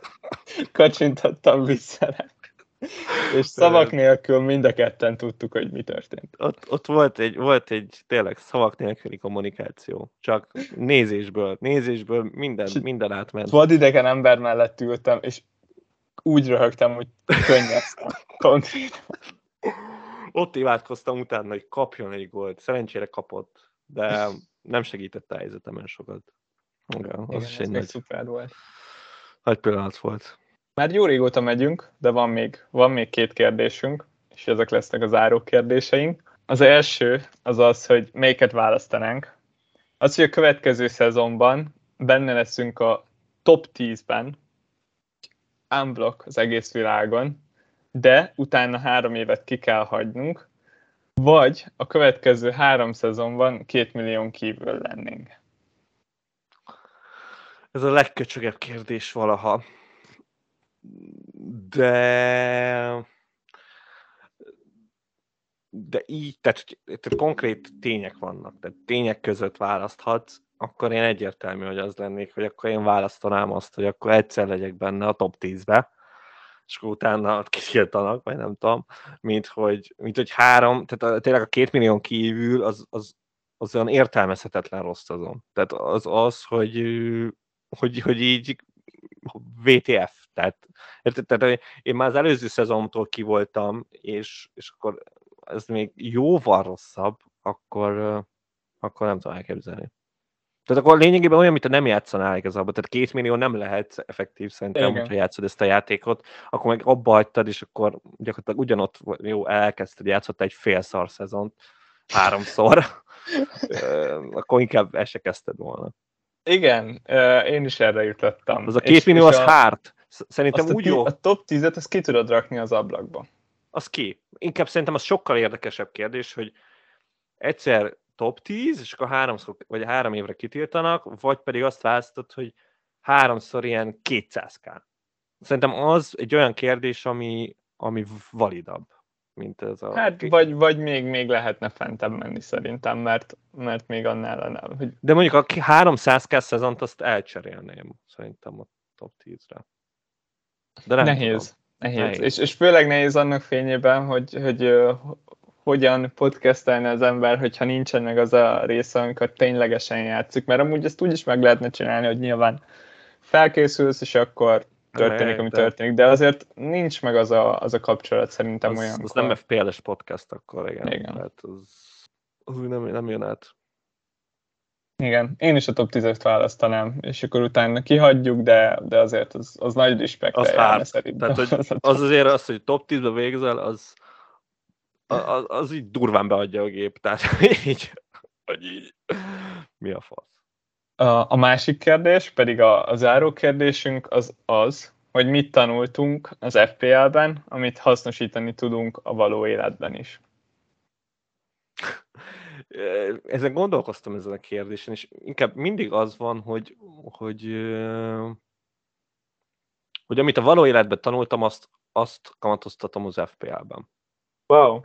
kacsintottam vissza rá. És szavak nélkül mind a ketten tudtuk, hogy mi történt. Ott, ott volt, egy, volt egy tényleg szavak nélküli kommunikáció. Csak nézésből, nézésből minden, minden átment. Vadidegen ember mellett ültem, és úgy röhögtem, hogy könnyeztem. Konkrétan. Ott imádkoztam utána, hogy kapjon egy gólt. Szerencsére kapott, de nem segített a helyzetemen sokat. Igen, az Igen, is egy nagy, szuper volt. Nagy pillanat volt. Már jó régóta megyünk, de van még, van még két kérdésünk, és ezek lesznek az áró kérdéseink. Az első az az, hogy melyiket választanánk. Az, hogy a következő szezonban benne leszünk a top 10-ben, unblock az egész világon, de utána három évet ki kell hagynunk, vagy a következő három szezonban két millió kívül lennénk. Ez a legköcsögebb kérdés valaha de de így, tehát, tehát konkrét tények vannak, tehát tények között választhatsz, akkor én egyértelmű, hogy az lennék, hogy akkor én választanám azt, hogy akkor egyszer legyek benne a top 10-be, és akkor utána kitiltanak, vagy nem tudom, mint hogy, mint hogy három, tehát a, tényleg a két millió kívül az, az, az olyan értelmezhetetlen rossz azon. Tehát az az, hogy, hogy, hogy így VTF, Tehát, tehát én már az előző szezontól ki voltam, és, és akkor ez még jóval rosszabb, akkor, akkor nem tudom elképzelni. Tehát akkor lényegében olyan, mint a nem játszanál igazából. Tehát két millió nem lehet effektív szerintem, Igen. hogyha játszod ezt a játékot, akkor meg abba hagytad, és akkor gyakorlatilag ugyanott jó, elkezdted, játszott egy fél szar szezont, háromszor, akkor inkább el se kezdted volna. Igen, én is erre jutottam. Az a két és, millió és az a, hárt. Szerintem úgy jó. A top 10-et, azt ki tudod rakni az ablakba. Az ki. Inkább szerintem az sokkal érdekesebb kérdés, hogy egyszer top 10, és akkor háromszor, vagy három évre kitiltanak, vagy pedig azt választod, hogy háromszor ilyen 200k. Szerintem az egy olyan kérdés, ami, ami validabb, mint ez a... Hát, vagy, vagy még, még lehetne fentebb menni szerintem, mert, mert még annál lenne. Hogy... De mondjuk a 300k szezont azt elcserélném, szerintem a top 10-re. De nem nehéz. Tudom. Nehéz. nehéz. És, és főleg nehéz annak fényében, hogy, hogy hogyan podcastelne az ember, hogyha nincsen meg az a része, amikor ténylegesen játszik, mert amúgy ezt úgy is meg lehetne csinálni, hogy nyilván felkészülsz, és akkor történik, ami történik, de azért nincs meg az a, az a kapcsolat szerintem az, olyan. Az nem FPL-es podcast akkor, igen. igen. Tehát az, az úgy nem, nem jön át. Igen, én is a top 10-et választanám, és akkor utána kihagyjuk, de, de azért az, az nagy respekt. Az hár. Tehát, hogy az azért az, hogy top 10-be végzel, az, az, az így durván beadja a gép, tehát így, hogy így, mi a fasz. A, a másik kérdés, pedig a, a záró kérdésünk az az, hogy mit tanultunk az FPL-ben, amit hasznosítani tudunk a való életben is. Ezen gondolkoztam ezen a kérdésen, és inkább mindig az van, hogy, hogy, hogy amit a való életben tanultam, azt, azt kamatoztatom az FPL-ben. Wow.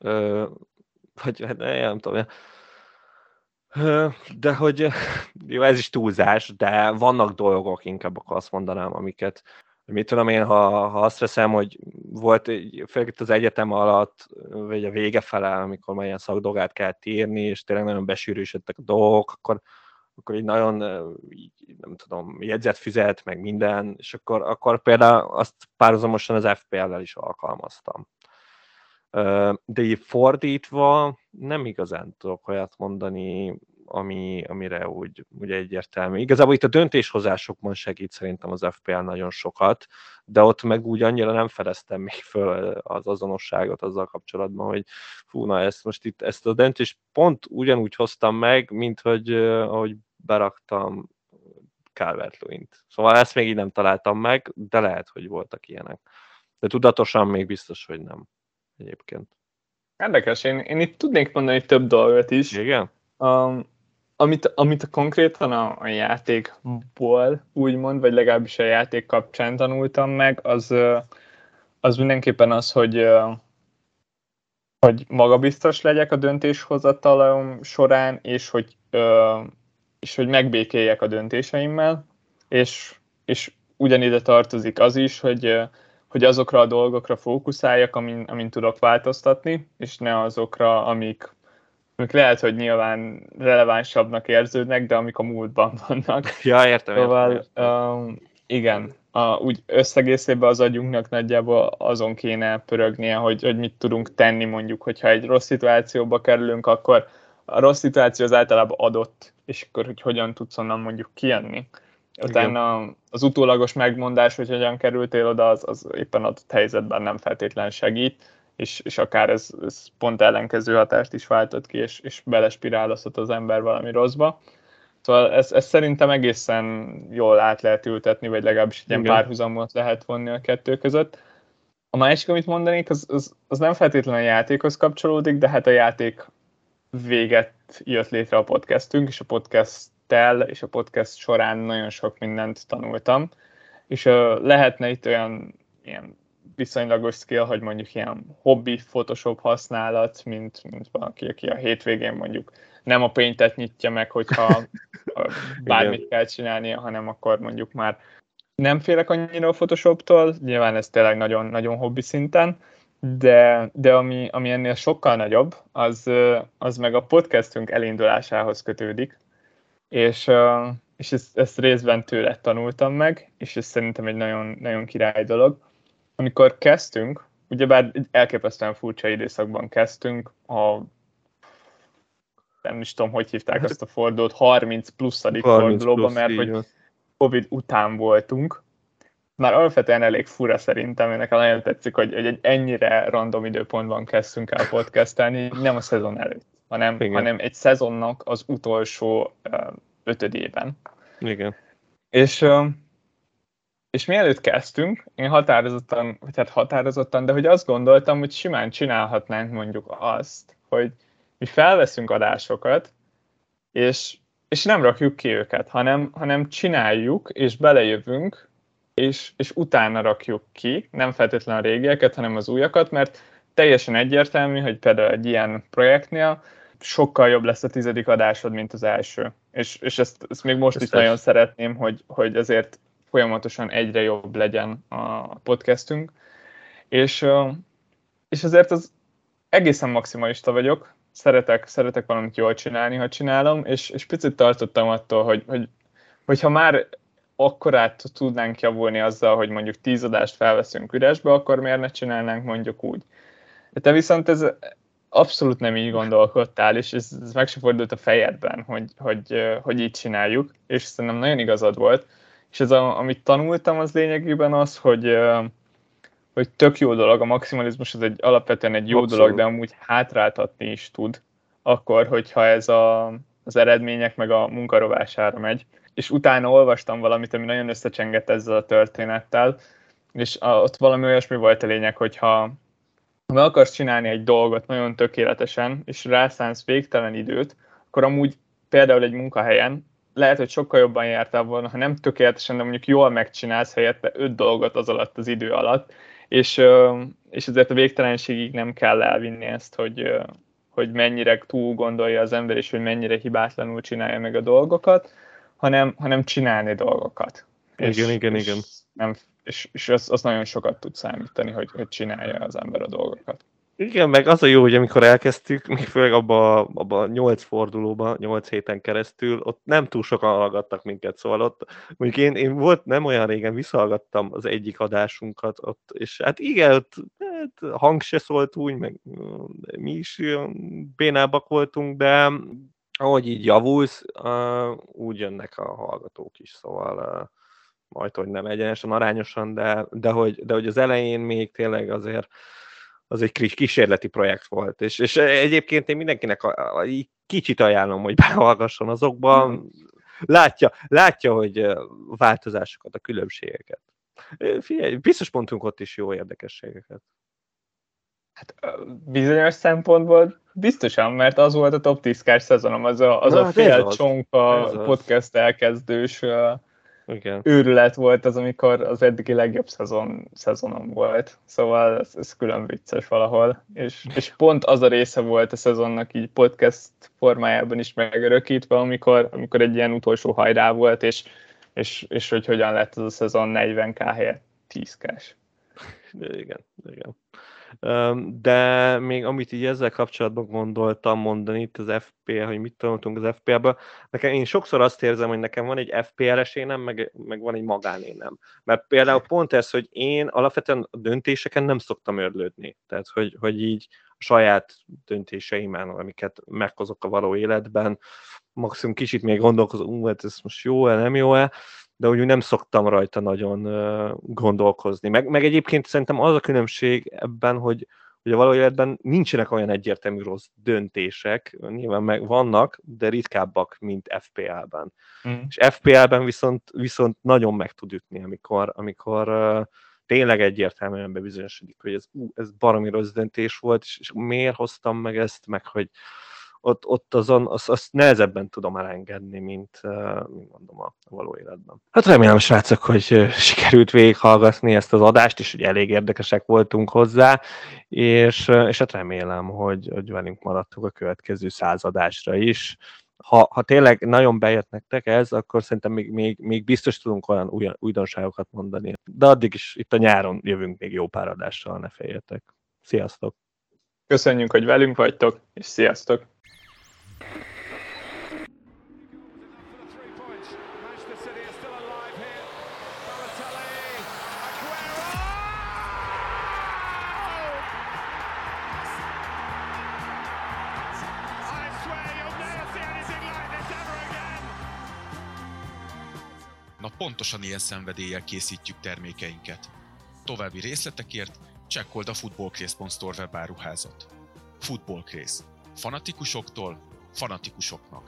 Ö, vagy hát nem tudom, de hogy jó, ez is túlzás, de vannak dolgok, inkább akkor azt mondanám, amiket, mit tudom én, ha, ha azt veszem, hogy volt, főleg itt az egyetem alatt, vagy a vége fele, amikor már ilyen szakdolgát kellett írni, és tényleg nagyon besűrűsödtek a dolgok, akkor, akkor így nagyon, így, nem tudom, jegyzet fizet, meg minden, és akkor, akkor például azt párhuzamosan az FPL-lel is alkalmaztam. De így fordítva nem igazán tudok olyat mondani, ami, amire úgy, úgy egyértelmű. Igazából itt a döntéshozásokban segít szerintem az FPL nagyon sokat, de ott meg úgy annyira nem fedeztem még föl az azonosságot azzal kapcsolatban, hogy fú, na ezt most itt, ezt a döntést pont ugyanúgy hoztam meg, mint hogy ahogy beraktam calvert -Lewin-t. Szóval ezt még így nem találtam meg, de lehet, hogy voltak ilyenek. De tudatosan még biztos, hogy nem egyébként. Érdekes, én, én itt tudnék mondani több dolgot is. Igen? Um, amit, amit konkrétan a, a játékból úgymond, vagy legalábbis a játék kapcsán tanultam meg, az, az mindenképpen az, hogy, hogy magabiztos legyek a döntéshozatalom során, és hogy, és hogy megbékéljek a döntéseimmel, és, és ugyanide tartozik az is, hogy hogy azokra a dolgokra fókuszáljak, amin, amin tudok változtatni, és ne azokra, amik, amik lehet, hogy nyilván relevánsabbnak érződnek, de amik a múltban vannak. Ja, értem. Szóval, értem. Um, igen, a, úgy összegészében az agyunknak nagyjából azon kéne pörögnie, hogy, hogy mit tudunk tenni mondjuk, hogyha egy rossz szituációba kerülünk, akkor a rossz szituáció az általában adott, és akkor hogy hogyan tudsz onnan mondjuk kijönni. Utána az utólagos megmondás, hogy hogyan kerültél oda, az, az éppen adott helyzetben nem feltétlen segít, és, és akár ez, ez pont ellenkező hatást is váltott ki, és, és belespirálozhat az ember valami rosszba. Szóval ez, ez szerintem egészen jól át lehet ültetni, vagy legalábbis egy ilyen párhuzamot lehet vonni a kettő között. A másik, amit mondanék, az, az, az nem feltétlenül a játékhoz kapcsolódik, de hát a játék véget jött létre a podcastünk, és a podcast tel és a podcast során nagyon sok mindent tanultam, és uh, lehetne itt olyan ilyen viszonylagos skill, hogy mondjuk ilyen hobbi Photoshop használat, mint, mint valaki, aki a hétvégén mondjuk nem a paintet nyitja meg, hogyha bármit kell csinálnia, hanem akkor mondjuk már nem félek annyira a Photoshoptól, nyilván ez tényleg nagyon, nagyon hobbi szinten, de, de ami, ami ennél sokkal nagyobb, az, az meg a podcastünk elindulásához kötődik, és, és ezt, ezt részben tőle tanultam meg, és ez szerintem egy nagyon, nagyon király dolog. Amikor kezdtünk, ugyebár elképesztően furcsa időszakban kezdtünk, a nem is tudom, hogy hívták azt a fordulót, 30 pluszadik fordulóban, mert hogy Covid után voltunk. Már alapvetően elég fura szerintem, nekem nagyon tetszik, hogy egy ennyire random időpontban kezdtünk el podcastelni, nem a szezon előtt, hanem, hanem egy szezonnak az utolsó ötödében. Igen. És, és mielőtt kezdtünk, én határozottan, vagy hát határozottan, de hogy azt gondoltam, hogy simán csinálhatnánk mondjuk azt, hogy mi felveszünk adásokat, és, és nem rakjuk ki őket, hanem, hanem csináljuk, és belejövünk, és, és utána rakjuk ki, nem feltétlenül a régieket, hanem az újakat, mert teljesen egyértelmű, hogy például egy ilyen projektnél sokkal jobb lesz a tizedik adásod, mint az első. És, és ezt, ezt még most ezt is nagyon szeretném, hogy, hogy azért folyamatosan egyre jobb legyen a podcastünk. És, és azért az egészen maximalista vagyok, szeretek, szeretek valamit jól csinálni, ha csinálom, és, és picit tartottam attól, hogy, hogy hogyha már akkorát tudnánk javulni azzal, hogy mondjuk tíz adást felveszünk üresbe, akkor miért ne csinálnánk mondjuk úgy. De te viszont ez abszolút nem így gondolkodtál, és ez, ez meg se fordult a fejedben, hogy, hogy, hogy így csináljuk, és szerintem nagyon igazad volt. És ez, a, amit tanultam, az lényegében az, hogy, hogy tök jó dolog, a maximalizmus az egy alapvetően egy jó Abszolút. dolog, de amúgy hátráltatni is tud, akkor, hogyha ez a, az eredmények meg a munkarovására megy. És utána olvastam valamit, ami nagyon összecsengett ezzel a történettel, és a, ott valami olyasmi volt a lényeg, hogyha ha akarsz csinálni egy dolgot nagyon tökéletesen, és rászánsz végtelen időt, akkor amúgy például egy munkahelyen lehet, hogy sokkal jobban jártál volna, ha nem tökéletesen, de mondjuk jól megcsinálsz helyette öt dolgot az alatt az idő alatt, és, és ezért a végtelenségig nem kell elvinni ezt, hogy, hogy mennyire túl gondolja az ember, és hogy mennyire hibátlanul csinálja meg a dolgokat, hanem, hanem csinálni dolgokat. Igen, és, igen, és igen. Nem, és, és az, az nagyon sokat tud számítani, hogy, hogy csinálja az ember a dolgokat. Igen, meg az a jó, hogy amikor elkezdtük, még főleg abban abba a nyolc fordulóban, nyolc héten keresztül, ott nem túl sokan hallgattak minket, szóval ott, mondjuk én, én volt, nem olyan régen visszahallgattam az egyik adásunkat ott, és hát igen, ott hát, hang se szólt úgy, meg mi is bénábbak voltunk, de ahogy így javulsz, úgy jönnek a hallgatók is, szóval majd, hogy nem egyenesen, arányosan, de, de, hogy, de hogy az elején még tényleg azért az egy kísérleti projekt volt. És, és egyébként én mindenkinek a, a, kicsit ajánlom, hogy behallgasson azokban, látja, látja, hogy változásokat, a különbségeket. Figyelj, biztos pontunk ott is jó érdekességeket. Hát bizonyos szempontból biztosan, mert az volt a top 10 szezonom, az a, az Na, a hát fél csonka podcast elkezdős igen. őrület volt az, amikor az eddigi legjobb szezon, szezonom volt. Szóval ez, ez külön vicces valahol. És, és pont az a része volt a szezonnak így podcast formájában is megörökítve, amikor, amikor egy ilyen utolsó hajrá volt, és, és, és hogy hogyan lett az a szezon 40k helyett 10k-s. Igen, igen. De még amit így ezzel kapcsolatban gondoltam mondani itt az FPL, hogy mit tanultunk az FPL-ből, nekem én sokszor azt érzem, hogy nekem van egy FPL-es énem, meg, meg van egy magánénem. Mert például pont ez, hogy én alapvetően a döntéseken nem szoktam örlődni. Tehát, hogy, hogy így a saját döntéseimen, amiket meghozok a való életben, maximum kicsit még gondolkozom, hát ez most jó-e, nem jó-e, de úgy nem szoktam rajta nagyon gondolkozni. Meg, meg egyébként szerintem az a különbség ebben, hogy, hogy a való életben nincsenek olyan egyértelmű rossz döntések, nyilván meg vannak, de ritkábbak, mint FPL-ben. Mm. És FPL-ben viszont, viszont nagyon meg tud ütni, amikor, amikor uh, tényleg egyértelműen bebizonyosodik, hogy ez, uh, ez baromi rossz döntés volt, és, és miért hoztam meg ezt, meg hogy, ott, ott azon, azt, azt nehezebben tudom elengedni, mint, mint mondom a való életben. Hát remélem, srácok, hogy sikerült végighallgatni ezt az adást, és hogy elég érdekesek voltunk hozzá, és, és hát remélem, hogy, hogy velünk maradtuk a következő századásra is. Ha, ha tényleg nagyon bejött nektek ez, akkor szerintem még, még, még biztos tudunk olyan új, újdonságokat mondani. De addig is itt a nyáron jövünk még jó pár adással, ne féljetek. Sziasztok! Köszönjük, hogy velünk vagytok, és sziasztok! Na pontosan ilyen szenvedéllyel készítjük termékeinket. További részletekért csekkold a Football Craze webáruházat. Football Craze. Fanatikusoktól fanatikusoknak.